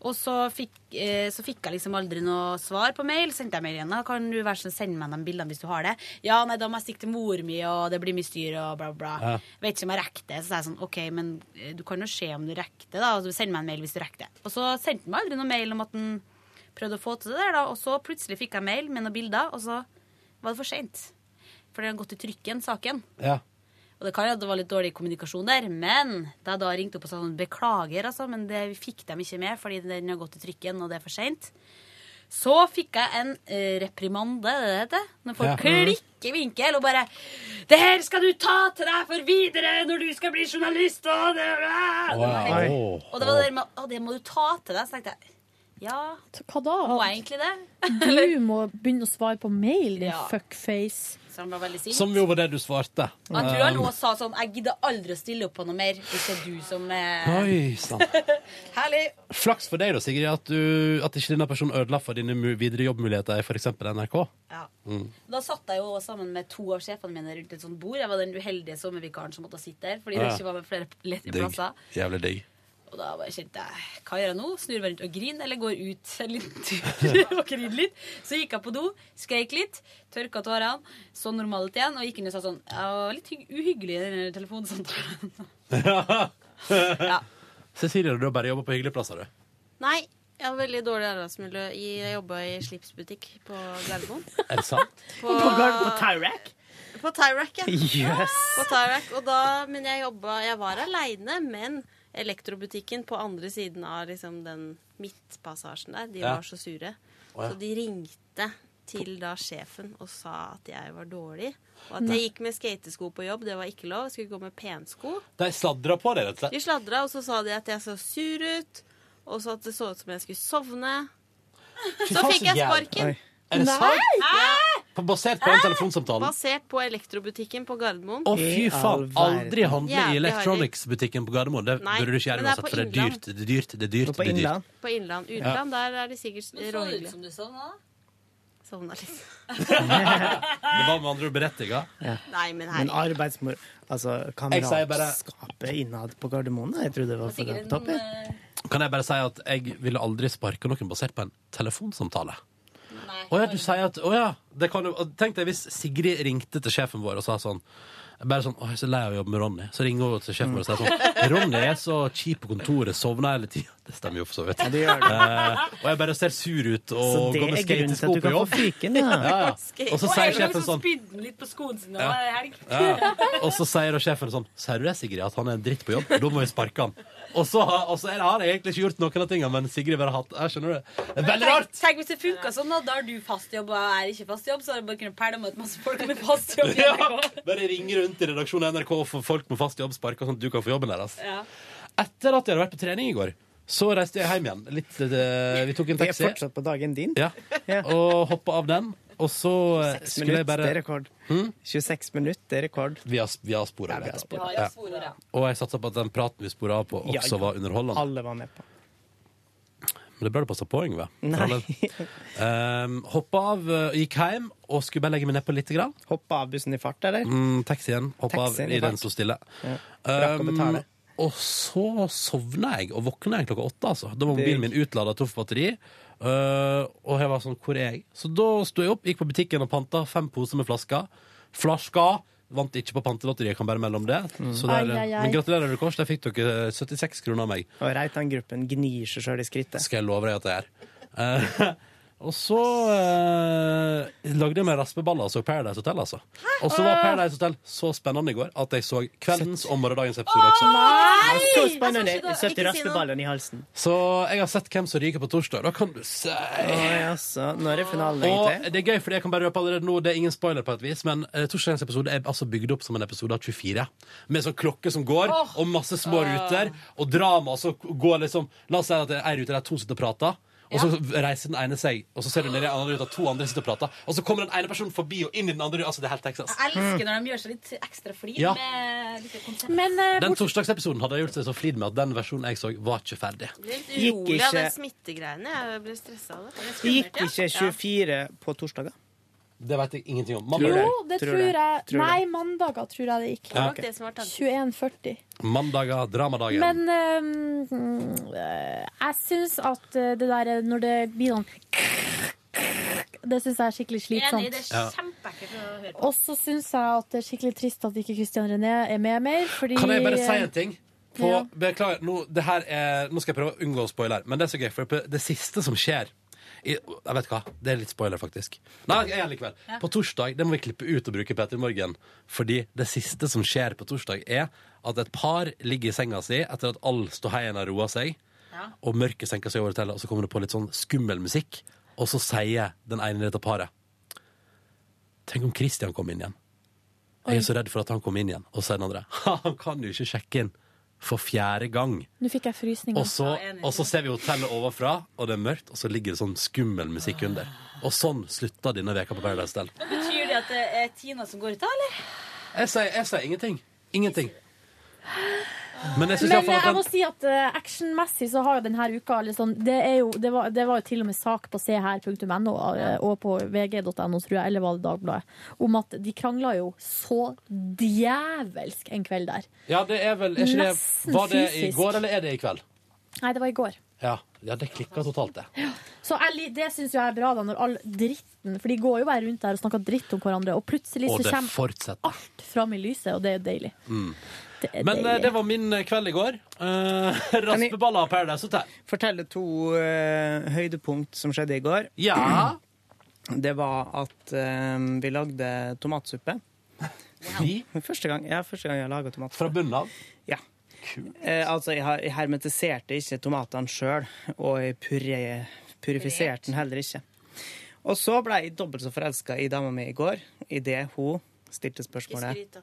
Og så fikk, eh, så fikk jeg liksom aldri noe svar på mail. Sendte jeg mail igjen. da, Kan du være sånn, sende meg de bildene hvis du har det? Ja, nei, da må jeg stikke til mor mi, og det blir mye styr, og bla, bla. Ja. Vet ikke om jeg rekker det. Så sa jeg sånn, OK, men eh, du kan jo se om du rekker det, da. Og så send meg en mail hvis du rekker det. Og så sendte han meg aldri noe mail om at han prøvde å få til det der, da. Og så plutselig fikk jeg mail med noen bilder, og så var det for seint. For det hadde gått i trykken, saken. Ja. Og det kan jo at det var litt dårlig kommunikasjon der, men da jeg da ringte opp og sa sånn, beklager, altså, men det fikk de ikke med fordi den har gått i trykken, og det er for seint. Så fikk jeg en eh, reprimande, det er heter, når folk Ja. klikker i vinkel og bare 'Det her skal du ta til deg for videre når du skal bli journalist!' Og det, Wow. og det var det der med å, det må du ta til deg. Så tenkte jeg ja, Hva da? må jeg egentlig det? Du [laughs] må begynne å svare på mail, din Ja. fuckface. Som, var veldig sint. Som jo var det du svarte. Han jeg tror han Um, også sa sånn 'Jeg gidder aldri å stille opp på noe mer hvis det er du som er Oi sann. [laughs] Herlig. Flaks for deg da, Sigrid, at, du, at ikke denne personen ødela for dine videre jobbmuligheter i f.eks. NRK. Ja. Mm. Da satt jeg jo sammen med to av sjefene mine rundt et sånt bord. Jeg var den uheldige sommervikaren som måtte sitte der fordi Ja. det ikke var med flere ledige plasser. Jævlig digg. Og da bare kjente jeg hva gjør jeg nå? Snur meg rundt og griner eller går ut [laughs] en liten tur og griner litt. Så gikk jeg på do, skreik litt, tørka tårene, så normal ut igjen og gikk inn og sa sånn Jeg var litt uhyggelig i den telefonsamtalen. [laughs] Ja. Cecilie, du har bare jobba på hyggelige plasser, du. Nei, jeg har veldig dårlig arbeidsmiljø. Jeg jobba i slipsbutikk på Gardermoen. Er det sant? På, På på Tyrac? På Tyrac, ja. Yes. På Tyrac, og da, men jeg jobba Jeg var aleine, men elektrobutikken på andre siden av liksom den midtpassasjen der, de Ja. var så sure. Oh, ja. Så de ringte til da sjefen og sa at jeg var dårlig. Og at Nei. jeg gikk med skatesko på jobb. Det var ikke lov. Jeg skulle gå med pensko. De sladra på deg, rett og slett. De sladra, og så sa de at jeg så sur ut. Og så at det så ut som jeg skulle sovne. Så fikk jeg sparken. Er det sant? På, basert på den telefonsamtalen? Basert på elektrobutikken på Gardermoen. Å, fy faen! Aldri handle i Jævlig Electronics-butikken på Gardermoen. Det Nei, burde du ikke gjøre men det er uansett, på for det er Innland. dyrt. Det er dyrt, det er dyrt. På det er dyrt. Innland? På Innland. Utland, der er de sikkert Men så ut råhyggelige. som du sovna? Sovna litt. Det var med andre ord berettiga. Nei, men Men herregud. arbeidsmor... Altså, Jeg sier bare- kameratskapet innad på Gardermoen, jeg trodde det var for Sikkert topp. jeg. eh, Kan jeg bare si at jeg ville aldri sparke noen basert på en telefonsamtale? Å ja, du sier at Å ja. Det kan Tenk deg hvis Sigrid ringte til sjefen vår og sa sånn bare sånn, jeg er så lei av å jobbe med Ronny. Så ringer hun til sjefen vår og sier sånn Ronny er så kjip på kontoret, sovner hele tida. Det stemmer jo for så vidt. det gjør det. Eh, og jeg bare ser sur ut og går med skatesko på jobb. fyken, ja. [laughs] ja, ja. Og så sier sjefen sånn spydde litt på skoen sin Ja. helg. ja. Og så sier sjefen sånn Sier du det, Sigrid, at han er en dritt på jobb? Da må vi sparke han. Og så, og så er det- har jeg egentlig ikke gjort noen av tingene, men Sigrid bare har hatt Jeg skjønner det. Er veldig rart! Tenk, tenk hvis det funka sånn, da. Da har du fast jobb, og jeg er ikke fast jobb, så hadde jeg bare kunnet pælme ut masse folk med fast jobb. i [laughs] Ja, bare ringe rundt i redaksjonen i NRK og få folk med fast jobb sparka sånn at du kan få jobben deres. Ja. Etter at jeg hadde vært på trening i går, så reiste jeg hjem igjen. Litt, eh, vi tok en Vi er fortsatt på dagen din. ja, og hoppa av den. Og så eh, skulle jeg det er bare rekord. Hm? 26 minutter, det er rekord. Vi har, vi har spora Ja, det. Ja, ja. Og jeg satsa på at den praten vi spora av på, Ja, også ja. var underholdende. Alle var med på. Men det bør du passe på, Yngve. Um, hoppa av, uh, gikk hjem og skulle bare legge meg nedpå litt. Grann. Hoppa av bussen i fart, eller? Mm, taxien. Hoppa av i i den så stille. Ja. Rakk å Um, betale. og så sovna jeg, og våkna jeg klokka åtte. Altså. Da var mobilen min utlada for batteri. Uh, og jeg var sånn, hvor er jeg? Så da sto jeg opp, gikk på butikken og panta fem poser med flasker. Flasker! Vant ikke på pantelotteriet, kan bare melde om det. Så der, Ai, ai, ai. Men gratulerer, Kors. Der fikk dere 76 kroner av meg. Og Reitan-gruppen gnir seg sjøl i skrittet. Skal jeg love deg at det er. [laughs] Og så eh, lagde jeg meg raspeballer og så Paradise Hotel, altså. Og så var Paradise Hotel så spennende i går at jeg så kveldens og morgendagens episode også. Nei! Så spennende. Ikke si 70 noe. raspeballene i halsen. Så jeg har sett hvem som ryker på torsdag. Da kan du si Oi, altså. Når er finalen, Og egentlig? det er gøy, fordi jeg kan bare røpe allerede nå Det er ingen spoiler på et vis, men eh, torsdagens episode er altså bygd opp som en episode av 24. Med sånn klokke som går, og masse små ruter, og drama. Og så går liksom La oss si at det er ei rute der to sitter og prater. Og så reiser den ene seg, og så ser du ned i den andre ruta to andre sitter og prater. Og så kommer den ene personen forbi og inn i den andre ruta. Altså, det er helt Texas. Jeg elsker når de gjør seg litt ekstra flid Ja. med litt konsept. Men eh, Den torsdagsepisoden hadde jeg gjort seg så flid med at den versjonen jeg så, var ikke ferdig. Litt urolig av den smittegreiene. Jeg ble stressa av det. Gikk ikke 24 på torsdager? Det vet jeg ingenting om. Tror Mandag, Jo, det Tror tror, jeg Tror. Nei, mandager tror jeg det gikk. Ja, nok ok. det som var tanken. 21.40. mandager, dramadagen. Men ehm, eh, jeg syns at eh, det der er- når det blir sånn Det syns jeg er skikkelig slitsomt. er. Og så syns jeg at det er skikkelig trist at ikke Christian René er med mer, fordi Kan jeg bare si en ting? På, Ja. Beklager, nå, det her er, nå skal jeg prøve å unngå spoiler, men det er så gøy, for det siste som skjer i, Jeg vet hva, det er litt spoiler, faktisk. Nei, jeg er likevel. På torsdag det må vi klippe ut og bruke Peter i morgen. Fordi det siste som skjer på torsdag, er at et par ligger i senga si etter at all ståheien har roa seg, og mørket senker seg over hotellet, og så kommer det på litt sånn skummel musikk, og så sier den ene i dette paret Tenk om Christian kom inn igjen. Jeg er så redd for at han kom inn igjen. Og så den andre han kan jo ikke sjekke inn for fjerde gang. Nå fikk jeg frysninger. Og så, og så ser vi hotellet overfra, og det er mørkt, og så ligger det sånn skummel musikk under. Og sånn slutta denne veka på Paradise Del. Betyr det at det er Tina som går ut, da, eller? Jeg sier, jeg sier ingenting. Ingenting. Men jeg Men jeg må si at uh, actionmessig så har jo denne uka liksom, det, er jo, det, var, det var jo til og med sak på seher.no eh, og på vg.no, tror jeg, eller var det Dagbladet, om at de krangla jo så djevelsk en kveld der. Ja, det er vel er det, Var det i går, eller er det i kveld? Nei, det var i går. Ja, ja det klikka totalt, det. Så jeg, det syns jeg er bra, da, når all dritten For de går jo bare rundt der og snakker dritt om hverandre, og plutselig Og så kommer fortsetter. alt fram i lyset, og det er jo deilig. Mm. Det Men det, det var min eh, kveld i går. [laughs] Uh, Raspeballer av Paradise Hotel. Fortelle to uh, høydepunkt som skjedde i går. Ja. [clears throat] Det var at eh, vi lagde tomatsuppe. Wow. [laughs] Første gang, ja, første gang jeg laga tomatsuppe. Fra bunnen av? Ja. Eh, altså, jeg, har- jeg hermetiserte ikke tomatene sjøl, og jeg puré, purifiserte den heller ikke. Og så ble jeg dobbelt så forelska i dama mi i går, idet hun stilte spørsmålet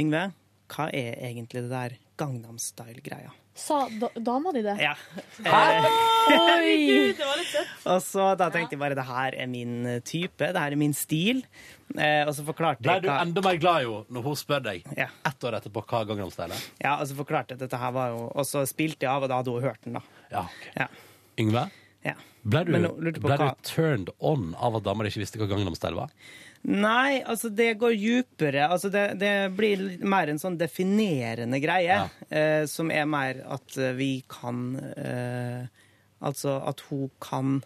Yngve, hva er egentlig det der Gangnam Style-greia? Sa da, dama di det? Ja. Oi! det var litt søtt. [laughs] Og så da tenkte jeg bare det her er min eh, type, det her er min stil. Eh, og så forklarte Ble jeg du hva enda mer glad jo når hun spør deg Ja. ett år etterpå hva Gangnam Style er? Ja, og så forklarte jeg at dette her var jo Og så spilte jeg av, og da hadde hun hørt den, da. Ja, ok. Ja. Yngve? Ja. Ble du, Men nå lurte jeg på ble du hva- turned on av at damer ikke visste hva Gangnam Style var? Nei, altså det går djupere. Altså det, det blir mer en sånn definerende greie, eh, som er mer at eh, vi kan eh, Altså at hun kan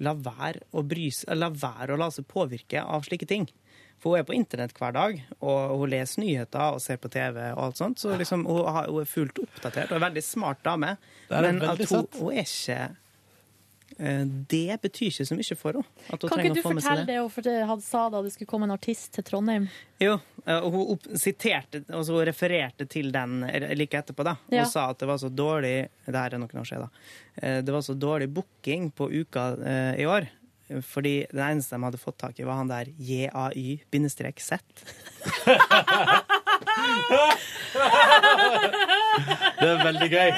la være å bry seg La være å la seg påvirke av slike ting. For hun er på internett hver dag, og hun leser nyheter og ser på TV og alt sånt. Så liksom, hun, har, hun er fullt oppdatert og er en veldig smart dame. Men veldig hun, hun er ikke Det betyr ikke så mye for henne. Kan ikke du fortelle det det hadde sa da det skulle komme en artist til Trondheim? Jo, eh, og hun siterte, altså hun refererte til den eh, like etterpå. da. Hun Ja. sa at det var så dårlig Det her er noen år siden, da. Eh, Det var så dårlig booking på uka eh, i år. Fordi den eneste de hadde fått tak i, var han der JAY-Z. [laughs] Det er veldig gøy.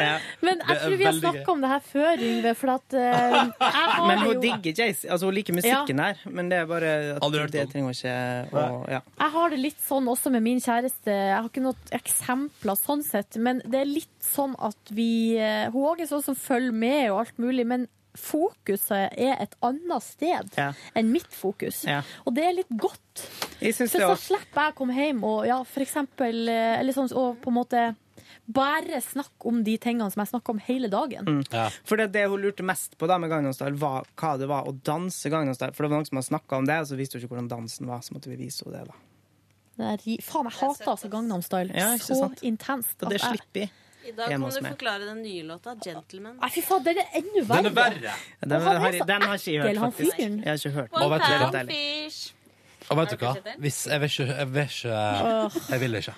Men jeg tror vi har snakka om det her før, Yngve, for at eh, [laughs] jeg har Men hun jo digger Jace, Altså, hun liker musikken her, men det er bare at Aldri hørt det om. trenger hun ikke å ja. Jeg har det litt sånn også med min kjæreste. Jeg har ikke noen eksempler sånn sett, men det er litt sånn at vi eh, Hun òg er sånn som følger med og alt mulig, men fokuset er et annet sted Ja. enn mitt fokus. Ja. Og det er litt godt. For så slipper jeg å komme hjem og ja, for eksempel eh, Eller sånn og på en måte bare snakke om de tingene som jeg snakker om hele dagen. Mm. For det, det hun lurte mest på da med Gangnam Style, var hva det var å danse Gangnam Style. For det var noen som hadde snakka om det, og så visste hun ikke hvordan dansen var. Så måtte vi vise henne det, da. Det er Faen, jeg hater altså Gangnam Style Ja, så intenst. Og det slipper jeg- slipper vi. I dag kan du forklare den nye låta 'Gentleman'. Nei, fy faen, den er enda verre. Den er verre. Den, den, har, så den har ikke jeg hørt, faktisk. Jeg har ikke hørt Og vet du hva? Fish. Og vet du hva? Hvis, jeg vil ikke Jeg vil ikke, jeg vil ikke.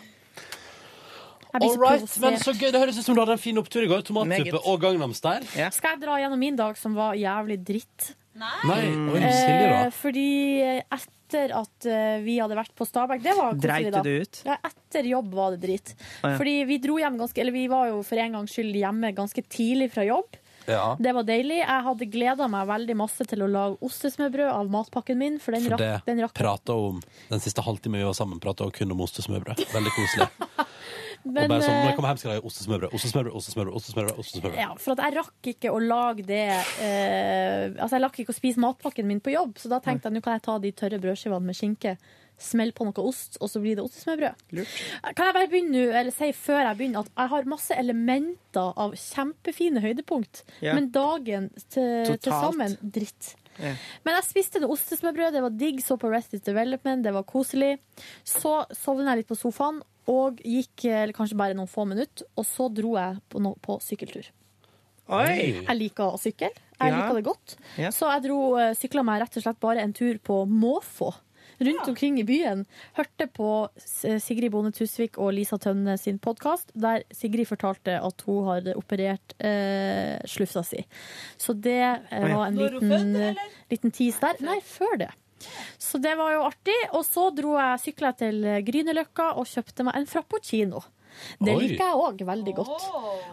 All right, men så gøy. Det høres ut som du hadde en fin opptur i går. Tomatsuppe og Gangnam Style. Skal jeg dra gjennom min dag som var jævlig dritt? Nei, oi, Silje, da. Eh, fordi etter at eh, vi hadde vært på Stabæk Det var koselig, Dreit da. du ut? Ja, etter jobb var det drit. Ah, ja. Fordi vi dro hjem ganske Eller vi var jo for en gangs skyld hjemme ganske tidlig fra jobb. Ja. Det var deilig. Jeg hadde gleda meg veldig masse til å lage ostesmørbrød av matpakken min. For den For rakk, den rakk prata om Den siste halvtimen vi var sammen, prata kun om ostesmørbrød. Veldig koselig. [laughs] Men, og bare sånn, når eh, jeg kommer hjem, skal jeg lage ostesmørbrød. Ostesmørbrød, ostesmørbrød, ostesmørbrød. ostesmørbrød. Ja, for at jeg rakk ikke å lage det eh, Altså, jeg rakk ikke å spise matpakken min på jobb, så da tenkte jeg nå kan jeg ta de tørre brødskivene med skinke, Smell på noe ost, og så blir det ostesmørbrød. Kan jeg bare begynne nå, eller si før jeg begynner, at jeg har masse elementer av kjempefine høydepunkt, Ja. men dagen til, til sammen dritt. Ja. Men jeg spiste noe ostesmørbrød, det var digg, så på Rested Development, det var koselig. Så sovnet jeg litt på sofaen, og gikk eller kanskje bare noen få minutter, og så dro jeg på, no på sykkeltur. Oi! Jeg liker å sykle. Jeg Ja. liker det godt. Ja. Så jeg dro, eh, sykla meg rett og slett bare en tur på måfå. Rundt omkring i byen. Hørte på Sigrid Bonde Tusvik og Lisa Tønne sin podkast, der Sigrid fortalte at hun har operert eh, slufsa si. Så det eh, var en liten, liten tease der. Nei, før det. Så det var jo artig. Og så dro jeg sykla til Grünerløkka og kjøpte meg en frappuccino. Det Oi. liker jeg òg veldig godt.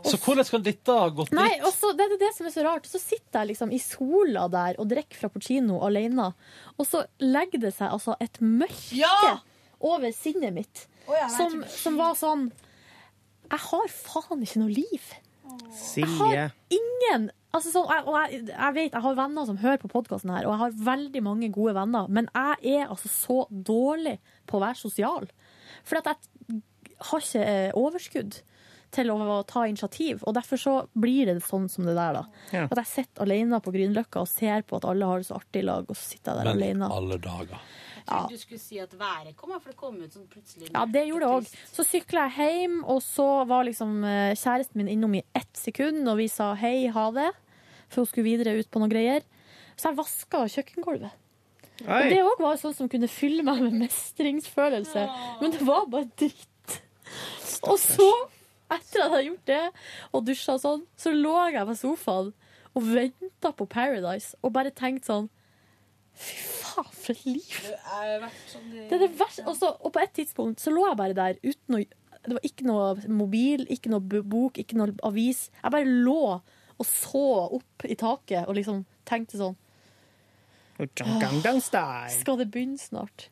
Så hvordan kan dette ha gått Nei, dit? Også, det er det som er så rart. Så sitter jeg liksom i sola der og drikker frappuccino alene, og så legger det seg altså et mørke over sinnet mitt ja, som, som var sånn Jeg har faen ikke noe liv. Jeg har ingen altså så, Og jeg, jeg vet, jeg har venner som hører på podkasten her, og jeg har veldig mange gode venner, men jeg er altså så dårlig på å være sosial. For at jeg har ikke eh, overskudd til å ta initiativ, og derfor så blir det sånn som det der, da. Ja. At jeg sitter alene på Grünerløkka og ser på at alle har det så artig i lag, og så sitter jeg der Men alene. alle dager. Trodde du skulle si at været kommer, for det kom ut sånn plutselig. Ja, det gjorde det òg. Så sykla jeg hjem, og så var liksom eh, kjæresten min innom i ett sekund, og vi sa hei, ha det, for hun skulle videre ut på noen greier. Så jeg vaska kjøkkengulvet. Og det òg var sånn som kunne fylle meg med mestringsfølelse. Men det var bare dritt. Og så, etter at jeg hadde gjort det, og dusja og sånn, så lå jeg på sofaen og venta på Paradise og bare tenkte sånn Fy faen, for et liv! Det er det verste. Og, og på et tidspunkt så lå jeg bare der uten å Det var ikke noe mobil, ikke noe bok, ikke noe avis. Jeg bare lå og så opp i taket og liksom tenkte sånn. Skal det begynne snart?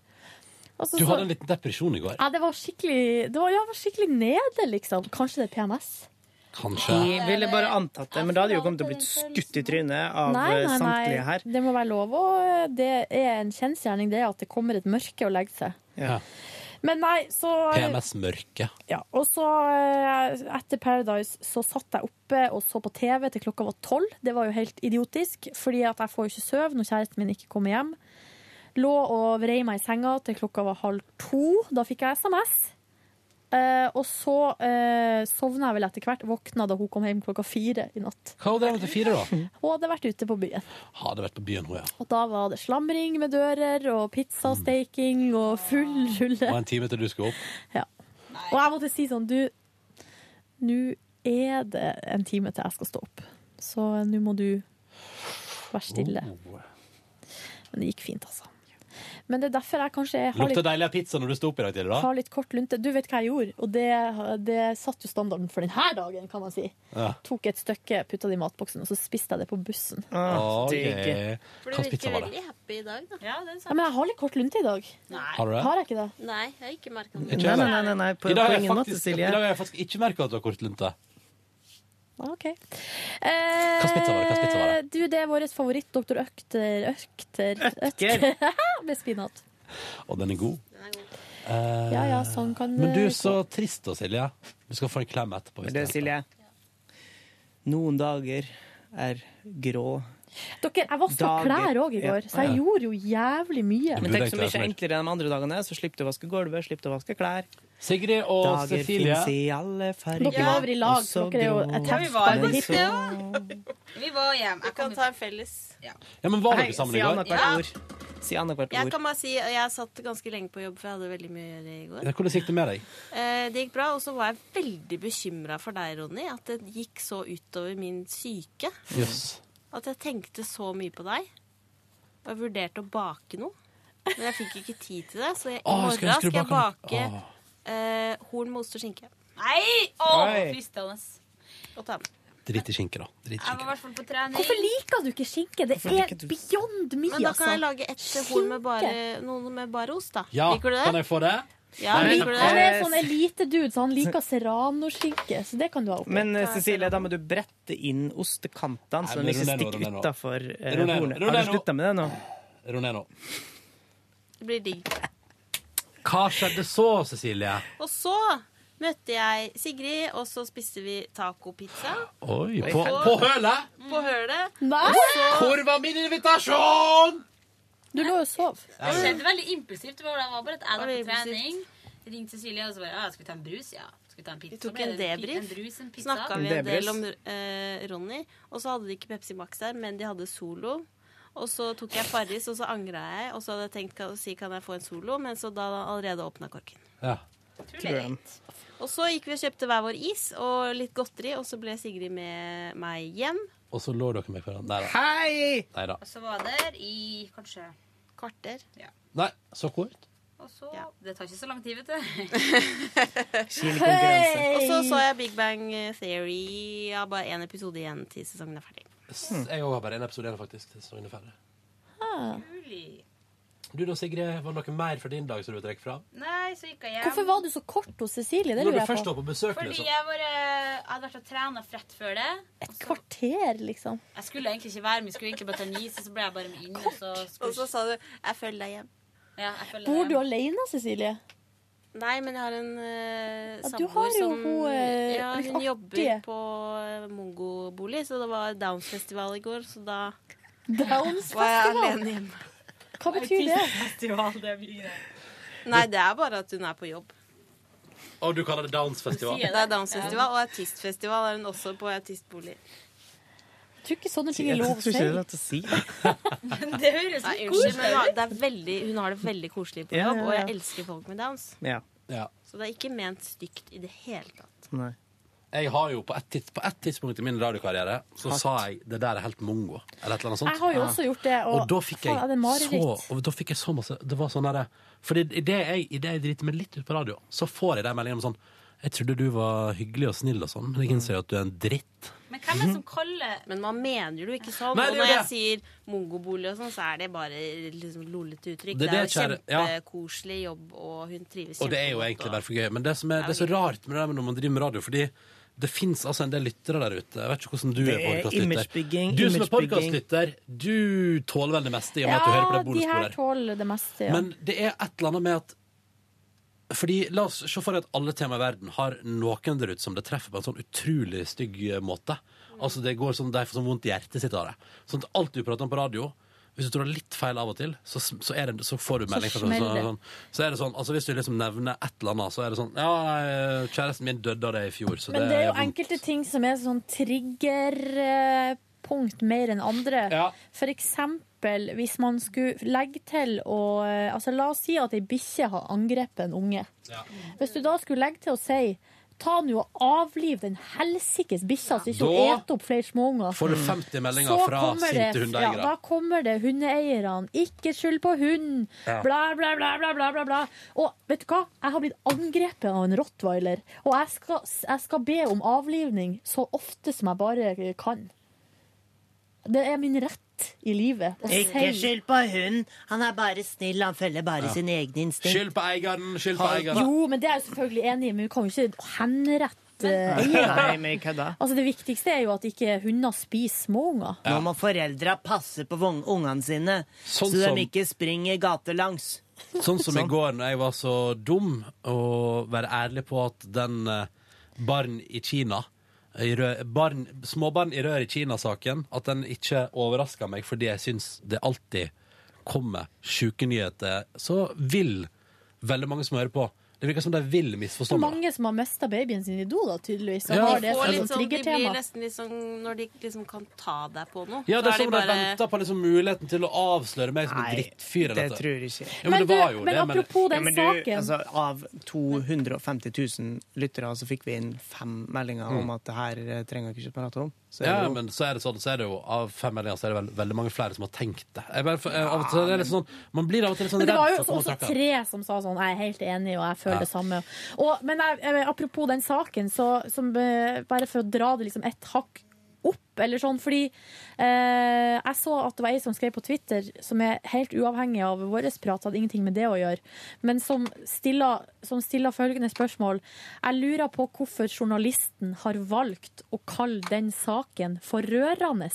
Altså, Du hadde en liten depresjon i går. ja, det var skikkelig Det var, ja, det var skikkelig nede, liksom. Kanskje det er PMS? Kanskje. Jeg ville bare antatt det, men da hadde jo kommet til å blitt skutt i trynet av Nei, nei, samtlige her. Det må være lov. Og det er en kjensgjerning, det at det kommer et mørke og legger seg. Ja. Men nei, så PMS-mørke. Ja, og så eh, etter Paradise så satt jeg oppe og så på TV til klokka var tolv. Det var jo helt idiotisk, fordi at jeg får jo ikke sove når kjæresten min ikke kommer hjem. Lå og vrei meg i senga til klokka var halv to. Da fikk jeg SMS. Eh, og så uh, sovna jeg vel etter hvert. Våkna da hun kom hjem klokka fire i natt. Hva drev hun til fire, da? [laughs] Hun hadde vært ute på byen. Hadde vært på byen, hun, ja. Og da var det slamring med dører og pizzastaking og full rulle. Og en time til du skulle opp. [laughs] Ja. Og jeg måtte si sånn, du, nå er det en time til jeg skal stå opp. Så nå må du være stille. Oh. Men det gikk fint, altså. Men det er derfor jeg kanskje har Lukta litt, deilig av pizza når du sto opp i dag tidlig, da? har litt kort lunte. Du vet hva jeg gjorde, og det, det satt jo standarden for denne dagen, kan man si. Ja. Tok et stykke, putta det i matboksen, og så spiste jeg det på bussen. Ok. For du Hva slags pizza virker veldig happy i dag, da. Ja, det er Ja, men jeg har litt kort lunte i dag. Nei. Har du det? Har jeg ikke det? Nei, jeg har ikke merka det. Nei, nei, nei, nei, på, I dag har jeg faktisk- I dag har jeg faktisk ikke merka at du har kort lunte. OK. Eh, Hva pizza var det? Hva pizza var det? Du, det er vår favoritt, Dr. Økter Økter Ødker. [laughs] Med spinat. Og den er god. Eh, Ja, ja, sånn kan Men du er så trist da, Silje. Du skal få en klem etterpå. hvis Det, det Silje. Noen dager er grå. Dere, jeg vaska klær òg i går, så jeg gjorde jo jævlig mye. Men tenk så mye enklere enn de andre dagene. Så slipper du å vaske gulvet, slipper du å vaske klær. Sigrid og Dager Cecilie. finnes i alle farger. Dere var over i lag, så dere er jo Ja, vi var jo Hipp. det. Vi var hjem. Vi kan ta en felles. Ja, men var dere sammen i går? annethvert Ja. ord. Si annethvert Jeg ord. kan bare si Jeg satt ganske lenge på jobb, for jeg hadde veldig mye å gjøre i går. Ja, Hvordan gikk det med deg? Eh, det gikk bra, og så var jeg veldig bekymra for deg, Ronny. At det gikk så utover min syke. Jøss. At jeg tenkte så mye på deg. Og jeg vurderte å bake noe. Men jeg fikk ikke tid til det, så jeg, i morgen skal jeg skal jeg bake eh, horn med ost og skinke. Nei! Å, Oi. fristende. Og ta med. Drit i skinke, da. Drit i Jeg var i skinke. hvert fall på trening. Hvorfor liker du ikke skinke? Det Hvorfor er liker du- beyond mye, Men da kan jeg altså. lage et horn med bare, noe med bare ost, da. Ja, Liker du det? kan jeg få det? Ja, han, liker du Han det? er sånn elitedude, så han liker serrano-skinke. Så det kan du ha oppi. Men eh, Cecilie, da må du brette inn ostekantene, så den de ikke stikker utafor Ro hornet. Har du slutta med det nå? Ro ned nå. Det blir digg. Hva skjedde så, Cecilie? Og så møtte jeg Sigrid, og så spiste vi tacopizza. Oi, på, på hølet? På hølet. Nei! Så- Hvor var min invitasjon? Du lå jo og sov. Det skjedde veldig impulsivt. Det var bare at jeg var på trening. Ringte Cecilie og så bare ja, 'Skal vi ta en brus?' Ja. Skal vi ta en pizza? Vi tok en debrief. En brus, en pizza. Snakka vi en del om eh, Ronny. Og så hadde de ikke Pepsi Max der, men de hadde Solo. Og så tok jeg Farris, og så angra jeg. Og så hadde jeg tenkt å si kan jeg få en Solo, men så da allerede åpna korken. Ja. Og så gikk vi og kjøpte hver vår is og litt godteri, og så ble Sigrid med meg hjem. Og så lå dere med hverandre. Nei da. Hei! Nei da. Og så var dere der i kanskje Kvarter. Ja. Nei, så kort. Og så Det tar ikke så lang tid, vet du. [laughs] Og så så jeg Big Bang Theory. Ja, bare én episode igjen til sesongen er ferdig. S- Jeg òg har bare én episode igjen, faktisk. til sesongen er ferdig. Mulig. Du da, Sigrid, var det noe mer fra din dag som du vil trekke fra? Nei, så gikk jeg hjem. Hvorfor var du så kort hos Cecilie? Det Når du lurer jeg først på. var på besøk, Fordi liksom. jeg, var, eh, jeg hadde vært og trena rett før det. Et kvarter, liksom. Jeg skulle egentlig ikke være med, jeg skulle egentlig bare ta en is, og så ble jeg bare med inn. Og så, Og så sa du 'jeg følger deg hjem'. Ja, jeg følger Bor deg du alene, Cecilie? Nei, men jeg har en uh, Ja, du har jo hun, eh, ja, litt Hun artige. jobber på eh, mongobolig, så det var Downs-festival i går, så da Downs var jeg festival? alene hjemme. Hva betyr det? Festival, det er mye greier. Nei, det er bare at hun er på jobb. Og du kaller det dansfestival? Det er dansfestival, og artistfestival er hun også på artistbolig. Jeg tror ikke sånne ting er lov tror å si. ikke det er si. Det høres litt unnskyld, koselig men ut. det hun har det veldig koselig på Ja, jobb, ja, og jeg elsker folk med Downs. Ja. Ja. Så det er ikke ment stygt i det hele tatt. Nei. Jeg har jo på et, tids, på et tidspunkt i min radiokarriere så Hatt. sa jeg det der er helt mongo. Eller et eller annet sånt. Jeg har jo også gjort det, og, Og da fikk jeg det så og da fikk jeg så masse Det var sånn derre Fordi idet jeg, i det jeg driter meg litt ut på radio, så får jeg de meldingene om sånn Jeg trodde du var hyggelig og snill og sånn, men jeg innser jo at du er en dritt. Men hvem er det som kaller Men man mener jo ikke sånn. Nei, og når jeg sier mongobolig og sånn, så er det bare liksom lollete uttrykk. Det Det er er, jo kjempekoselig ja. jobb, og hun trives Og det er jo egentlig bare for gøy. Men det som er, det er så rart med det der når man driver med radio, fordi det fins altså en del lyttere der ute. Jeg vet ikke hvordan du Det er podkastlytter. Du som er podkastlytter, du tåler vel det meste i og med at du hører på det Ja, de her tåler det meste, ja. Men det er et eller annet med at fordi, La oss se for deg at alle tema i verden har noen der ute som det treffer på en sånn utrolig stygg måte. Altså det går sånn, De får sånn vondt i hjertet sitt av det. Sånn at alt du prater om på radio Hvis du er litt feil av og til, så, så, er det, så får du melding. Så, smeller sånn, sånn, så er det sånn, altså Hvis du liksom nevner et eller annet, så er det sånn Ja, eh, kjæresten min døde av det i fjor, så Men det, det er jo vondt. enkelte ting som er sånn triggerpunkt mer enn andre. Ja. For eksempel hvis man skulle legge til å altså La oss si at ei bikkje har angrepet en unge. Hvis du da skulle legge til å si Ta nå og avliv den helsikes bikkja, så ikke hun eter opp flere småunger. får du 50 meldinger fra sinte hundeeiere. Ja, da kommer det hundeeierne. Ikke skyld på hunden. Ja. Bla, bla, bla, bla, bla, bla, bla. Og vet du hva? Jeg har blitt angrepet av en rottweiler, og jeg skal, jeg skal be om avlivning så ofte som jeg bare kan. Det er min rett i livet. Og Ikke skyld på hunden. Han er bare snill. Han følger bare Ja. sine egne instinkt. Skyld på eieren, skyld på eieren. Jo, men det er jeg selvfølgelig enig i, men vi kan jo ikke henrette Nei, eiere. men kødda. Altså, det viktigste er jo at ikke hunder spiser småunger. Nå må foreldra passe på vogn- ungene sine, Sånn så som- de ikke springer gatelangs. Sånn som i Sånn. går når jeg var så dum å være ærlig på at den eh, barn i Kina i barn, Småbarn i rør i Kina-saken, at den ikke overraska meg fordi jeg syns det alltid kommer sjuke nyheter, så vil veldig mange som hører på, Det virker som de vil misforstå meg. mange som har mista babyen sin i do, da, tydeligvis. Ja, har det som sånn sånn, de blir nesten sånn når de liksom kan ta deg på noe. Ja, det er som som de venter på liksom muligheten til å avsløre meg som en drittfyr. eller det tror jeg ikke. Ja, men, det var jo det. Ja, men du, altså, av 250 000 lyttere så fikk vi inn fem meldinger Mm. om at det her trenger vi ikke prate om. Så ja, jo- men så er det sånn, så er det jo av fem meldinger så er det vel, veldig mange flere som har tenkt det. Jeg bare, jeg, av og til er litt sånn, man blir av og til litt sånn Men det var jo redd for å komme også tre som sa sånn Jeg er helt enig, og jeg føler Ja. det samme. Og, men jeg, jeg, apropos den saken, så som, eh, bare for å dra det liksom ett hakk opp, eller sånn, fordi eh, jeg så at det var ei som skrev på Twitter, som er helt uavhengig av vår prat, hadde ingenting med det å gjøre, men som stiller, som stiller følgende spørsmål. Jeg lurer på hvorfor journalisten har valgt å kalle den saken for rørende.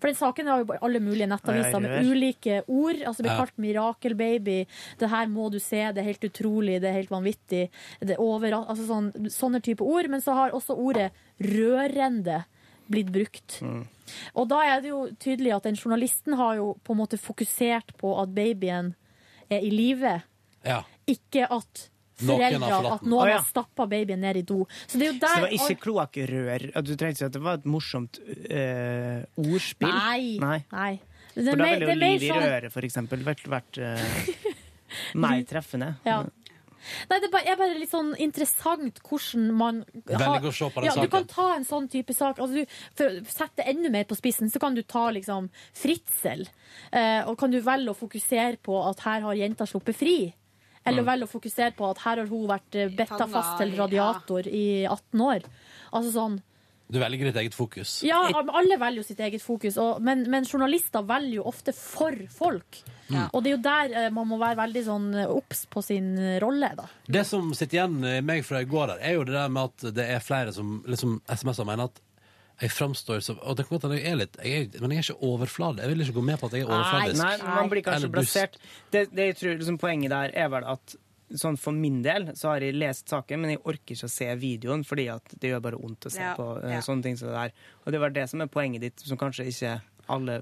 For den saken har jo alle mulige nettaviser med ulike ord. Altså blir kalt mirakelbaby. Det her må du se, det er helt utrolig, det er helt vanvittig. Det er over, altså sånn, sånne type ord. Men så har også ordet rørende blitt brukt. Og da er det jo tydelig at den journalisten har jo på en måte fokusert på at babyen er i live, Ja. ikke at foreldre, at noen Å, ja. har stappa babyen ned i do. Så det er jo Så det var ikke kloakkrør? Du trengte ikke at det var et morsomt eh, ordspill? Nei. Nei. Nei. Det For da ville jo liv i sånn- røret, for eksempel, vært, vært [laughs] uh, mer treffende. Ja. Nei, det er bare, er bare litt sånn interessant hvordan man Velger å se på den ja, Du kan ta en sånn type sak. Altså, du, for å sette det enda mer på spissen, så kan du ta liksom fritsel. Eh, og kan du velge å fokusere på at her har jenta sluppet fri. Eller Mm. velge å fokusere på at her har hun vært eh, betta fast til radiator i 18 år. Altså sånn Du velger ditt eget fokus. Ja, alle velger jo sitt eget fokus, og, men, men journalister velger jo ofte for folk. Mm. Og det er jo der eh, man må være veldig sånn eh, obs på sin rolle, da. Det som sitter igjen i meg fra i går, der, er jo det der med at det er flere som liksom SMS-er mener at jeg framstår som Og det kan godt hende jeg er litt jeg er, Men jeg er ikke overfladisk. Jeg vil ikke gå med på at jeg er overfladisk. Nei, man blir kanskje plassert. Det, det jeg tror liksom, Poenget der er vel at Sånn For min del så har jeg lest saken, men jeg orker ikke å se videoen, fordi at det gjør bare vondt å se Ja, på eh, ja. sånne ting som det der. Og det var det som er poenget ditt, som kanskje ikke alle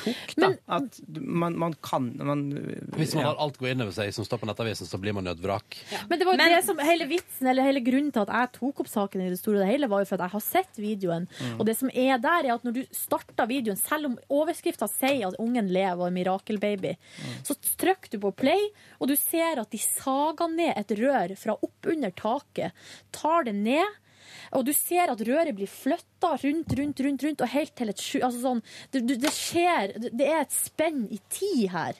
tok. da. At man, man kan man, Hvis man ja. har alt gå innover seg som står på Nettavisen, så blir man jo et vrak. Men det var jo det som hele vitsen, eller hele grunnen til at jeg tok opp saken i det store og det hele, var jo for at jeg har sett videoen. Mm. Og det som er der, er at når du starter videoen, selv om overskrifta sier at ungen lever og er mirakelbaby, så trykker du på play, og du ser at de sager ned et rør fra oppunder taket, tar det ned. Og du ser at røret blir flytta rundt, rundt, rundt, rundt, og helt til et sju... Altså sånn, det, det skjer Det er et spenn i tid her.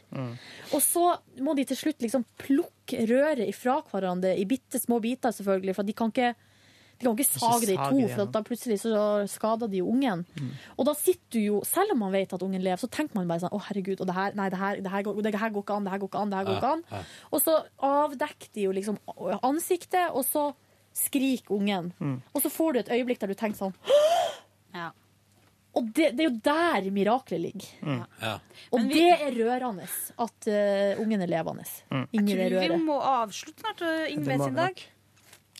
Og så må de til slutt liksom plukke røret ifra hverandre i bitte små biter, selvfølgelig, for de kan ikke de kan ikke sage det i to, for da plutselig så skader de jo ungen. Og da sitter du jo, selv om man vet at ungen lever, så tenker man bare sånn Å, herregud, og det her, nei, det her, det her, går, det her går ikke an, det her går ikke an, det her går ikke an. Ja, ja. Og så avdekker de jo liksom ansiktet, og så skriker ungen. Mm. Og så får du et øyeblikk der du tenker sånn [gasps] Og det, det er jo der miraklet ligger. Mm. Ja. Og det er rørende at uh, ungen er levende Mm. inni det Jeg tror vi må avslutte snart, Yngve sin dag.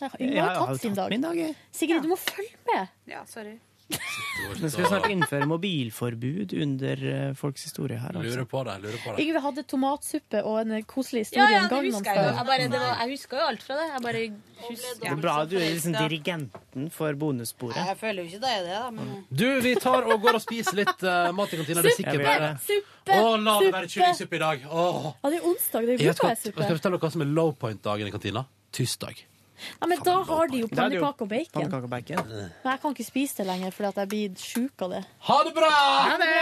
Ja, Yngve har tatt sin dag. min dag. Sigrid, du må følge med. Ja, sorry. Nå skal vi snart innføre mobilforbud under eh, folks historie her. Altså. Lurer på det. lurer på det. Yngve hadde tomatsuppe og en koselig Ja, historie ja, om det Gangnam husker jeg jo. Style. Jeg, bare, det var, jeg husker jo alt fra det. Jeg bare husker Det er bra du er liksom dirigenten for bonussporet. Jeg føler jo ikke det er det, da. Men Du, vi tar og går og spiser litt eh, mat i kantina. Det er sikkert Suppe, bare Suppe! Å, la det være suppe. kyllingsuppe i dag. Åh. Ja, det er onsdag. Det er jo Jeg skal, blodbærsuppe. skal jeg fortelle dere hva som er low point-dagen i kantina? Tirsdag. Ja, men da har de jo det pannekaker og bacon. Pannekake og bacon. Men jeg kan ikke spise det lenger fordi at jeg blir sjuk av det. Ha det bra! Ha det!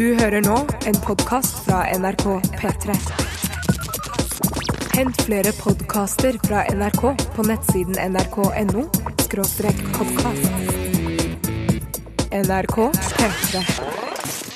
Du hører nå en podkast fra NRK P3. Hent flere podkaster fra NRK på nettsiden nrk.no podkast. NRK P3.